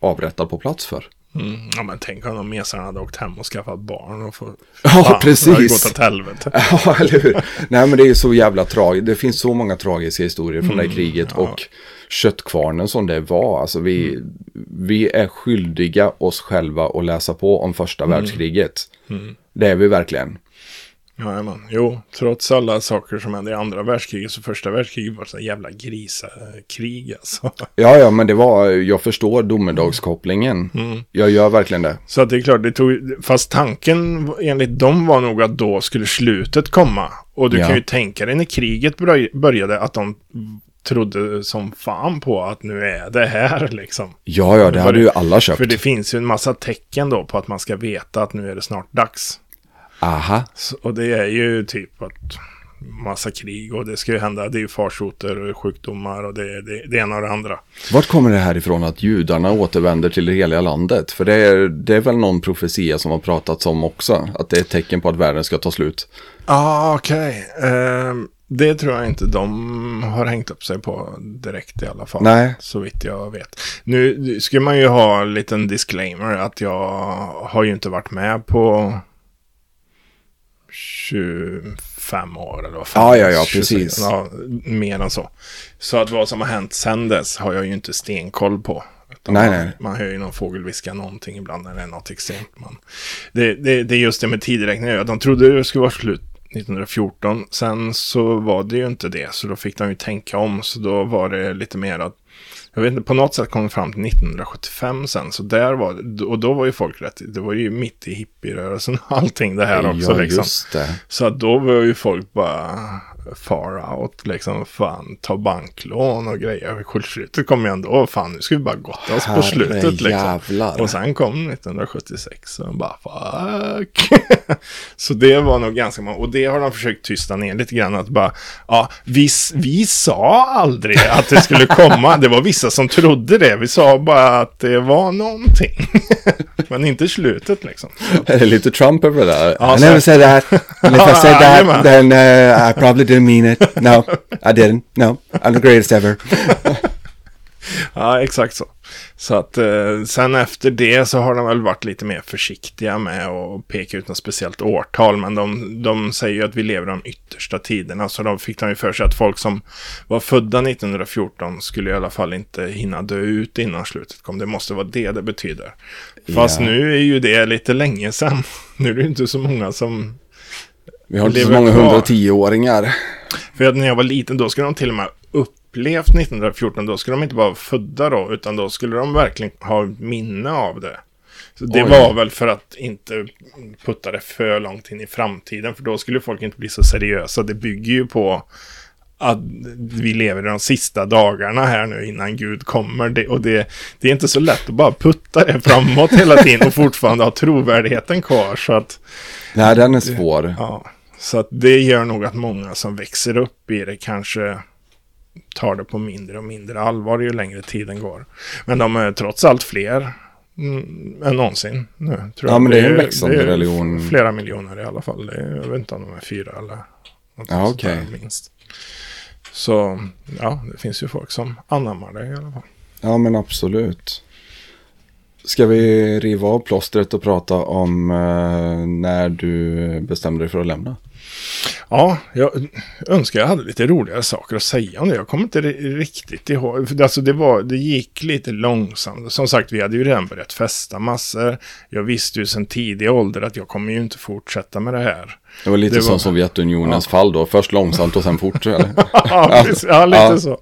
avrättad på plats för. Mm. Ja men tänk om de mesarna hade åkt hem och skaffat barn och få... Ja, Fan, Det hade precis. gått åt helvete. Ja, eller hur? Nej, men det är så jävla tragiskt. Det finns så många tragiska historier från det här kriget. Mm, ja. Och köttkvarnen som det var. Alltså vi, vi är skyldiga oss själva att läsa på om första Mm. världskriget. Det är vi verkligen. Jajamän. Jo, trots alla saker som hände i andra världskriget så första världskriget var så jävla grisakrig alltså. Ja, ja, men det var, jag förstår domedagskopplingen. Mm. Jag gör verkligen det. Så att det är klart, det tog, fast tanken enligt dem var nog att då skulle slutet komma. Och du Ja. kan ju tänka dig när kriget börj- började att de trodde som fan på att nu är det här liksom. Ja, ja, det hade ju alla köpt. För det finns ju en massa tecken då på att man ska veta att nu är det snart dags. Aha. Så, och det är ju typ att massa krig och det ska ju hända, det är ju farsoter och sjukdomar och det, det, det ena och det andra. Vart kommer det här ifrån att judarna återvänder till det heliga landet? För det är, det är väl någon profetia som har pratats om också. Att det är ett tecken på att världen ska ta slut. Ah, okej. Ehm, det tror jag inte de har hängt upp sig på direkt i alla fall. Nej. Så vitt jag vet. Nu ska man ju ha en liten disclaimer att jag har ju inte varit med på 25 år eller vad fan. Ja, ja, ja, 26, precis. Ja, mer än så. Så att vad som har hänt sedan dess har jag ju inte stenkoll på. Nej, man, nej. man hör ju någon fågel viska någonting ibland när det är något extremt. Men det, det, det är just det med tideräkningen. De trodde det skulle vara slut 1914. Sen så var det ju inte det. Så då fick de ju tänka om. Så då var det lite mer att jag vet inte, på något sätt kom det fram till 1975 sen. Så där var och då var ju folk rätt, det var ju mitt i hippierörelsen och allting det här också ja, liksom. Så då var ju folk bara far out, liksom fan ta banklån och grejer. Slutet kom ju ändå, fan nu ska vi bara gotta oss på slutet liksom. Och sen kom 1976 och bara fuck. så det var nog ganska många. Och det har de försökt tysta ner lite grann. Att bara, ja, vi, vi sa aldrig att det skulle komma. Det var vissa som trodde det. Vi sa bara att det var någonting. Men inte slutet liksom. Är det lite Trump över det där? Ja, I never said that. And if I said that, then uh, I probably didn't mean it. No, I didn't. No, I'm the greatest ever. Ja, exakt så. Så att eh, sen efter det så har de väl varit lite mer försiktiga med att peka ut något speciellt årtal. Men de, de säger ju att vi lever de yttersta tiderna. Så då fick de ju för sig att folk som var födda 1914 skulle i alla fall inte hinna dö ut innan slutet kom. Det måste vara det det betyder. Fast Ja. nu är ju det lite länge sedan. Nu är det inte så många som... Vi har inte så många kvar. 110-åringar. För att när jag var liten då skulle de till och med upplevt 1914. Då skulle de inte bara vara födda då, utan då skulle de verkligen ha minne av det. Så det Oj. var väl för att inte putta det för långt in i framtiden. För då skulle folk inte bli så seriösa. Det bygger ju på att vi lever i de sista dagarna här nu innan Gud kommer. Det, och det, det är inte så lätt att bara putta det framåt hela tiden och fortfarande ha trovärdigheten kvar. Så att Nej, den är svår. Ja, så att det gör nog att många som växer upp i det kanske tar det på mindre och mindre allvar ju längre tiden går. Men de är trots allt fler mm, än någonsin nu. Tror Ja, jag. men det är en växande religion. Flera miljoner i alla fall. Det är, jag vet inte om de är fyra eller något Ja, sånt där okej. minst. Så ja, det finns ju folk som anammar det i alla fall. Ja, men absolut. Ska vi riva av plåstret och prata om eh, när du bestämde dig för att lämna? Ja, jag önskar jag hade lite roligare saker att säga om det. Jag kommer inte ri- riktigt ihåg. Alltså det, var, det gick lite långsamt. Som sagt, vi hade ju redan börjat festa massor. Jag visste ju sedan tidig ålder att jag kommer ju inte fortsätta med det här. Det var lite Det som var- Sovjetunionens fall då. Först långsamt och sen fort. ja, precis. ja, lite Ja. så.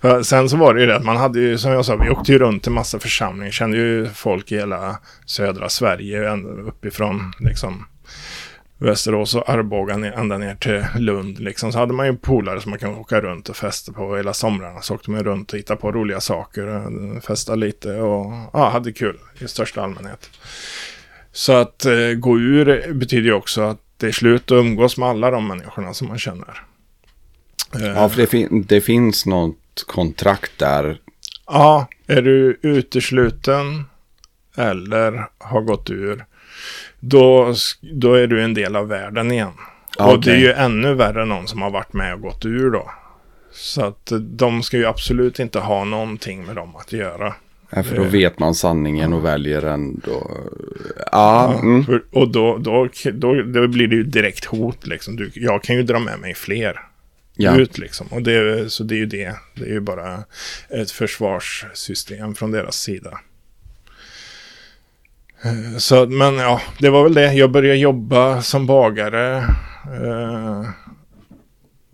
För sen så var det ju det att man hade ju, som jag sa, vi åkte ju runt till massa församlingar. Kände ju folk i hela södra Sverige, ända uppifrån liksom Västerås och Arboga ända ner till Lund. Liksom. Så hade man ju polare som man kan åka runt och festa på hela somrarna. Så åkte man runt och hittade på roliga saker, eh, festa lite och ja, hade kul i största allmänhet. Så att eh, gå ur betyder ju också att det är slut att umgås med alla de människorna som man känner. Eh, Ja, för det, fin- det finns något kontrakt där. Ja, är du utesluten eller har gått ur, då, då är du en del av världen igen. Ja, Och det är ju ännu värre någon som har varit med och gått ur då. Så att eh, de ska ju absolut inte ha någonting med dem att göra. Ja, för då vet man sanningen och väljer ändå. Ja, mm. För, och då, då, då, då blir det ju direkt hot liksom. Du, jag kan ju dra med mig fler. ja. ut liksom. Och det, så det är ju det. Det är ju bara ett försvarssystem från deras sida. Eh, så, men ja, det var väl det. Jag började jobba som bagare. Eh,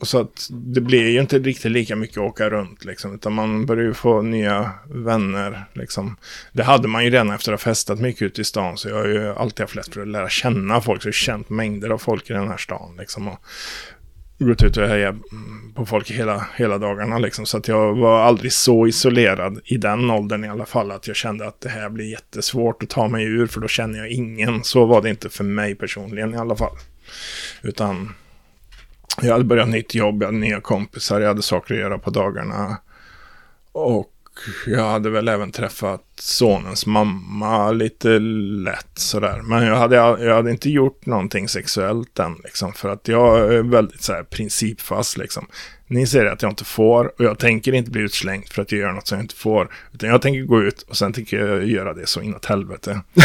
och så att det blev ju inte riktigt lika mycket att åka runt liksom. Utan man började ju få nya vänner liksom. Det hade man ju redan efter att ha festat mycket ute i stan. Så jag har ju alltid haft lätt för att lära känna folk. Så jag har känt mängder av folk i den här stan liksom. Och gått ut och hejat på folk hela, hela dagarna liksom. Så att jag var aldrig så isolerad i den åldern i alla fall. Att jag kände att det här blir jättesvårt att ta mig ur. För då känner jag ingen. Så var det inte för mig personligen i alla fall. Utan jag hade börjat nytt jobb, jag hade nya kompisar, jag hade saker att göra på dagarna. Och jag hade väl även träffat sonens mamma lite lätt sådär. Men jag hade, jag hade inte gjort någonting sexuellt än liksom. För att jag är väldigt så här principfast liksom. Ni säger att jag inte får och jag tänker inte bli utslängd för att jag gör något som jag inte får. Utan jag tänker gå ut och sen tänker jag göra det så inåt helvete.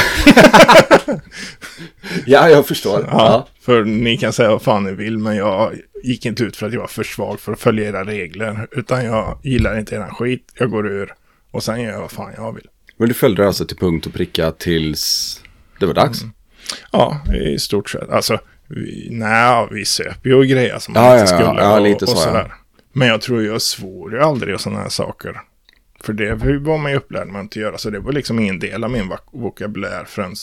ja, jag förstår. Ja, för ni kan säga vad fan ni vill, men jag gick inte ut för att jag var för svag för att följa era regler. Utan jag gillar inte eran skit, jag går ur och sen gör jag vad fan jag vill. Men du följde alltså till punkt och pricka tills det var dags? Ja, i stort sett. Alltså, vi, nej, vi söp ju och grejer som man Ja, inte ja, ja. skulle. Ja, och, lite och så, ja. sådär. Men jag tror jag svor ju aldrig och sådana här saker. För det var man ju upplärd med att inte göra. Så det var liksom ingen del av min vok- vokabulär förrän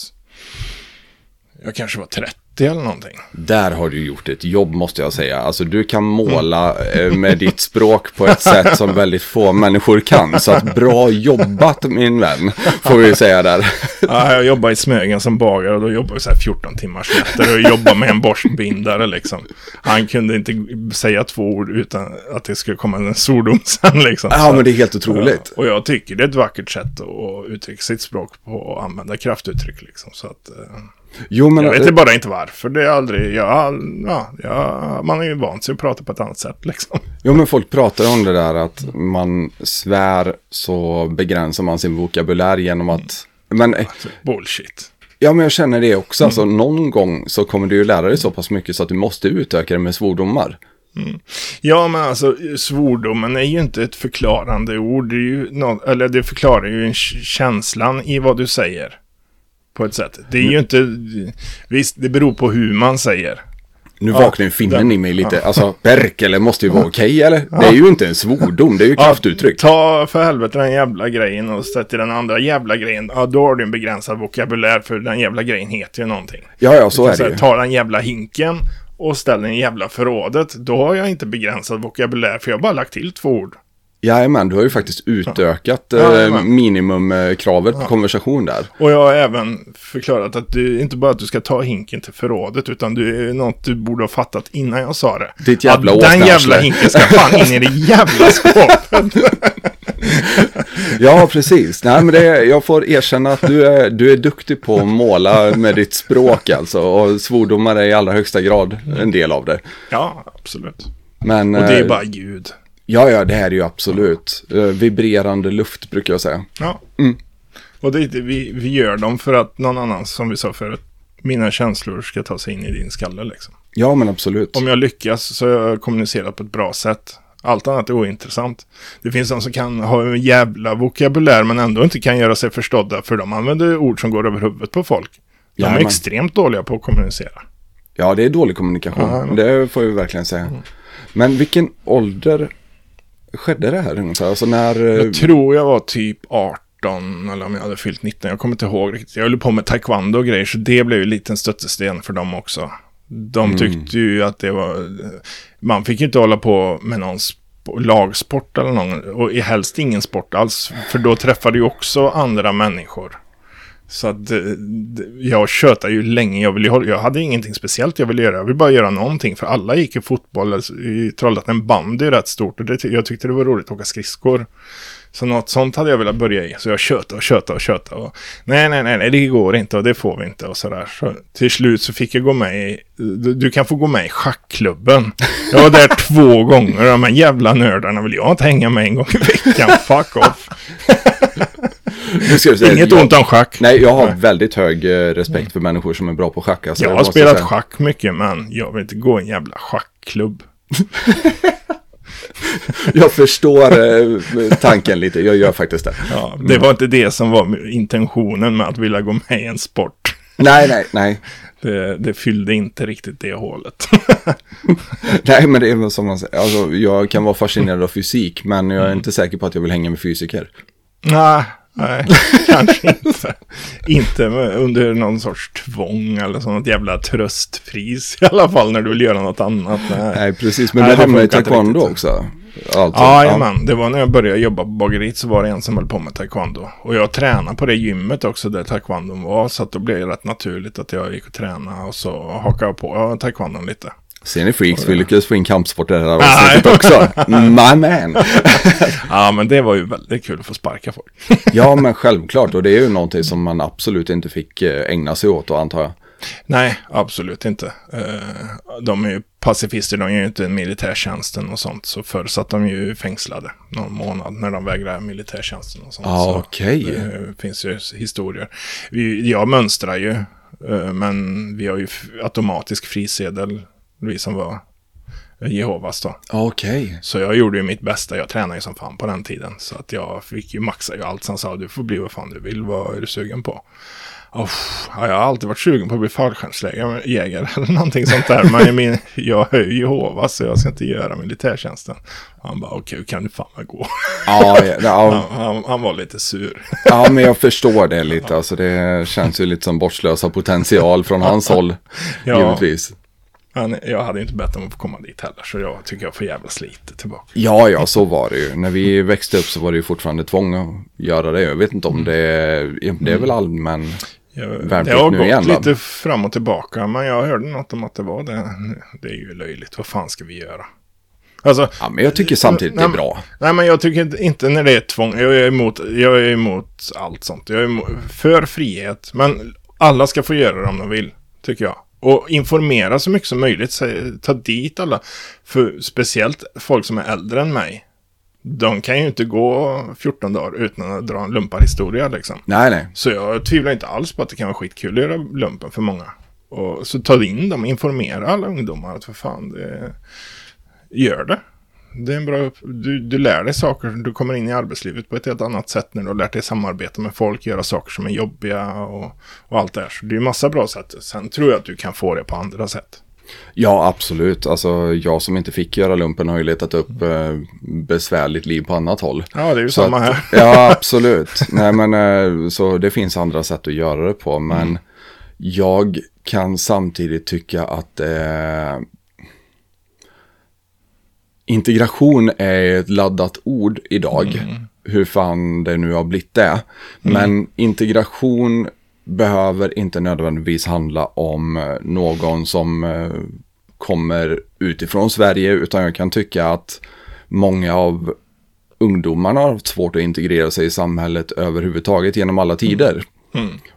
jag kanske var 30 eller någonting. Där har du gjort ett jobb måste jag säga. Alltså du kan måla eh, med ditt språk på ett sätt som väldigt få människor kan. Så att bra jobbat min vän, får vi säga där. Ja, jag jobbade i Smögen som bagare och då jobbade jag så här 14 timmars nätter och jobbade med en borstbindare liksom. Han kunde inte säga två ord utan att det skulle komma en svordom sen liksom. Ja, men det är helt otroligt. Och jag tycker det är ett vackert sätt att uttrycka sitt språk på och använda kraftuttryck liksom. Så att, eh, Jo, men jag vet bara inte varför. Det är aldrig, jag, ja, jag, man är ju van sig att prata på ett annat sätt liksom. Jo, men folk pratar om det där att man svär så begränsar man sin vokabulär genom att... Men, Bullshit. ja, men jag känner det också. Alltså, någon gång så kommer du ju lära dig så pass mycket så att du måste utöka det med svordomar. Ja, men alltså svordomen är ju inte ett förklarande ord. Det, är ju nå- eller det förklarar ju känslan i vad du säger. På ett sätt. Det är ju inte... Visst, det beror på hur man säger. Nu Ja, vaknar ju finnen i mig lite. Alltså, Berkele måste ju vara okej, eller? Det är ju inte en svordom, det är ju kraftuttryck. Ta för helvete den jävla grejen och sätt till den andra jävla grejen. Ja, då har du en begränsad vokabulär för den jävla grejen heter ju någonting. Ja, ja, så är det ju. ta den jävla hinken och ställ den i jävla förrådet. Då har jag inte begränsad vokabulär för jag har bara lagt till två ord. Jajamän, du har ju faktiskt utökat Ja, eh, jajamän. minimumkravet på konversation där. Och jag har även förklarat att du inte bara att du ska ta hinken till förrådet utan du är något du borde ha fattat innan jag sa det. Ditt jävla att Den jävla hinken ska fan in i det jävla skåpet. Ja, precis. Nej, men det, jag får erkänna att du är, du är duktig på att måla med ditt språk alltså. Och svordomar är i allra högsta grad en del av det. ja, absolut. Men, Och det är eh, bara ljud. Ja, ja, det här är ju absolut. Eh, vibrerande luft brukar jag säga. Ja. Mm. Och det är vi, vi gör dem för att någon annan, som vi sa förut, mina känslor ska ta sig in i din skalle liksom. Ja, men absolut. Om jag lyckas så har jag kommunicerat på ett bra sätt. Allt annat är ointressant. Det finns de som kan ha en jävla vokabulär men ändå inte kan göra sig förstådda för de använder ord som går över huvudet på folk. De är Jajamän. extremt dåliga på att kommunicera. Ja, det är dålig kommunikation. Ja, ja. Det får jag verkligen säga. Men vilken ålder skedde det här ungefär? Alltså när... eh, Jag tror jag var typ 18 eller om jag hade fyllt 19. Jag kommer inte ihåg riktigt. Jag höll på med taekwondo och grejer så det blev ju en liten stöttesten för dem också. De tyckte ju att det var... Man fick ju inte hålla på med någon sp- lagsport eller någon. Och helst ingen sport alls. För då träffade ju också andra människor. Så att eh, jag tjötade ju länge. Jag, ville, jag hade ingenting speciellt jag ville göra. Jag ville bara göra någonting. För alla gick i fotboll. Alltså, I Trollhättan bandy är rätt stort. Och det, jag tyckte det var roligt att åka skridskor. Så något sånt hade jag velat börja i. Så jag tjötade och tjötade och tjötade. Och, nej, nej, nej, nej, det går inte och det får vi inte och sådär. Så till slut så fick jag gå med i, du, du kan få gå med i schackklubben. Jag var där två gånger. De här jävla nördarna vill jag inte hänga med en gång i veckan. Fuck off säga, Inget jag, ont om schack. Nej, jag har väldigt hög eh, respekt för människor som är bra på schack. Alltså, Jag har spelat säga. schack mycket men jag vill inte gå i en jävla schackklubb. Jag förstår eh, tanken lite, jag gör faktiskt det. Ja, det var inte det som var intentionen med att vilja gå med i en sport. Nej, nej, nej. Det, det fyllde inte riktigt det hålet. Nej, men det är väl som man säger. Alltså, jag kan vara fascinerad av fysik, men jag är inte säker på att jag vill hänga med fysiker. nej, nej, kanske inte. Inte under någon sorts tvång eller sånt jävla tröstpris i alla fall när du vill göra något annat. Nej. Nej, precis. Men Nej, det hamnade i taekwondo också. Ja, jajamän. Det var när jag började jobba på bageriet så var det en som höll på med taekwondo. Och jag tränade på det gymmet också där taekwondon var. Så att då blev det rätt naturligt att jag gick och tränade och så hakade jag på taekwondon lite. Ser ni freaks, vi lyckades få in kampsport i det här Nej. avsnittet också. My man. Ja, men det var ju väldigt kul att få sparka folk. Ja, men självklart. Och det är ju någonting som man absolut inte fick eh, ägna sig åt, då, antar jag. Nej, absolut inte. Eh, De är ju pacifister, de gör ju inte militärtjänsten och sånt. Så förr satt de ju fängslade någon månad när de vägrade militärtjänsten och sånt. Så okej. Det finns ju historier. Jag mönstrar ju, eh, men vi har ju automatisk frisedel, vi som var Jehovas då. Okej. Så jag gjorde ju mitt bästa, jag tränade ju som fan på den tiden. Så att jag fick ju maxa ju allt. Han sa du får bli vad fan du vill, vad är du sugen på? Oh, ja, jag har alltid varit sugen på att bli fallskärmsjägare eller någonting sånt där. Men jag, men, jag är ju Jehovas så jag ska inte göra militärtjänsten. Han bara okej, kan du fan gå. Ja, ja, ja, Han, han, han var lite sur. ja, men jag förstår det lite. Alltså, det känns ju lite som bortslösa potential från hans håll, Ja. givetvis. Men jag hade inte bett om att få komma dit heller, så jag tycker jag får jävla lite tillbaka. Ja, ja, så var det ju. När vi växte upp så var det ju fortfarande tvång att göra det. Jag vet inte om det är, det är väl allmän Värnplikt det har nu gått igen, lite fram och tillbaka, men jag hörde något om att det var det. Det är ju löjligt, vad fan ska vi göra? Alltså, Ja, men jag tycker samtidigt det är Nej, bra. Nej, men jag tycker inte- inte när det är tvång. Jag är emot, jag är emot allt sånt. Jag är emot, för frihet. Men alla ska få göra det om de vill, tycker jag. Och informera så mycket som möjligt. Ta dit alla. För speciellt folk som är äldre än mig. De kan ju inte gå 14 dagar utan att dra en lumparhistoria liksom. Nej, nej. Så jag tvivlar inte alls på att det kan vara skitkul att göra lumpen för många. Och så ta in dem, informera alla ungdomar att för fan, det... gör det. Det är en bra du, du lär dig saker, du kommer in i arbetslivet på ett helt annat sätt när du har lärt dig samarbeta med folk, göra saker som är jobbiga och, och allt det här. Så det är massa bra sätt. Sen tror jag att du kan få det på andra sätt. Ja, absolut. Alltså, jag som inte fick göra lumpen har ju letat upp eh, besvärligt liv på annat håll. Ja, det är ju Så samma att- här. Ja, absolut. Nej, men eh, så det finns andra sätt att göra det på. Men jag kan samtidigt tycka att eh, integration är ett laddat ord idag. Hur fan det nu har blivit det. Men integration behöver inte nödvändigtvis handla om eh, någon som eh, kommer utifrån Sverige. Utan jag kan tycka att många av ungdomarna har haft svårt att integrera sig i samhället överhuvudtaget genom alla tider.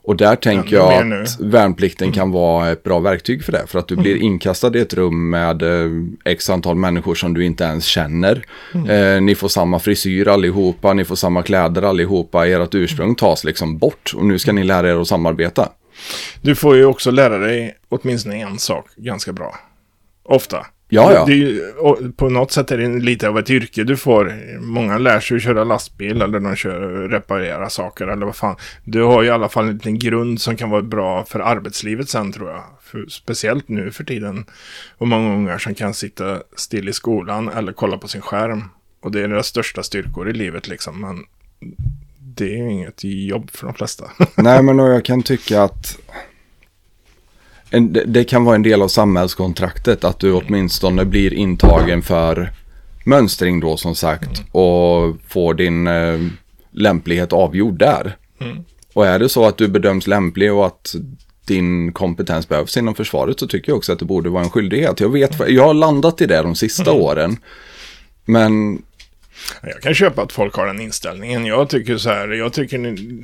Och där tänker jag nu. att värnplikten kan vara ett bra verktyg för det. För att du blir inkastad i ett rum med eh, x antal människor som du inte ens känner. Eh, ni får samma frisyr allihopa, ni får samma kläder allihopa. Ert ursprung tas liksom bort och nu ska ni lära er att samarbeta. Du får ju också lära dig åtminstone en sak ganska bra. Ofta. Ja, ja. Är ju, på något sätt är det lite av ett yrke du får. Många lär sig att köra lastbil eller de kör reparera saker eller vad fan. Du har i alla fall en liten grund som kan vara bra för arbetslivet sen tror jag. För, speciellt nu för tiden. Och många ungar som kan sitta still i skolan eller kolla på sin skärm. Och det är deras största styrkor i livet liksom. Men det är ju inget jobb för de flesta. Nej, men jag kan tycka att en, det, kan vara en del av samhällskontraktet att du åtminstone blir intagen för mönstring då som sagt och får din eh, lämplighet avgjord där. Och är det så att du bedöms lämplig och att din kompetens behövs inom försvaret så tycker jag också att det borde vara en skyldighet. Jag, vet, jag har landat i det de sista åren. Men Jag kan köpa att folk har den inställningen. Jag tycker så här, jag tycker ni,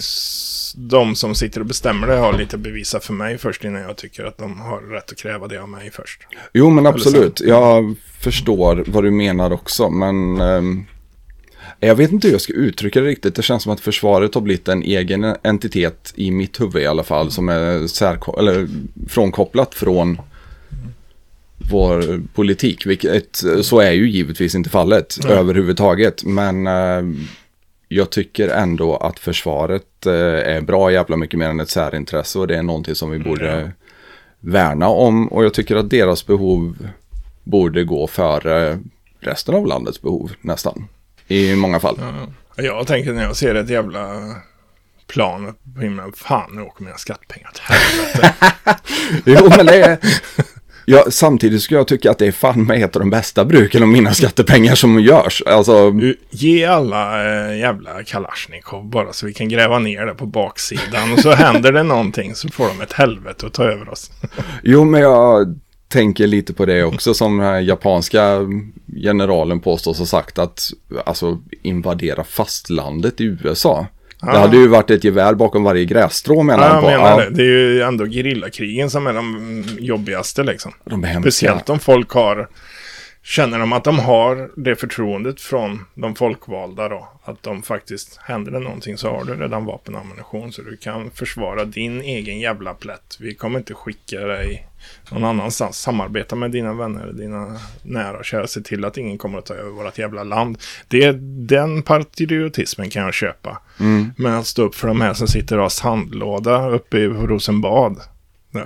de som sitter och bestämmer det har lite att bevisa för mig först innan jag tycker att de har rätt att kräva det av mig först. Jo, men absolut. Jag förstår vad du menar också, men ehm, jag vet inte hur jag ska uttrycka det riktigt. Det känns som att försvaret har blivit en egen entitet i mitt huvud i alla fall, som är särko- eller frånkopplat från vår politik, vilket så är ju givetvis inte fallet Nej. överhuvudtaget. Men eh, jag tycker ändå att försvaret eh, är bra jävla mycket mer än ett särintresse och det är någonting som vi borde värna om och jag tycker att deras behov borde gå före resten av landets behov nästan. I många fall. Ja. Jag tänker när jag ser ett jävla plan på himlen, fan nu åker mina skattepengar till helvete. Jo, men det är... Ja, samtidigt skulle jag tycka att det är fan med ett av de bästa bruken av mina skattepengar som görs. Alltså, ge alla eh, jävla Kalashnikov bara så vi kan gräva ner det på baksidan och så händer det någonting så får de ett helvete att ta över oss. jo, men jag tänker lite på det också som den här japanska generalen påstås ha sagt att alltså invadera fastlandet i USA. Det Ah. hade ju varit ett gevär bakom varje grässtrå menar Ja, han på. menar Ja, det. Det är ju ändå gerillakrigen som är de jobbigaste liksom. De är hemska. Speciellt om folk har, känner de att de har det förtroendet från de folkvalda då. Att de faktiskt, händer det någonting så har du redan vapen och ammunition så du kan försvara din egen jävla plätt. Vi kommer inte skicka dig någon annanstans. Samarbeta med dina vänner, dina nära och kära. Se till att ingen kommer att ta över vårt jävla land. Det, den patriotismen kan jag köpa. Men att stå upp för de här som sitter och har sandlåda uppe i Rosenbad.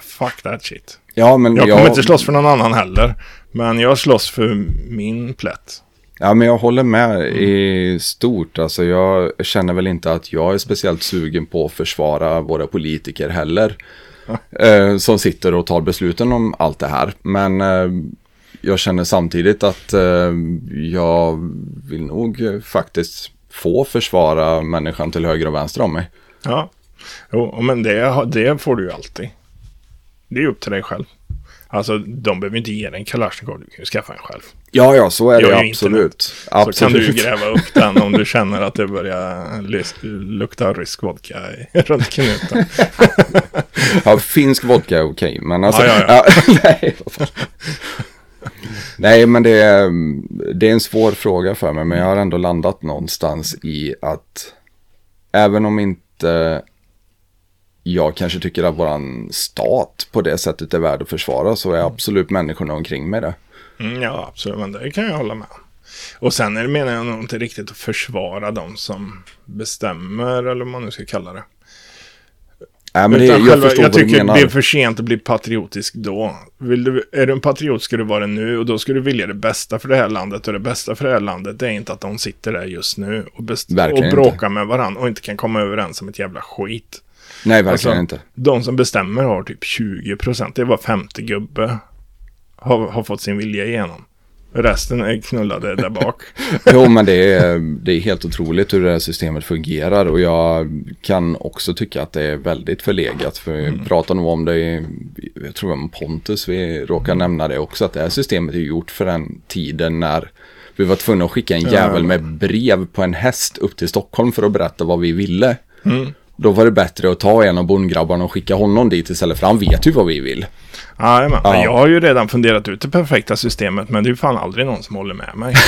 Fuck that shit. Ja, men Jag kommer inte slåss för någon annan heller. Men jag slåss för min plätt. Ja, men jag håller med i stort. Alltså, jag känner väl inte att jag är speciellt sugen på att försvara våra politiker heller. eh, som sitter och tar besluten om allt det här. Men eh, jag känner samtidigt att eh, jag vill nog faktiskt få försvara människan till höger och vänster om mig. Ja, jo, men det, det får du ju alltid. Det är upp till dig själv. Alltså, de behöver inte ge dig en Kalashnikov, du kan ju skaffa en själv. Ja, ja, så är det ju absolut. Så absolut. kan du ju gräva upp den om du känner att det börjar lukta rysk vodka i- runt knuten. Ja, finsk vodka är okej, men alltså... Ja, ja, nej, vad fan. nej, men det är, det är en svår fråga för mig, men jag har ändå landat någonstans i att även om inte jag kanske tycker att våran stat på det sättet är värd att försvara så är absolut människorna omkring mig det. Mm, ja, absolut, men det kan jag hålla med om. Och sen är det, menar jag nog inte riktigt att försvara de som bestämmer, eller vad man nu ska kalla det. Nej, men det, jag själva, jag du tycker det är för sent att bli patriotisk då. Vill du, är du en patriot ska du vara det nu och då ska du vilja det bästa för det här landet. Och det bästa för det här landet det är inte att de sitter där just nu och, best- och bråkar med varandra och inte kan komma överens om ett jävla skit. Nej, verkligen Alltså, inte. De som bestämmer har typ 20 procent. Det var femte gubbe har, har fått sin vilja igenom. Resten är knullade där bak. Jo, men det är, det är helt otroligt hur det här systemet fungerar och jag kan också tycka att det är väldigt förlegat. För vi Mm. pratar nog om det, i, jag tror om Pontus, vi råkar nämna det också, att det här systemet är gjort för den tiden när vi var tvungna att skicka en jävel med brev på en häst upp till Stockholm för att berätta vad vi ville. Mm. Då var det bättre att ta en av bondgrabbarna och skicka honom dit istället, för han vet ju vad vi vill. Jajamän, Ja. jag har ju redan funderat ut det perfekta systemet, men det är ju fan aldrig någon som håller med mig.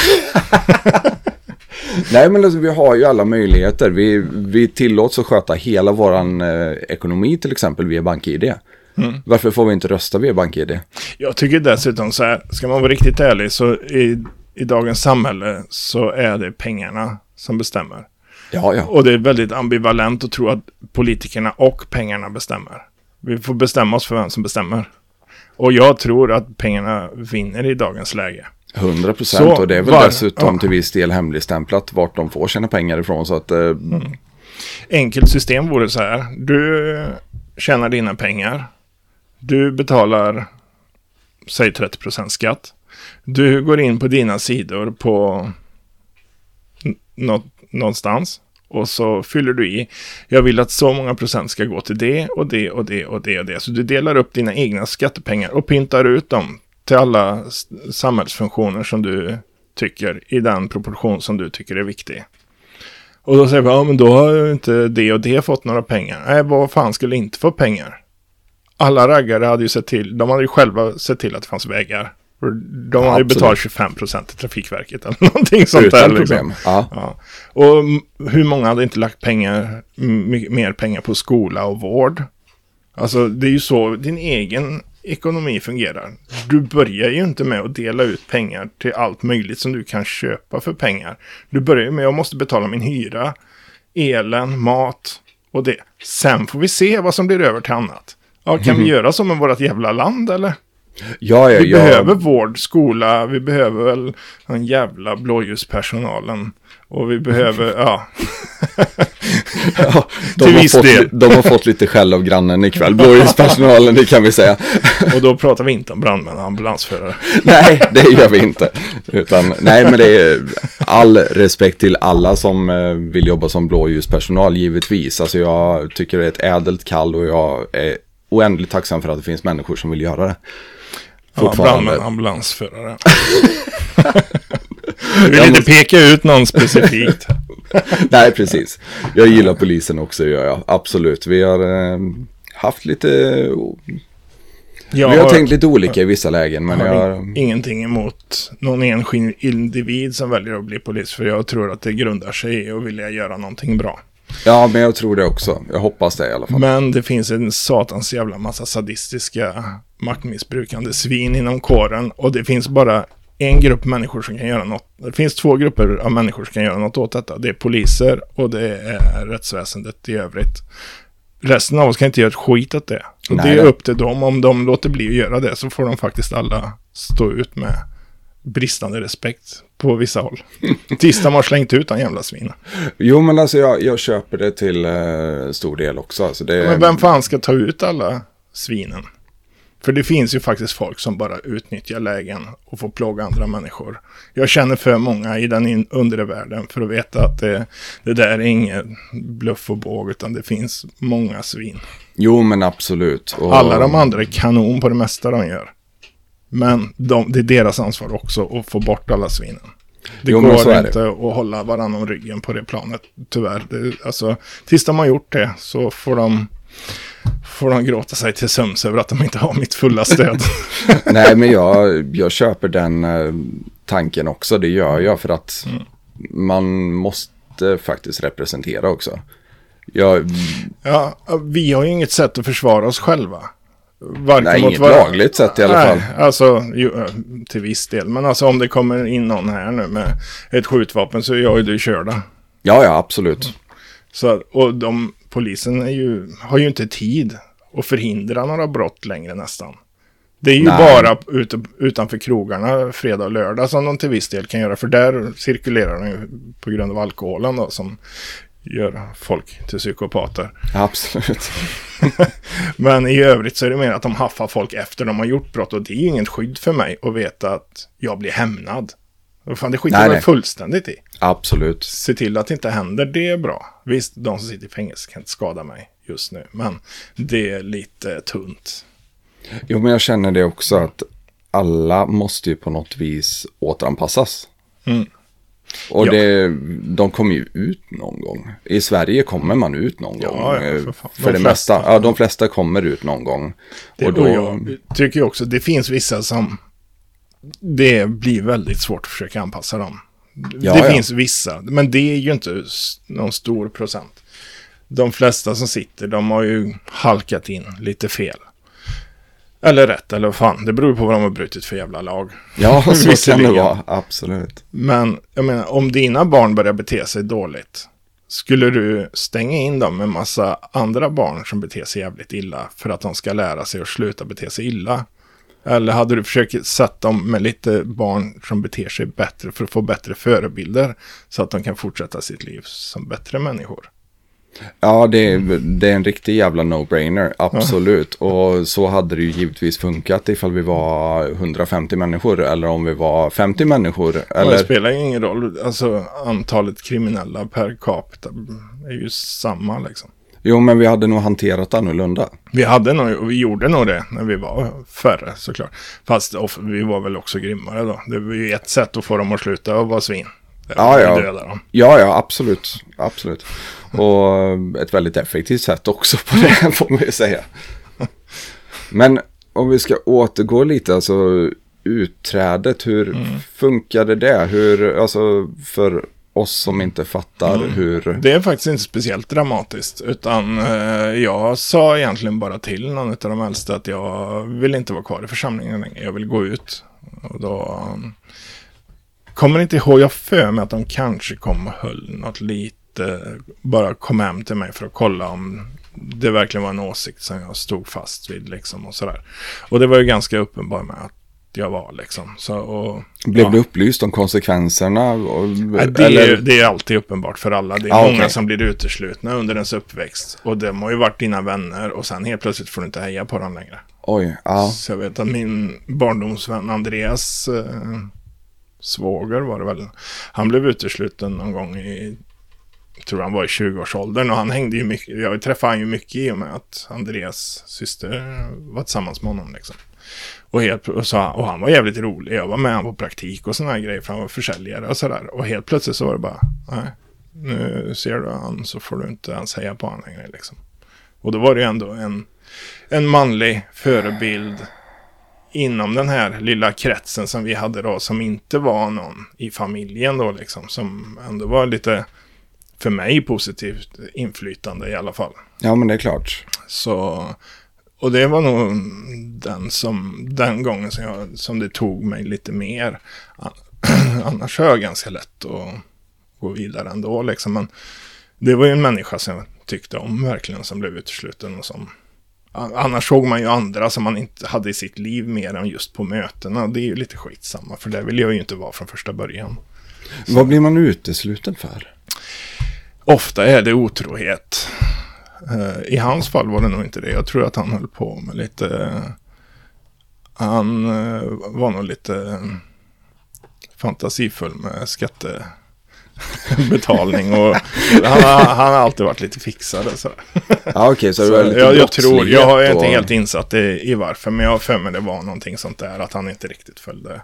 Nej men alltså, vi har ju alla möjligheter. Vi, vi tillåts att sköta hela våran eh, ekonomi till exempel via BankID. Varför får vi inte rösta via BankID? Jag tycker dessutom så här, ska man vara riktigt ärlig så i, i dagens samhälle så är det pengarna som bestämmer. Ja, ja. Och det är väldigt ambivalent att tro att politikerna och pengarna bestämmer. Vi får bestämma oss för vem som bestämmer. Och jag tror att pengarna vinner i dagens läge. 100 procent. Och det är väl var- dessutom ja. till viss del hemligstämplat vart de får sina pengar ifrån. Så att, eh, Enkelt system vore så här. Du tjänar dina pengar. Du betalar, säg 30% skatt. Du går in på dina sidor på n- nå- någonstans. Och så fyller du i. Jag vill att så många procent ska gå till det och det och det och det och det. Så du delar upp dina egna skattepengar och pyntar ut dem till alla samhällsfunktioner som du tycker i den proportion som du tycker är viktig. Och då säger vi, ja men då har ju inte det och det fått några pengar. Nej, vad fan skulle inte få pengar? Alla raggare hade ju sett till, de hade ju själva sett till att det fanns vägar. De hade ju betalat 25% till Trafikverket eller någonting sånt där. utan liksom. problem. Ja. Ja. Och hur många hade inte lagt pengar, mer pengar på skola och vård? Alltså det är ju så din egen ekonomi fungerar. Du börjar ju inte med att dela ut pengar till allt möjligt som du kan köpa för pengar. Du börjar ju med att jag måste betala min hyra, elen, mat och det. Sen får vi se vad som blir över till annat. Ja, kan vi göra så med vårt jävla land eller? Ja, ja, Vi ja. behöver vård, skola, vi behöver väl den jävla blåljuspersonalen. Och vi behöver, ja. Ja, de, Till har viss fått, del. de har fått lite skäll av grannen ikväll. Blåljuspersonalen, det kan vi säga. Och då pratar vi inte om brandmän och ambulansförare. nej, det gör vi inte. Utan, nej, men det är all respekt till alla som eh, vill jobba som blåljuspersonal, givetvis. Alltså jag tycker det är ett ädelt kall och jag är oändligt tacksam för att det finns människor som vill göra det. Ja, Fortfarande. och ambulansförare. Du vill inte peka ut någon specifikt. Nej, precis. Jag gillar polisen också, gör jag. Absolut. Vi har eh, haft lite... Jag vi har tänkt lite olika i vissa lägen, men har jag har... in- ingenting emot någon enskild individ som väljer att bli polis. För jag tror att det grundar sig i att vilja göra någonting bra. Ja, men jag tror det också. Jag hoppas det i alla fall. Men det finns en satans jävla massa sadistiska maktmissbrukande svin inom kåren. Och det finns bara en grupp människor som kan göra något. Det finns två grupper av människor som kan göra något åt detta. Det är poliser och det är rättsväsendet i övrigt. Resten av oss kan inte göra ett skit åt det. Och Nej, det är upp till dem. Om de låter bli att göra det så får de faktiskt alla stå ut med bristande respekt på vissa håll. Tills de har slängt ut den jävla svinen. Jo, men alltså jag, jag köper det till eh, stor del också. Alltså det, Men vem fan ska ta ut alla svinen? För det finns ju faktiskt folk som bara utnyttjar lägen och får plåga andra människor. Jag känner för många i den undre världen för att veta att det, det där är ingen bluff och båg utan det finns många svin. Jo, men absolut. Och, Alla de andra är kanon på det mesta de gör. Men de, det är deras ansvar också att få bort alla svinen. Det Jo, går är det. inte att hålla varandra om ryggen på det planet, tyvärr. Det, alltså, tills de har gjort det så får de, får de gråta sig till sömns över att de inte har mitt fulla stöd. Nej, men jag, jag köper den eh, tanken också. Det gör jag för att Mm. man måste faktiskt representera också. Jag, ja, vi har ju inget sätt att försvara oss själva. Varken nej, inget vara- lagligt sätt i alla fall. Nej, alltså ju, eh, till viss del. Men alltså om det kommer in någon här nu med ett skjutvapen så är jag och du körda. Ja, ja, absolut. Så, och de, polisen är ju, har ju inte tid att förhindra några brott längre nästan. Det är ju Nej. bara ute, utanför krogarna fredag och lördag som de till viss del kan göra. För där cirkulerar de ju på grund av alkoholen då som gör folk till psykopater. Absolut. Men i övrigt så är det mer att de haffar folk efter de har gjort brott. Och det är ju inget skydd för mig att veta att jag blir hämnad. Och Fan, det skiter jag fullständigt i. Absolut. Se till att det inte händer, det är bra. Visst, de som sitter i fängelse kan inte skada mig just nu. Men det är lite tunt. Jo, men jag känner det också att alla måste ju på något vis återanpassas. Mm. Och Ja. det, de kommer ju ut någon gång. I Sverige kommer man ut någon Ja, gång. ja, eh, för fan. för De det flesta. mesta. Ja, de flesta kommer ut någon gång. Det, och och då, jag tycker också, det finns vissa som det blir väldigt svårt att försöka anpassa dem. Ja, det finns vissa, men det är ju inte någon stor procent. De flesta som sitter, de har ju halkat in lite fel. Eller rätt, eller vad fan. Det beror på vad de har brutit för jävla lag. ja, så kan det vara. Absolut. Men jag menar, om dina barn börjar bete sig dåligt, skulle du stänga in dem med massa andra barn som beter sig jävligt illa för att de ska lära sig att sluta bete sig illa? Eller hade du försökt sätta dem med lite barn som beter sig bättre för att få bättre förebilder så att de kan fortsätta sitt liv som bättre människor? Ja, det, är- det är en riktig jävla no-brainer. Absolut. Och så hade det ju givetvis funkat ifall vi var 150 människor. Eller om vi var 50 människor. Det Eller, spelar ju ingen roll. Alltså antalet kriminella per capita är ju samma liksom. jo, men vi hade nog hanterat annorlunda. Vi hade nog, och vi gjorde nog det när vi var färre såklart. Fast of, vi var väl också grymmare då. Det var ju ett sätt att få dem att sluta och vara svin. Det Ja, ja. Döda dem. Ja, ja, absolut. Absolut. Och ett väldigt effektivt sätt också på det, får man ju säga. Men om vi ska återgå lite, alltså utträdet, hur funkade det? Hur, alltså för oss som inte fattar hur... Det är faktiskt inte speciellt dramatiskt. Utan eh, jag sa egentligen bara till någon av de äldsta att jag vill inte vara kvar i församlingen längre. Jag vill gå ut. Och då... Um, kommer inte ihåg, jag för mig att de kanske kom och höll något lite. Bara kom hem till mig för att kolla om det verkligen var en åsikt som jag stod fast vid liksom och sådär. Och det var ju ganska uppenbart med att jag var liksom. Så, och, Blev ja. du upplyst om konsekvenserna? Och, Nej, det, är, det är alltid uppenbart för alla. Det är Ja, många okej. som blir uteslutna under ens uppväxt. Och de har ju varit dina vänner och sen helt plötsligt får du inte heja på dem längre. Oj, ja. Så jag vet att min barndomsvän Andreas eh, svåger var det väl. Han blev utesluten någon gång i, tror han var i 20-årsåldern och han hängde ju mycket. Jag träffade han ju mycket i och med att Andreas syster var tillsammans med honom liksom. Och, helt, och, så, och han var jävligt rolig. Jag var med han på praktik och sådana grejer för han var försäljare och sådär. Och helt plötsligt så var det bara, nej, nu ser du han så får du inte ens heja på honom längre liksom. Och då var det ju ändå en, en manlig förebild inom den här lilla kretsen som vi hade då, som inte var någon i familjen då liksom, som ändå var lite, för mig, positivt inflytande i alla fall. ja, men det är klart. Så, och det var nog den, som, den gången som, jag, som det tog mig lite mer. Annars är jag ganska lätt att gå vidare ändå liksom. Men det var ju en människa som jag tyckte om verkligen som blev utesluten och som Annars såg man ju andra som man inte hade i sitt liv mer än just på mötena. Det är ju lite skitsamma, för det vill jag ju inte vara från första början. Vad blir man utesluten för? Ofta är det otrohet. Eh, I hans fall var det nog inte det. Jag tror att han höll på med lite... Han eh, var nog lite fantasifull med skattebetalning. Och han, han har alltid varit lite fixad. Så. Ja, okej, så, Så det var lite jag, jag tror, jag är inte och- helt insatt i, i varför, men jag har för mig det var någonting sånt där, att han inte riktigt följde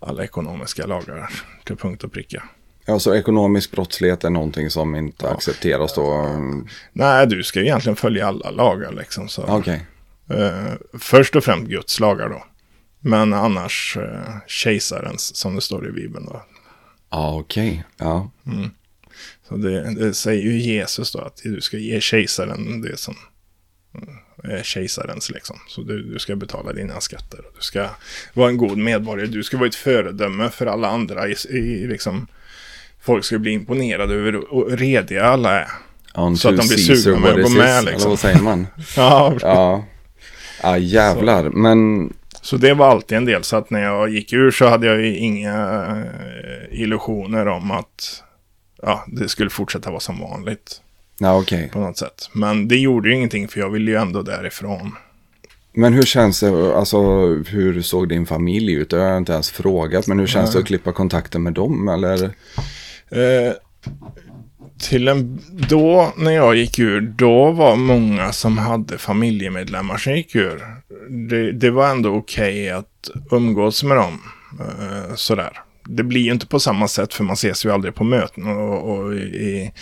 alla ekonomiska lagar till punkt och pricka. Ja, så ekonomisk brottslighet är någonting som inte accepteras då? Nej, du ska egentligen följa alla lagar liksom. Så. Okej. Eh, först och främst Guds lagar då. Men annars eh, kejsarens, som det står i Bibeln då. Ja, okej. Ja. Så det, det säger ju Jesus då, att du ska ge kejsaren det som är kejsarens liksom. Så du, du ska betala dina skatter. Du ska vara en god medborgare. Du ska vara ett föredöme för alla andra. I, i, liksom, folk ska bli imponerade över hur rediga alla är. Unto Så att de blir sugna med att gå med, liksom. Eller vad säger man? Ja, Ja. Ja, jävlar. Men, Så det var alltid en del. Så att när jag gick ur så hade jag ju inga eh, illusioner om att ja, det skulle fortsätta vara som vanligt ja okej. på något sätt. Men det gjorde ju ingenting för jag ville ju ändå därifrån. Men hur känns det, alltså hur såg din familj ut? Det har jag inte ens frågat, men hur känns det att klippa kontakten med dem? Eller? Eh, till en, då när jag gick ur, då var många som hade familjemedlemmar som gick ur. Det, det var ändå okej att umgås med dem. Eh, sådär. Det blir ju inte på samma sätt för man ses ju aldrig på möten och, och i,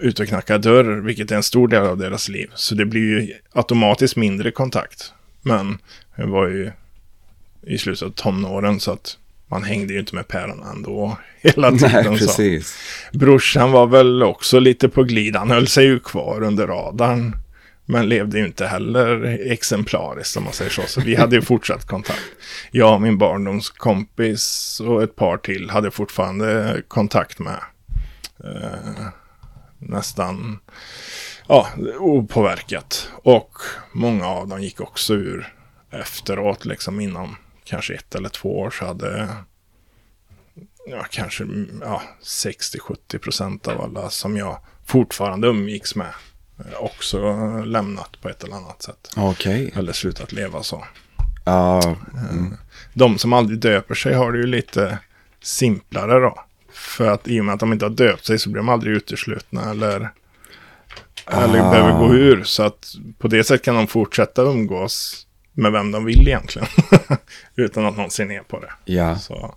ut och knacka dörr, vilket är en stor del av deras liv. Så det blir ju automatiskt mindre kontakt. Men jag var ju i slutet av tonåren så att man hängde ju inte med päron ändå hela tiden. Nej, så. precis. Brorsan var väl också lite på glid. Han höll sig ju kvar under radarn. Men levde ju inte heller exemplariskt om man säger så. Så vi hade ju fortsatt kontakt. Jag och min barndomskompis och ett par till hade fortfarande kontakt med. Eh, nästan ja, opåverkat. Och många av dem gick också ur efteråt, liksom inom kanske ett eller två år så hade ja, kanske ja, 60-70 procent av alla som jag fortfarande umgicks med eh, också lämnat på ett eller annat sätt. Okej. Eller slutat leva så. Ja, De som aldrig döper sig har det ju lite simplare då. För att i och med att de inte har döpt sig så blir de aldrig uteslutna eller, eller Ah. behöver gå ur. Så att på det sättet kan de fortsätta umgås med vem de vill egentligen. Utan att någon ser ner på det. ja. Så,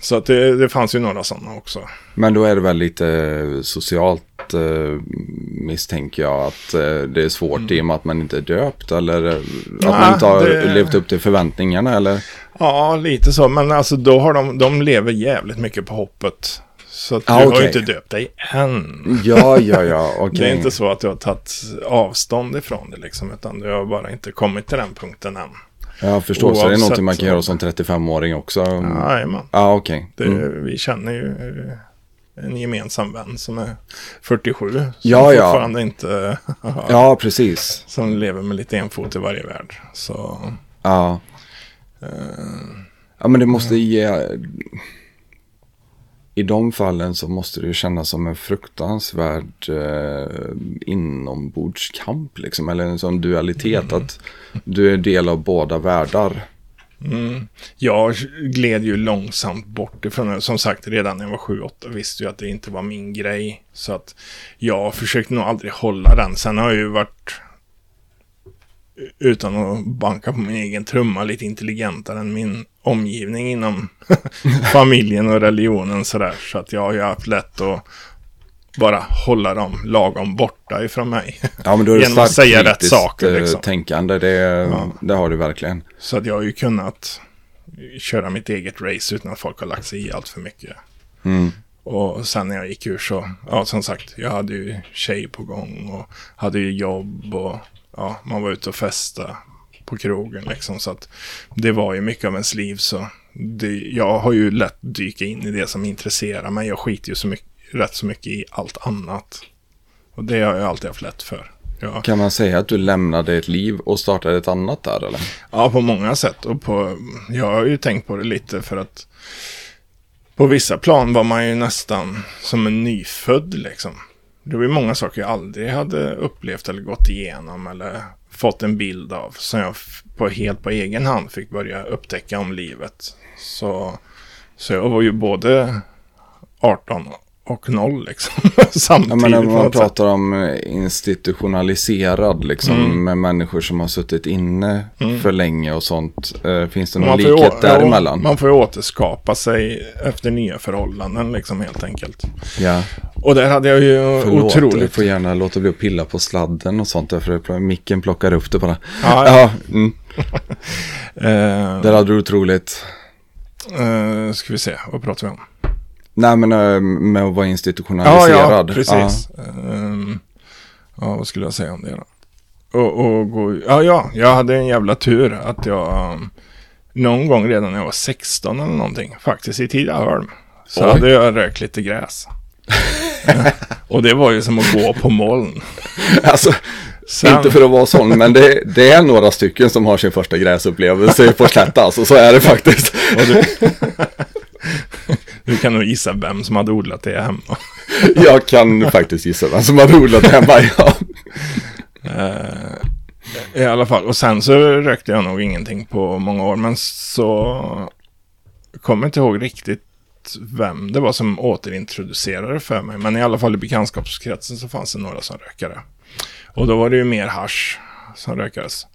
så att det, det fanns ju några sådana också. Men då är det väl lite socialt eh, misstänker jag att eh, det är svårt i och med att man inte är döpt eller eh, att man Nej, inte har det- levt upp till förväntningarna eller? Ja, lite så. Men alltså då har de, de lever jävligt mycket på hoppet. Så att Ah, du har okej. ju inte döpt dig än. Ja, ja, ja, okej. Det är inte så att du har tagit avstånd ifrån det liksom. Utan du har bara inte kommit till den punkten än. Jag förstår, så det är Oavsett någonting man kan göra som 35-åring också. Ja, Jajamän. ah, okej. Det, Mm. Vi känner ju eh, en gemensam vän som är 47. Som Ja, ja. fortfarande inte... Ja, precis. Som lever med lite en fot i varje värld. Så... Ja. Ja, men det måste ge... I de fallen så måste det ju kännas som en fruktansvärd eh, inombordskamp liksom. Eller en sån dualitet att du är del av båda världar. Mm. Jag gled ju långsamt bort ifrån det. Som sagt, redan när jag var 7-8 visste jag att det inte var min grej. Så att jag försökte nog aldrig hålla den. Sen har jag ju varit, eh, utan att banka på min egen trumma, lite intelligentare än min omgivning inom familjen och religionen sådär. Så att jag har ju haft lätt att bara hålla dem lagom borta ifrån mig. Ja, men då är det Genom att säga rätt saker, eh, liksom. tänkande. Det, det har du verkligen. Så att jag har ju kunnat köra mitt eget race utan att folk har lagt sig i allt för mycket. Mm. Och sen när jag gick ur så, ja som sagt, jag hade ju tjej på gång och hade ju jobb och ja, man var ute och festa på krogen liksom. Så att det var ju mycket av ens liv så det, jag har ju lätt dyka in i det som intresserar mig. Jag skiter ju så mycket, rätt så mycket i allt annat. Och det har jag alltid haft lätt för. Ja. Kan man säga att du lämnade ett liv och startade ett annat där eller? Ja, på många sätt. Och på, jag har ju tänkt på det lite för att på vissa plan var man ju nästan som en nyfödd liksom. Det var ju många saker jag aldrig hade upplevt eller gått igenom eller fått en bild av. Som jag på, helt på egen hand fick börja upptäcka om livet. Så, så jag var ju både 18 och noll liksom. Samtidigt. Ja, men när man sätt. pratar om eh, institutionaliserad liksom Mm. med människor som har suttit inne för länge och sånt. Eh, finns det någon Man likhet å- däremellan? man får ju återskapa sig efter nya förhållanden liksom helt enkelt. Ja, Och där hade jag ju förlåt. Du otroligt... får gärna låta bli att pilla på sladden och sånt. Därför att micken plockar upp det bara. Ja, Ja, mm. Eh, Där hade du otroligt. eh, ska vi se, vad pratar vi om? Nej men eh, med att vara Ja, institutionaliserad. ja, precis. Ehm, ja, vad skulle jag säga om det då? Och, och gå, ja, ja, jag hade en jävla tur att jag um, någon gång redan när jag var 16 eller någonting, faktiskt i Tidaholm, så Oj. hade jag rökt lite gräs. och det var ju som att gå på moln. Alltså, Sen, inte för att vara sån, men det, det är några stycken som har sin första gräsupplevelse på Slätta. Alltså, så är det faktiskt. du, kan nog gissa vem som hade odlat det hemma. Jag kan faktiskt gissa vem som har odlat hemma. Ja. Eh, I alla fall, och sen så rökte jag nog ingenting på många år, men så kommer inte ihåg riktigt vem det var som återintroducerade det för mig. Men i alla fall i bekantskapskretsen så fanns det några som rökade. Och då var det ju mer hasch som rökades.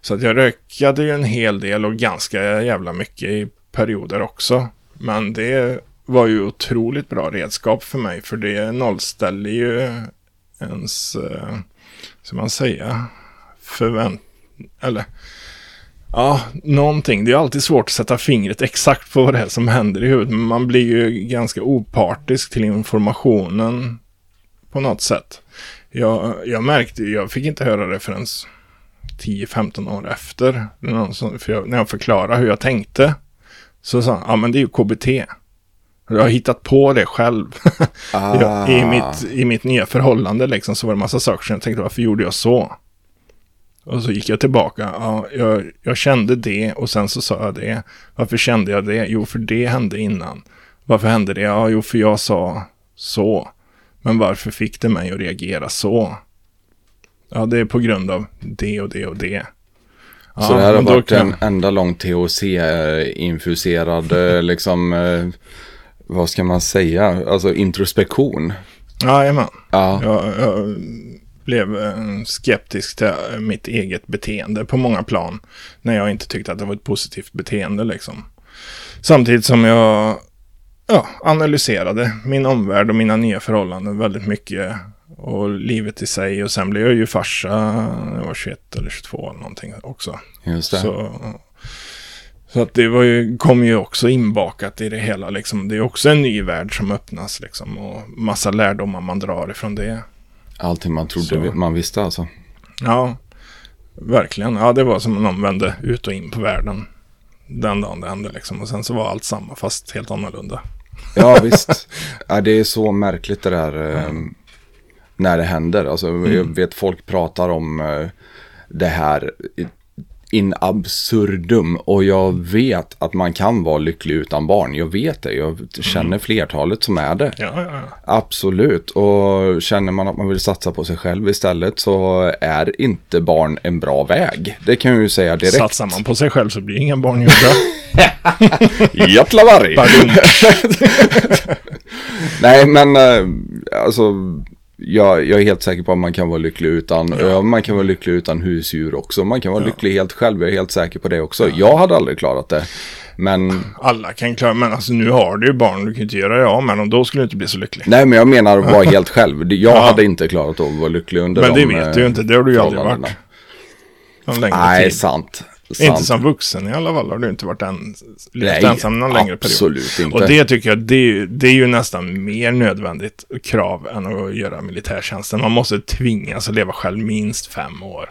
Så att jag rökade ju en hel del och ganska jävla mycket i perioder också. Men det var ju otroligt bra redskap för mig, för det nollställer ju ens, eh, ska man säga, förvänt... Eller... Ja, någonting. Det är alltid svårt att sätta fingret exakt på vad det är som händer i huvudet. Men man blir ju ganska opartisk till informationen på något sätt. Jag, jag märkte, jag fick inte höra det förrän 10-15 år efter. Som- För jag, när jag förklarade hur jag tänkte. Så sa han, ja men det är ju KBT. Jag har hittat på det själv. Ah. jag, i, mitt, I mitt nya förhållande liksom så var det massa saker som jag tänkte, varför gjorde jag så? Och så gick jag tillbaka, ja, jag, jag kände det och sen så sa jag det. Varför kände jag det? Jo, för det hände innan. Varför hände det? Ja, jo, för jag sa så. Men varför fick det mig att reagera så? Ja, det är på grund av det och det och det. Ja, Så det här har varit kan- en enda lång THC-infuserad, eh, liksom, eh, vad ska man säga, alltså introspektion. Jajamän. Ja, Jag, jag blev eh, skeptisk till mitt eget beteende på många plan. När jag inte tyckte att det var ett positivt beteende liksom. Samtidigt som jag ja, analyserade min omvärld och mina nya förhållanden väldigt mycket. Och livet i sig. Och sen blev jag ju farsa när jag var 21 eller 22 eller någonting också. just det. Så, så att det var ju, kom ju också inbakat i det hela liksom. Det är också en ny värld som öppnas liksom. Och massa lärdomar man drar ifrån det. Allting man trodde Så. man visste alltså. Ja, verkligen. Ja, det var som om någon vände ut och in på världen. Den dagen det hände liksom. Och sen så var allt samma fast helt annorlunda. Ja, visst. Ja, det är så märkligt det där eh, när det händer. Alltså, Jag vet folk pratar om eh, det här in absurdum. Och jag vet att man kan vara lycklig utan barn. Jag vet det. Jag känner flertalet som är det. Ja, ja. Absolut. Och känner man att man vill satsa på sig själv istället så är inte barn en bra väg. Det kan jag ju säga direkt. Satsar man på sig själv så blir inga barn gjorda. Jättlavarg! Badum. Nej, men eh, alltså, jag, jag är helt säker på att man kan vara lycklig utan, ja. man kan vara lycklig utan husdjur också. Man kan vara lycklig helt själv, jag är helt säker på det också. Jag hade aldrig klarat det. Men, Alla kan klara, men alltså nu har du ju barn, du kan ju inte göra det av med dem. Då skulle du inte bli så lycklig. nej men jag menar att vara helt själv. Jag Ja. hade inte klarat att vara lycklig under men det de, vet eh, du ju inte, det har du ju aldrig förhållandena. varit. Nej, tid. sant. Sant. Inte som vuxen i alla fall har du inte varit en, Nej, ensam någon längre period. absolut inte. Och det tycker jag, det, är ju- det är ju nästan mer nödvändigt krav än att göra militärtjänsten. Man måste tvingas att leva själv minst fem år.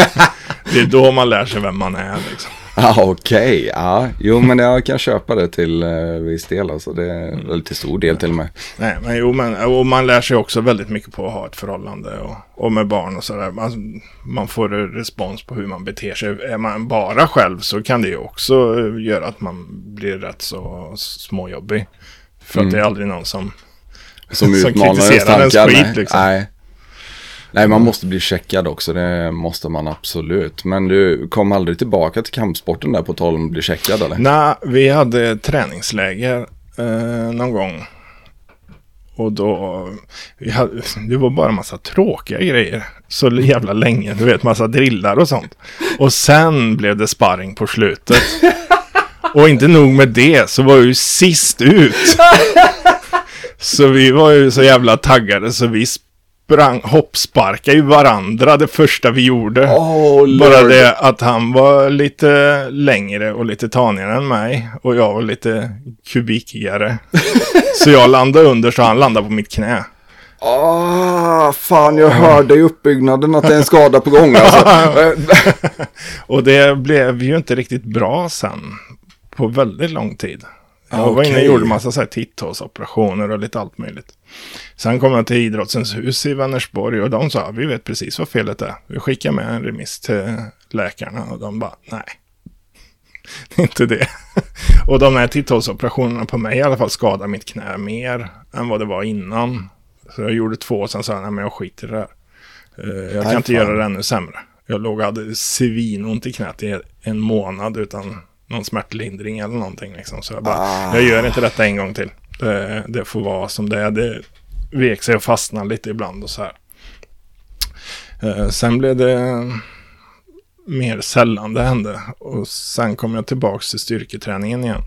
det är då man lär sig vem man är liksom. Ah, Okej, okay. ja. Jo men jag kan köpa det till eh, viss del alltså. Det är mm. till stor del till och med. Nej, men jo men och man lär sig också väldigt mycket på att ha ett förhållande och, och med barn och sådär. Man, man får respons på hur man beter sig. Är man bara själv så kan det ju också göra att man blir rätt så småjobbig. För mm. att det är aldrig någon som, som, som kritiserar ens skit liksom. Nej. Nej, man måste bli checkad också. Det måste man absolut. Men du kom aldrig tillbaka till kampsporten där på tal om att bli checkad eller? Nej, vi hade träningsläger eh, någon gång. Och då, hade, det var bara massa tråkiga grejer. Så jävla länge, du vet massa drillar och sånt. Och sen blev det sparring på slutet. Och inte nog med det, så var jag ju sist ut. Så vi var ju så jävla taggade så vi sprang, hoppsparkade ju varandra det första vi gjorde. Oh, Bara det att han var lite längre och lite tanigare än mig. Och jag var lite kubikigare. så jag landade under så han landade på mitt knä. Ah, fan jag hörde i uppbyggnaden att det är en skada på gång alltså. och det blev ju inte riktigt bra sen. På väldigt lång tid. Jag okay. var inne och gjorde massa så här titthålsoperationer och lite allt möjligt. Sen kom jag till Idrottens hus i Vänersborg och de sa vi vet precis vad felet är. Vi skickar med en remiss till läkarna och de bara nej. inte det. och de här titthålsoperationerna på mig i alla fall skadade mitt knä mer än vad det var innan. Så jag gjorde två och sen sa jag nej men jag skiter i det här. Eh, jag kan nej, inte fan. göra det ännu sämre. Jag låg och hade svinont i knät i en månad utan någon smärtlindring eller någonting. Liksom. Så jag bara, ah. jag gör inte detta en gång till. Det, det, får vara som det är. Det vek sig och fastnade lite ibland och så här. Eh, sen blev det mer sällan det hände. Och sen kom jag tillbaka till styrketräningen igen.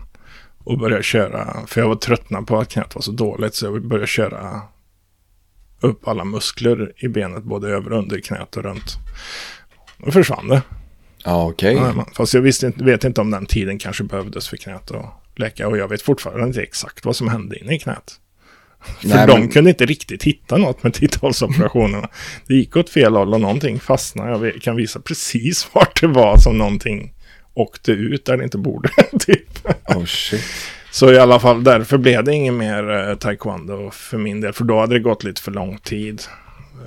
Och började köra, för jag var tröttnad på att knät var så dåligt. Så jag började köra upp alla muskler i benet, både över och under knät och runt. Då försvann det. Ja, okej. Okay. fast jag visste, vet inte om den tiden kanske behövdes för knät att läka. Och jag vet fortfarande inte exakt vad som hände inne i knät. För Nej, de men... kunde inte riktigt hitta något med titthålsoperationerna. det gick åt fel håll och någonting fastnade. Jag kan visa precis vart det var som någonting åkte ut där det inte borde. typ. Oh shit. Så i alla fall därför blev det inget mer eh, taekwondo för min del. För då hade det gått lite för lång tid.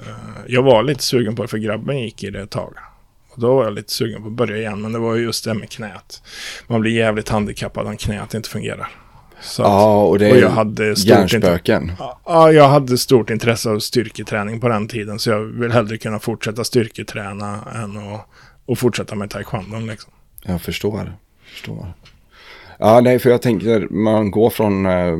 Uh, jag var lite sugen på det för grabben gick i det ett tag. Då var jag lite sugen på att börja igen, men det var just det med knät. Man blir jävligt handikappad om knät inte fungerar. Så ja, och det är och jag hade hjärnspöken. Ja, jag hade stort intresse av styrketräning på den tiden. Så jag vill hellre kunna fortsätta styrketräna än att och fortsätta med taekwondo. Liksom. Jag förstår. förstår. Ja, nej, för jag tänker, man går från eh,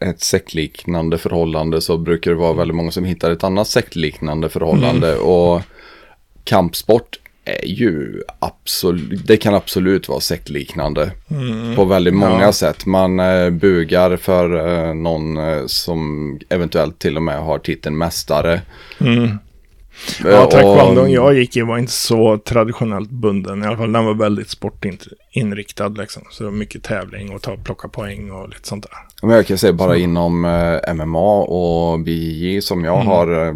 ett sektliknande förhållande så brukar det vara väldigt många som hittar ett annat sektliknande förhållande. Mm. Och kampsport är ju absolut, det kan absolut vara sektliknande. Mm, på väldigt många ja. sätt. Man eh, bugar för eh, någon eh, som eventuellt till och med har titeln mästare. Mm. Eh, ja, taekwondon jag gick i var inte så traditionellt bunden. I alla fall den var väldigt sportinriktad liksom. Så det var mycket tävling och ta, plocka poäng och lite sånt där. Men jag kan säga bara så. inom eh, MMA och BJJ som jag mm. har eh,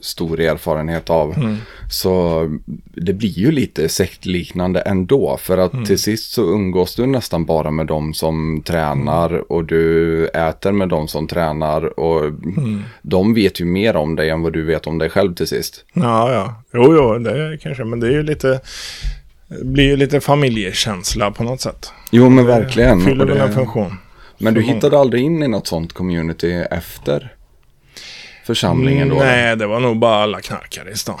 stor erfarenhet av. Mm. Så det blir ju lite sektliknande ändå. För att mm. till sist så umgås du nästan bara med de som tränar mm. och du äter med de som tränar. Och mm. de vet ju mer om dig än vad du vet om dig själv till sist. Ja, ja. Jo, jo, det kanske. Men det är ju lite... Det blir ju lite familjekänsla på något sätt. Jo, men verkligen. Det fyller väl en funktion. Men du hittade aldrig in i något sånt community efter? Församlingen då? Nej, det var nog bara alla knarkare i stan.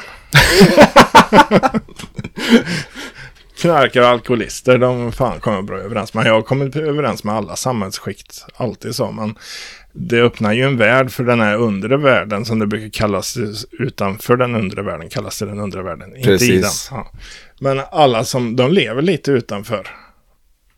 knarkare och alkoholister, de fan kommer bra överens med. Jag har kommit överens med alla samhällsskikt, alltid så. Men det öppnar ju en värld för den här undre världen som det brukar kallas utanför den undre världen kallas det den undre världen. Precis. Inte i den. Ja. Men alla som, de lever lite utanför.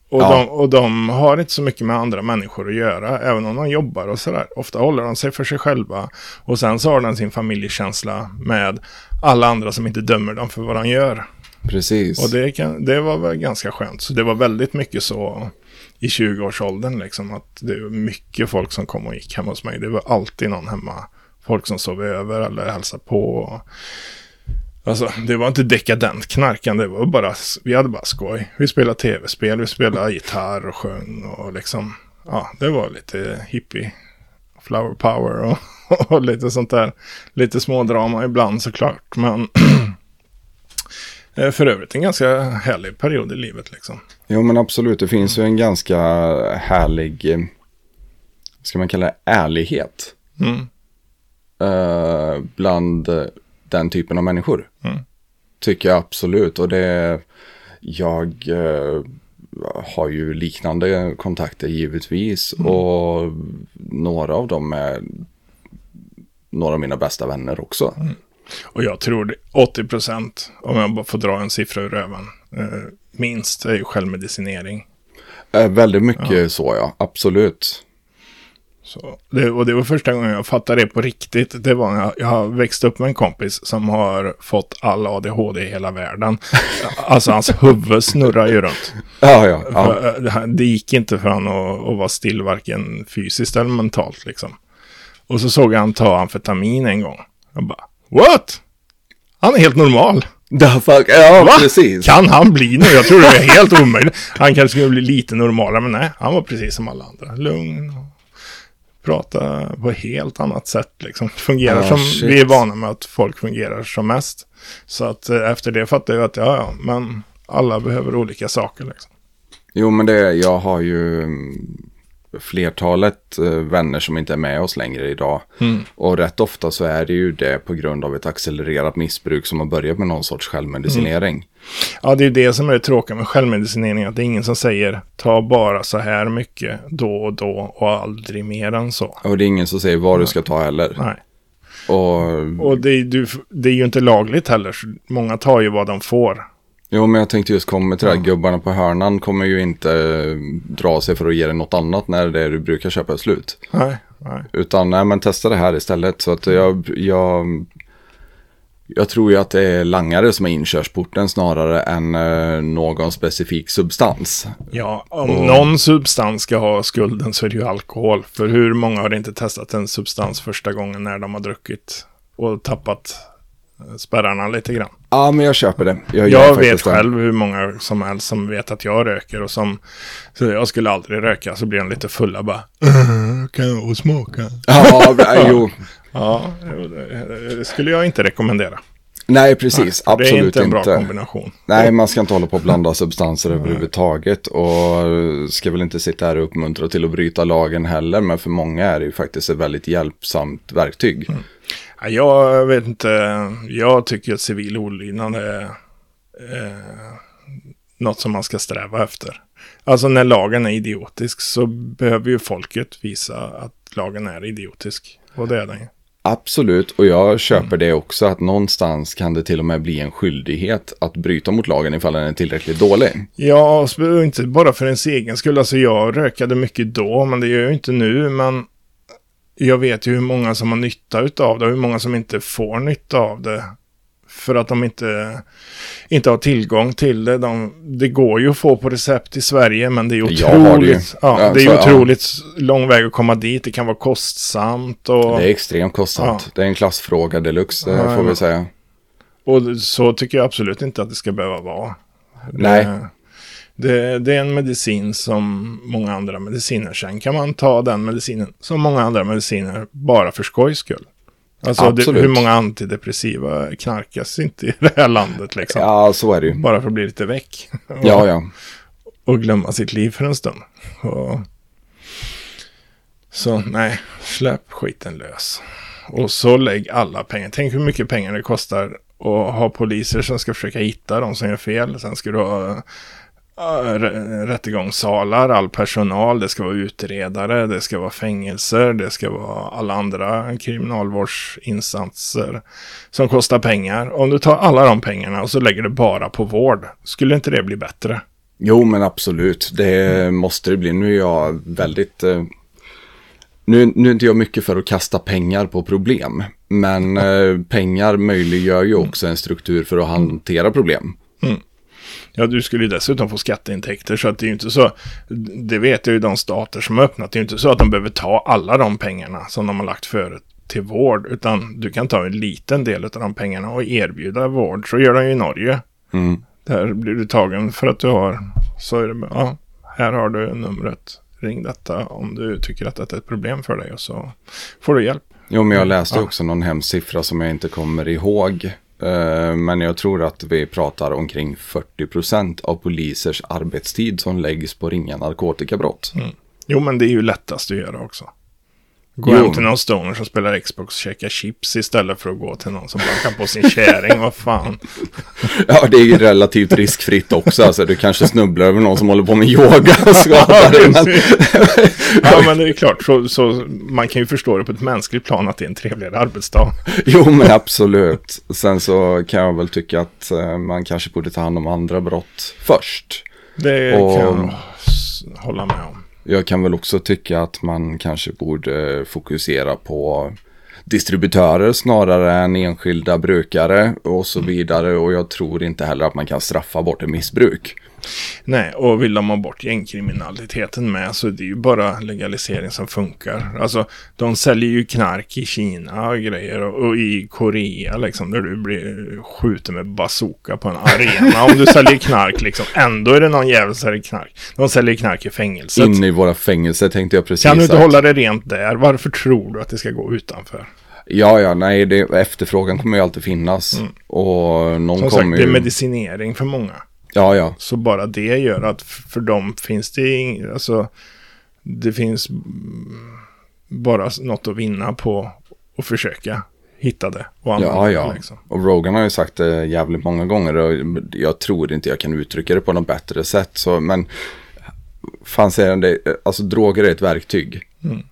Och, ja. de, och de har inte så mycket med andra människor att göra, även om de jobbar och sådär. Ofta håller de sig för sig själva. Och sen så har de sin familjekänsla med alla andra som inte dömer dem för vad de gör. Precis. Och det, kan, det var väl ganska skönt. Så det var väldigt mycket så i 20-årsåldern liksom. Att det var mycket folk som kom och gick hemma hos mig. Det var alltid någon hemma. Folk som sov över eller hälsade på. Alltså, det var inte dekadent knarkande, det var bara, vi hade bara skoj. Vi spelade tv-spel, vi spelade gitarr och sjöng och liksom, ja, det var lite hippie, flower power och, och lite sånt där. Lite smådrama ibland såklart, men eh, för övrigt en ganska härlig period i livet liksom. Jo men absolut, det finns ju en ganska härlig, eh, ska man kalla det, ärlighet. Mm. eh, bland den typen av människor. Mm. Tycker jag absolut. Och det, jag eh, har ju liknande kontakter givetvis. Mm. Och några av dem är några av mina bästa vänner också. Mm. Och jag tror det 80 procent, om jag bara får dra en siffra ur röven, eh, minst är ju självmedicinering. Eh, väldigt mycket så ja, absolut. Så, det, och det var första gången jag fattade det på riktigt. Det var när jag, jag har växt upp med en kompis som har fått all ADHD i hela världen. alltså hans huvud snurrar ju runt. Ja, ja. ja. För, eh, det gick inte för han att, att vara still varken fysiskt eller mentalt liksom. Och så såg jag han ta amfetamin en gång. Jag bara, what? Han är helt normal. The fuck, ja Va? precis. Kan han bli nu? Jag tror det är helt omöjligt. Han kanske skulle bli lite normalare, men nej, han var precis som alla andra. Lugn och prata på ett helt annat sätt liksom. Fungerar Ah, som shit. vi är vana med att folk fungerar som mest. Så att eh, efter det fattade jag att ja, ja, men alla behöver olika saker liksom. Jo, men det, jag har ju flertalet eh, vänner som inte är med oss längre idag. Mm. Och rätt ofta så är det ju det på grund av ett accelererat missbruk som har börjat med någon sorts självmedicinering. Ja, det är det som är det tråkiga med självmedicinering. Att det är ingen som säger ta bara så här mycket då och då och aldrig mer än så. Och det är ingen som säger vad du ska ta heller. Nej. Och, Och det är, du, det är ju inte lagligt heller. Många tar ju vad de får. Jo, men jag tänkte just komma till det här. Gubbarna på hörnan kommer ju inte eh, dra sig för att ge dig något annat när det du brukar köpa är slut. Nej, nej. Utan nej, men testa det här istället. Så att jag, jag, jag tror ju att det är langare som är inkörsporten snarare än eh, någon specifik substans. Ja, om någon substans ska ha skulden så är det ju alkohol. För hur många har inte testat en substans första gången när de har druckit och tappat eh, spärrarna lite grann? Ja, men jag köper det. Jag, Jag vet faktiskt det. själv hur många som helst som vet att jag röker och som så jag skulle aldrig röka så blir de lite fulla bara. Kan jag smaka? Ja, jo. Ja, det skulle jag inte rekommendera. Nej, precis. det är Absolut inte en bra inte. kombination. Nej, man ska inte hålla på och blanda substanser överhuvudtaget. Och ska väl inte sitta här och uppmuntra till att bryta lagen heller. Men för många är det ju faktiskt ett väldigt hjälpsamt verktyg. Mm. Ja, Jag vet inte, jag tycker att civil olydnad är eh, något som man ska sträva efter. Alltså när lagen är idiotisk så behöver ju folket visa att lagen är idiotisk. Och det är den ju. Absolut, och jag köper det också att någonstans kan det till och med bli en skyldighet att bryta mot lagen ifall den är tillräckligt dålig. Ja, inte bara för ens egen skull. Alltså jag rökade mycket då, men det gör jag ju inte nu. Men jag vet ju hur många som har nytta av det och hur många som inte får nytta av det. För att de inte, inte har tillgång till det. De, det går ju att få på recept i Sverige, men det är har det otroligt, ja, det är så, ja. otroligt lång väg att komma dit. Det kan vara kostsamt och, Det är extremt kostsamt. Ja. Det är en klassfråga deluxe, det Ja, får vi säga. och så tycker jag absolut inte att det ska behöva vara. Nej. Det, det, är en medicin som många andra mediciner. Sen kan man ta den medicinen som många andra mediciner bara för skojs skull. Alltså det, hur många antidepressiva knarkas inte i det här landet liksom. Ja, så är det ju. Bara för att bli lite väck. Och, Ja, ja. och glömma sitt liv för en stund. Och, så nej, släpp skiten lös. Och så lägg alla pengar. Tänk hur mycket pengar det kostar att ha poliser som ska försöka hitta de som gör fel. Sen ska du ha rättegångssalar, all personal, det ska vara utredare, det ska vara fängelser, det ska vara alla andra kriminalvårdsinsatser som kostar pengar. Om du tar alla de pengarna och så lägger du bara på vård, skulle inte det bli bättre? Jo, men absolut. Det måste det bli. Nu är jag väldigt... Eh, nu, nu är inte jag mycket för att kasta pengar på problem. Men eh, pengar möjliggör ju också en struktur för att hantera problem. Ja, du skulle ju dessutom få skatteintäkter så att det är ju inte så, det vet jag ju de stater som har öppnat, det är ju inte så att de behöver ta alla de pengarna som de har lagt förut till vård, utan du kan ta en liten del av de pengarna och erbjuda vård. Så gör de ju i Norge. Mm. Där blir du tagen för att du har, så är det, ja, här har du numret. Ring detta om du tycker att detta är ett problem för dig och så får du hjälp. Jo, men jag läste Ja. också någon hemsk siffra som jag inte kommer ihåg. Eh, men jag tror att vi pratar omkring 40 procent av polisers arbetstid som läggs på ringa narkotikabrott. Mm. Jo, men det är ju lättast att göra också. Gå Jo. hem till någon stoner som spelar Xbox och käka chips istället för att gå till någon som bankar på sin käring. Vad fan. Ja, det är ju relativt riskfritt också. Alltså, du kanske snubblar över någon som håller på med yoga och skadar dig. Men... Ja, men det är klart. Så, så man kan ju förstå det på ett mänskligt plan att det är en trevligare arbetsdag. Jo, men absolut. Sen så kan jag väl tycka att eh, man kanske borde ta hand om andra brott först. Det Och- kan jag hålla med om. Jag kan väl också tycka att man kanske borde fokusera på distributörer snarare än enskilda brukare och så vidare. Och jag tror inte heller att man kan straffa bort ett missbruk. Nej, och vill de ha bort gängkriminaliteten med så det är ju bara legalisering som funkar. Alltså, de säljer ju knark i Kina och grejer och, och i Korea liksom, där du blir skjuten med bazooka på en arena om du säljer knark liksom. Ändå är det någon jävel som säljer knark. De säljer knark i fängelset. Inne i våra fängelser tänkte jag precis. kan du inte att- hålla det rent där? Varför tror du att det ska gå utanför? Ja, ja, nej, det, efterfrågan kommer ju alltid finnas. Och någon Mm. Som sagt, kommer det är ju... medicinering för många. Ja, ja. Så bara det gör att för dem finns det ing, alltså det finns bara något att vinna på att försöka hitta det och använda Ja, det. ja. Liksom. Och Rogan har ju sagt det jävligt många gånger och jag tror inte jag kan uttrycka det på något bättre sätt. Så, men fan säger han det, alltså droger är ett verktyg. Mm.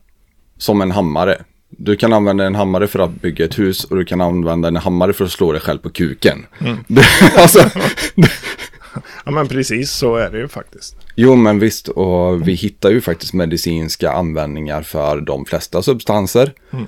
Som en hammare. Du kan använda en hammare för att bygga ett hus och du kan använda en hammare för att slå dig själv på kuken. Mm. Alltså, Ja men precis så är det ju faktiskt. jo men visst, och vi hittar ju faktiskt medicinska användningar för de flesta substanser. Mm.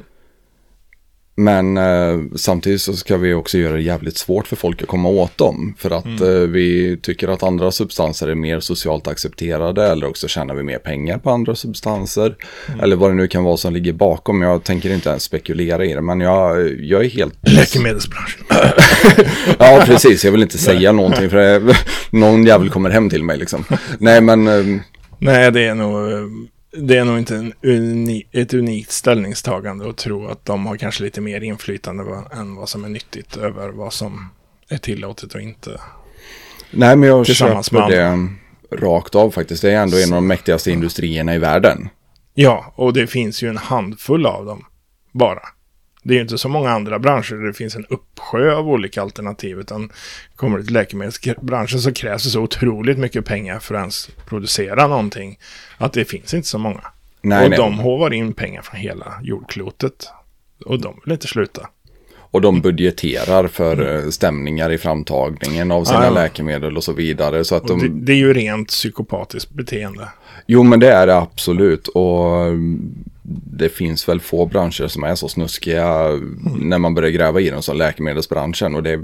Men eh, samtidigt så ska vi också göra det jävligt svårt för folk att komma åt dem. För att Mm. eh, vi tycker att andra substanser är mer socialt accepterade. Eller också tjänar vi mer pengar på andra substanser. Mm. Eller vad det nu kan vara som ligger bakom. Jag tänker inte ens spekulera i det. Men jag, jag är helt... Läkemedelsbranschen. Ja, precis. Jag vill inte säga någonting. För någon jävel kommer hem till mig liksom. Nej, men... eh, Nej det är nog, eh, det är nog inte en uni, ett unikt ställningstagande att tro att de har kanske lite mer inflytande än vad som är nyttigt över vad som är tillåtet och inte. Nej, men jag köper det rakt av faktiskt. Det är ändå en av de mäktigaste industrierna i världen. Ja, och det finns ju en handfull av dem bara. Det är ju inte så många andra branscher där det finns en uppsjö av olika alternativ. Utan kommer det till läkemedelsbranschen så krävs det så otroligt mycket pengar för att ens producera någonting. Att det finns inte så många. Nej, och nej. de hovar in pengar från hela jordklotet. Och de vill inte sluta. Och de budgeterar för eh, stämningar i framtagningen av sina Ja, ja. läkemedel och så vidare. Så att de... det, det är ju rent psykopatiskt beteende. Jo, men det är det absolut. Och mm, det finns väl få branscher som är så snuskiga när man börjar gräva i dem som läkemedelsbranschen. Och det,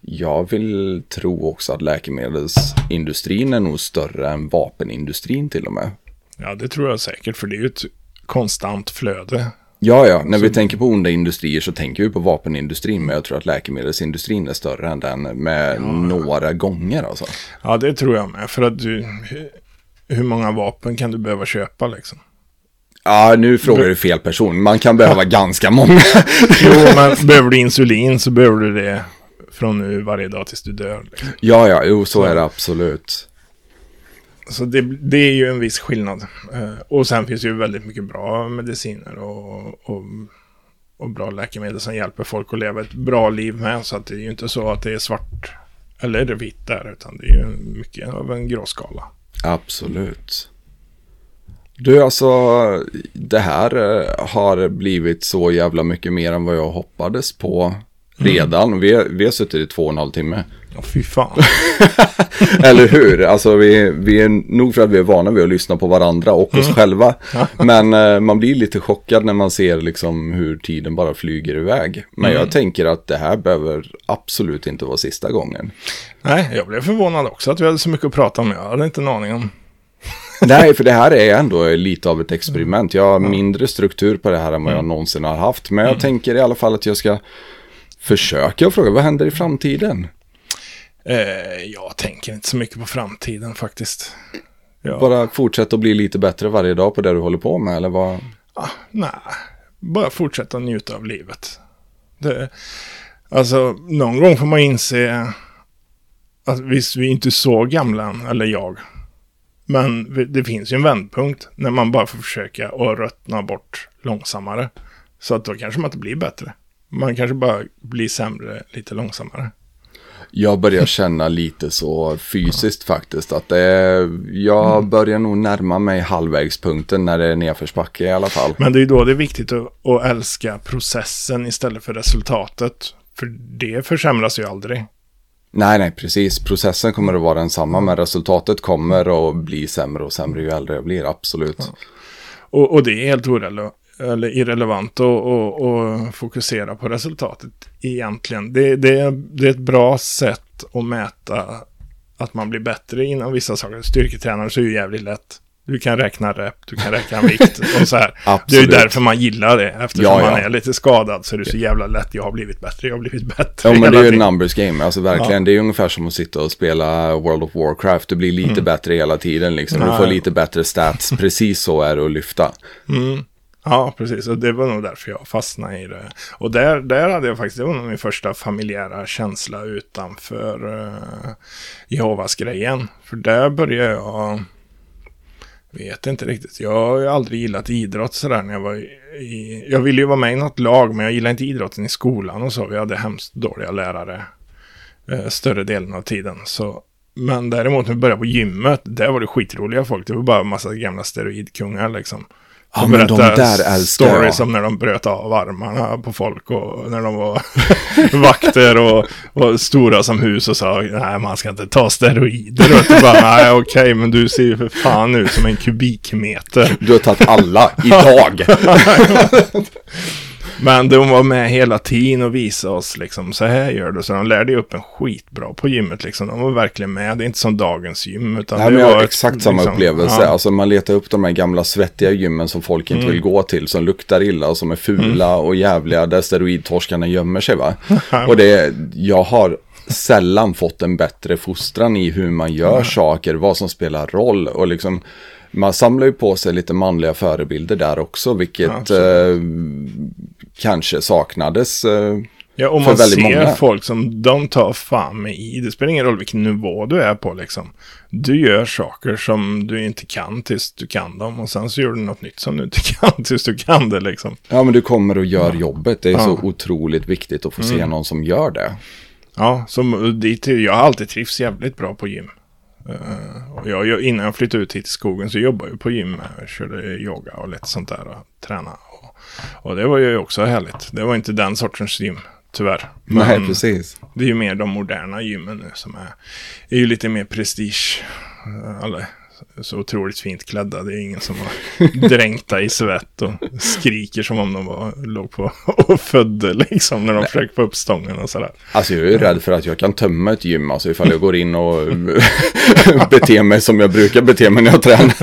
jag vill tro också att läkemedelsindustrin är nog större än vapenindustrin till och med. Ja, det tror jag säkert. För det är ju ett konstant flöde. Ja, ja, när vi tänker på onda industrier så tänker vi på vapenindustrin. Men jag tror att läkemedelsindustrin är större än den med några gånger alltså. Ja, det tror jag med. För att du... Hur många vapen kan du behöva köpa liksom? Ja, nu frågar du fel person. Man kan behöva ganska många. Jo, men behöver du insulin så behöver du det från nu varje dag tills du dör. Liksom. ja, ja, jo, så är det absolut. Så det, det är ju en viss skillnad. Eh, och sen finns det ju väldigt mycket bra mediciner och, och, och bra läkemedel som hjälper folk att leva ett bra liv med. Så att det är ju inte så att det är svart eller vitt där, utan det är ju mycket av en gråskala. Absolut. Du, alltså, det här eh, har blivit så jävla mycket mer än vad jag hoppades på redan. Vi, vi har suttit i två och en halv timme. Ja, fy fan. Eller hur? Alltså, vi, vi är nog för att vi är vana vid att lyssna på varandra och oss själva. Men eh, man blir lite chockad när man ser liksom hur tiden bara flyger iväg. Men jag tänker att det här behöver absolut inte vara sista gången. Nej, jag blev förvånad också att vi hade så mycket att prata om. Jag hade inte en aning om. Nej, för det här är ändå lite av ett experiment. Jag har mindre struktur på det här än vad jag någonsin har haft. Men jag tänker i alla fall att jag ska försöka fråga, vad händer i framtiden? Eh, jag tänker inte så mycket på framtiden faktiskt. Ja. Bara fortsätta att bli lite bättre varje dag på det du håller på med, eller vad? Ah, nej, bara fortsätta njuta av livet. Det, alltså, någon gång får man inse att visst, vi är inte så gamla eller jag. Men det finns ju en vändpunkt när man bara får försöka att ruttna bort långsammare. Så att då kanske man inte blir bättre. Man kanske bara blir sämre lite långsammare. Jag börjar känna lite så fysiskt faktiskt att det jag mm. börjar nog närma mig halvvägspunkten när det är nedförsbacke i alla fall. Men det är då det är viktigt att, att älska processen istället för resultatet. För det försämras ju aldrig. Nej, nej, precis. Processen kommer att vara densamma, men resultatet kommer att bli sämre och sämre ju äldre jag blir, absolut. Ja. Och, och, det är helt orelevant eller irrelevant att fokusera på resultatet egentligen. Det, det, det är ett bra sätt att mäta att man blir bättre inom vissa saker. Styrketränare så är ju jävligt lätt. Du kan räkna rep, du kan räkna vikt och så här. det är ju därför man gillar det. Eftersom ja, ja. man är lite skadad så är det så jävla lätt. Jag har blivit bättre, jag har blivit bättre. Ja, men det är ju ett numbers game. Alltså verkligen. Ja. Det är ungefär som att sitta och spela World of Warcraft. Du blir lite mm. bättre hela tiden liksom. Du får lite bättre stats. Precis så är det att lyfta. Mm. Ja, precis. Och det var nog därför jag fastnade i det. Och där, där hade jag faktiskt, det var nog min första familjära känsla utanför uh, Jehovas-grejen. För där började jag, vet inte riktigt, jag har aldrig gillat idrott sådär när jag var i, jag ville ju vara med i något lag, men jag gillade inte idrotten i skolan och så. Vi hade hemskt dåliga lärare eh, större delen av tiden. Så men däremot när vi började på gymmet, där var det skitroliga folk. Det var bara en massa gamla steroidkungar liksom. Ja, men de där älskar stories om när de bröt av armarna på folk och när de var vakter och, och, stora som hus och sa nej man ska inte ta steroider. Och du bara nej okej okay, men du ser ju för fan ut som en kubikmeter. Du har tagit alla idag. Men de var med hela tiden och visade oss liksom, så här gör du. Så de lärde ju upp en skitbra på gymmet liksom. De var verkligen med. Det är inte som dagens gym. Utan Nej, det men var exakt ett, samma liksom, upplevelse. Ja. Alltså man letar upp de här gamla svettiga gymmen som folk inte mm. vill gå till. Som luktar illa och som är fula mm. och jävliga. Där steroidtorskarna gömmer sig va. och det, jag har sällan fått en bättre fostran i hur man gör mm. saker. Vad som spelar roll och liksom man samlar ju på sig lite manliga förebilder där också, vilket eh, kanske saknades. Eh, ja, om man ser många. folk som de tar fan med i. Det spelar ingen roll vilken nivå du är på liksom. Du gör saker som du inte kan tills du kan dem. Och sen så gör du något nytt som du inte kan tills du kan det liksom. Ja, men du kommer och gör ja. jobbet. Det är ja. så otroligt viktigt att få mm. se någon som gör det. Ja, som jag har alltid trivts jävligt bra på gym. Uh, och jag, innan jag flyttade ut hit till skogen så jobbade jag på gym. Jag körde yoga och lite sånt där och tränade. Och, och, det var ju också härligt. Det var inte den sortens gym, tyvärr. Men Nej, precis. Det är ju mer de moderna gymmen nu som är, är ju lite mer prestige. Alla, så otroligt fint klädda. Det är ingen som var dränkta i svett och skriker som om de var, låg på och födde liksom när de Nej. försöker få upp stången och sådär. Alltså jag är rädd för att jag kan tömma ett gym, alltså ifall jag går in och beter mig som jag brukar bete mig när jag tränar.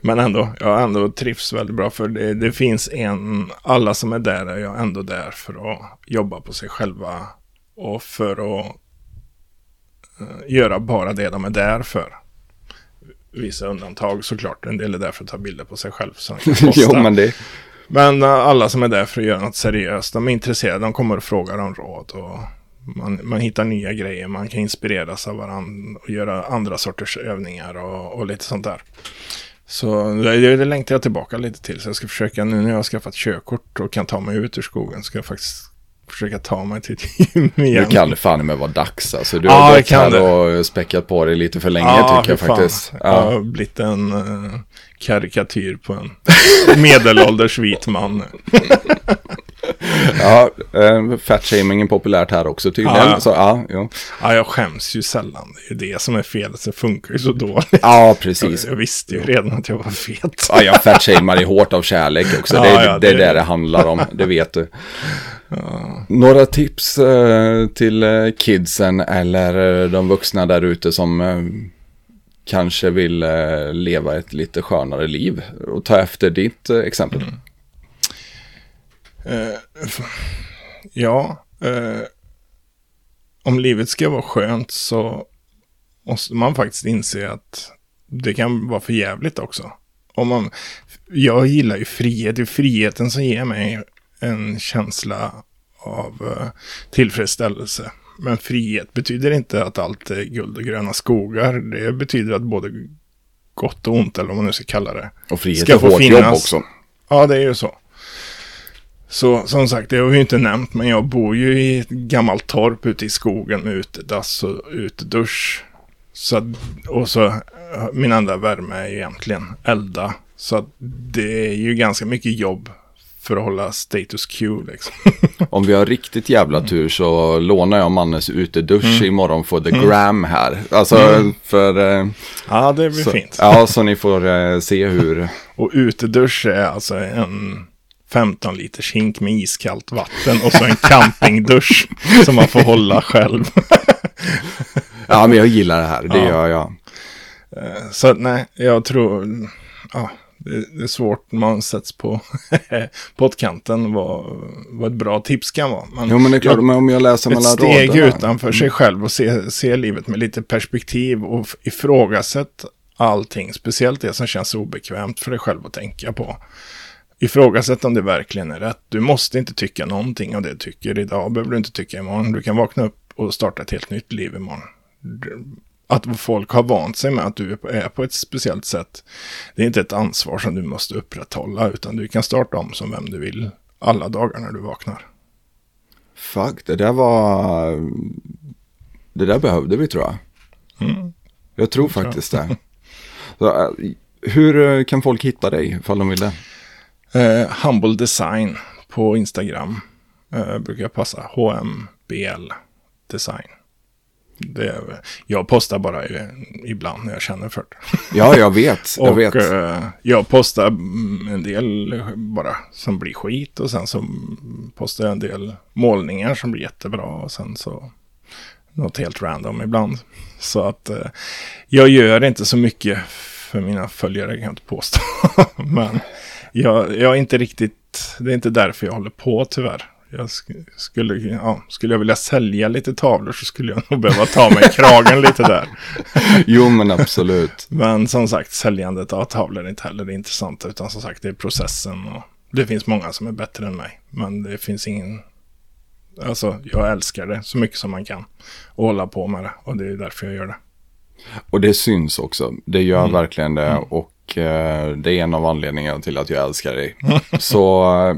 Men ändå, jag ändå trivs väldigt bra för det, det finns en, alla som är där är jag ändå där för att jobba på sig själva och för att göra bara det de är där för. Vissa undantag såklart. En del är där för att ta bilder på sig själv. Så jo, men det... Men uh, alla som är där för att göra något seriöst, de är intresserade, de kommer och frågar om råd. Och man, man hittar nya grejer, man kan inspireras av varandra och göra andra sorters övningar och, och lite sånt där. Så det, det längtar jag tillbaka lite till. Så jag ska försöka, nu när jag har skaffat körkort och kan ta mig ut ur skogen, ska jag faktiskt försöka ta mig till ett gym igen. Det kan fan med vara dags alltså. Du har gått här det. och späckat på dig lite för länge ja, tycker jag fan. faktiskt. Ja. Jag har blivit en uh, karikatyr på en medelålders vit man. ja, uh, fatshaming är populärt här också tydligen. Ja, Så, ja, ja. ja, jag skäms ju sällan. Det är det som är felet. Det funkar ju så dåligt. Ja, precis. Jag, jag visste ju redan att jag var fet. ja, jag fatshamar ju hårt av kärlek också. Ja, det, ja, det, det är det det handlar om. Det vet du. Ja. Några tips eh, till eh, kidsen eller eh, de vuxna där ute som eh, kanske vill eh, leva ett lite skönare liv och ta efter ditt eh, exempel. Mm. Eh, ja, eh, om livet ska vara skönt så måste man faktiskt inse att det kan vara för jävligt också. Om man, jag gillar ju frihet, det är friheten som ger mig en känsla av uh, tillfredsställelse. Men frihet betyder inte att allt är guld och gröna skogar. Det betyder att både gott och ont, eller vad man nu ska kalla det. Och frihet ska är hårt finnas. jobb också. Ja, det är ju så. Så som sagt, det har vi ju inte nämnt, men jag bor ju i ett gammalt torp ute i skogen med utedass och utedusch. Så, och så min enda värme är ju egentligen elda. Så det är ju ganska mycket jobb för att hålla status quo liksom. Om vi har riktigt jävla tur så lånar jag Mannes utedusch mm. imorgon för the mm. gram här. Alltså mm. för... Eh, ja, det blir så, fint. Ja, så ni får eh, se hur... och utedusch är alltså en 15 liters hink med iskallt vatten och så en campingdusch som man får hålla själv. ja, men jag gillar det här. Det ja. gör jag. Eh, så nej, jag tror... Ja, det, är svårt när man sätts på pottkanten vad, vad ett bra tips kan vara. Men jo, men det är klart, jag, men om jag läser mellan raderna. Ett steg utanför sig mm. själv och se, se livet med lite perspektiv och ifrågasätt allting, speciellt det som känns obekvämt för dig själv att tänka på. Ifrågasätt om det verkligen är rätt. Du måste inte tycka någonting av det du tycker idag. behöver du inte tycka imorgon. Du kan vakna upp och starta ett helt nytt liv imorgon att folk har vant sig med att du är på ett speciellt sätt. Det är inte ett ansvar som du måste upprätthålla, utan du kan starta om som vem du vill alla dagar när du vaknar. Fuck, det där var... Det där behövde vi tror jag. Mm. Jag tror faktiskt det. Så, eh, hur eh, kan folk hitta dig ifall de vill det? Uh, humble Design på Instagram. Uh, brukar passa. HMBL Design. Det, jag postar bara ibland när jag känner för det. Ja, jag vet. Jag och vet. Uh, jag postar en del bara som blir skit och sen så postar jag en del målningar som blir jättebra och sen så något helt random ibland. Så att uh, jag gör inte så mycket för mina följare kan jag inte påstå. Men jag, jag är inte riktigt, det är inte därför jag håller på tyvärr jag skulle, ja, skulle jag vilja sälja lite tavlor så skulle jag nog behöva ta mig kragen lite där. jo, men absolut. Men som sagt, säljandet av tavlor är inte heller det intressanta, utan som sagt, det är processen. Och det finns många som är bättre än mig, men det finns ingen... Alltså, jag älskar det så mycket som man kan och hålla på med det, och det är därför jag gör det. Och det syns också, det gör mm. verkligen det, mm. och det är en av anledningarna till att jag älskar dig. så... Eh,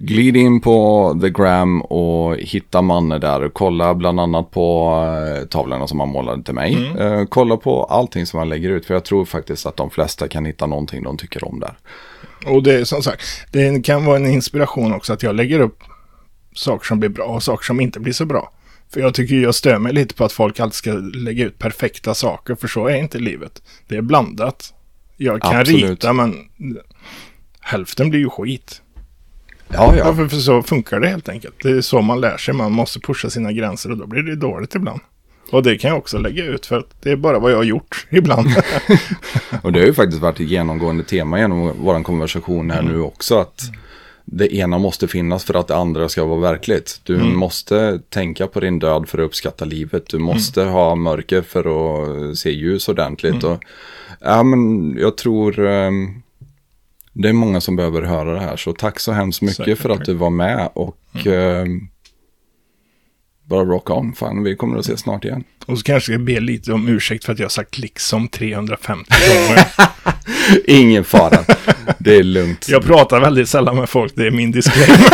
Glid in på The Gram och hitta Manne där. Kolla bland annat på uh, tavlorna som han målade till mig. Mm. Kolla på allting som han lägger ut. För jag tror faktiskt att de flesta kan hitta någonting de tycker om där. Och det är som sagt, det kan vara en inspiration också att jag lägger upp saker som blir bra och saker som inte blir så bra. För jag tycker jag stör mig lite på att folk alltid ska lägga ut perfekta saker, för så är inte livet. Det är blandat. Jag kan Absolut. rita, men hälften blir ju skit. Ja, ja. För, för så funkar det helt enkelt. Det är så man lär sig. Man måste pusha sina gränser och då blir det dåligt ibland. Och det kan jag också lägga ut för att det är bara vad jag har gjort ibland. och det har ju faktiskt varit ett genomgående tema genom vår konversation här mm. nu också. Att det ena måste finnas för att det andra ska vara verkligt. Du mm. måste tänka på din död för att uppskatta livet. Du måste mm. ha mörker för att se ljus ordentligt. Mm. Och, ja, men jag tror... Um, det är många som behöver höra det här. Så tack så hemskt mycket Säkert. för att du var med. Och mm. Eh, bara rock on. Fan, vi kommer att ses snart igen. Och så kanske jag be lite om ursäkt för att jag har sagt liksom 350 gånger. Ingen fara. Det är lugnt. Jag pratar väldigt sällan med folk. Det är min disclaimer.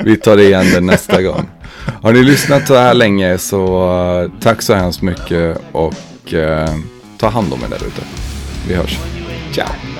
vi tar det igen nästa gång. Har ni lyssnat så här länge så uh, tack så hemskt mycket och uh, ta hand om er där ute. Vi hörs. Ciao.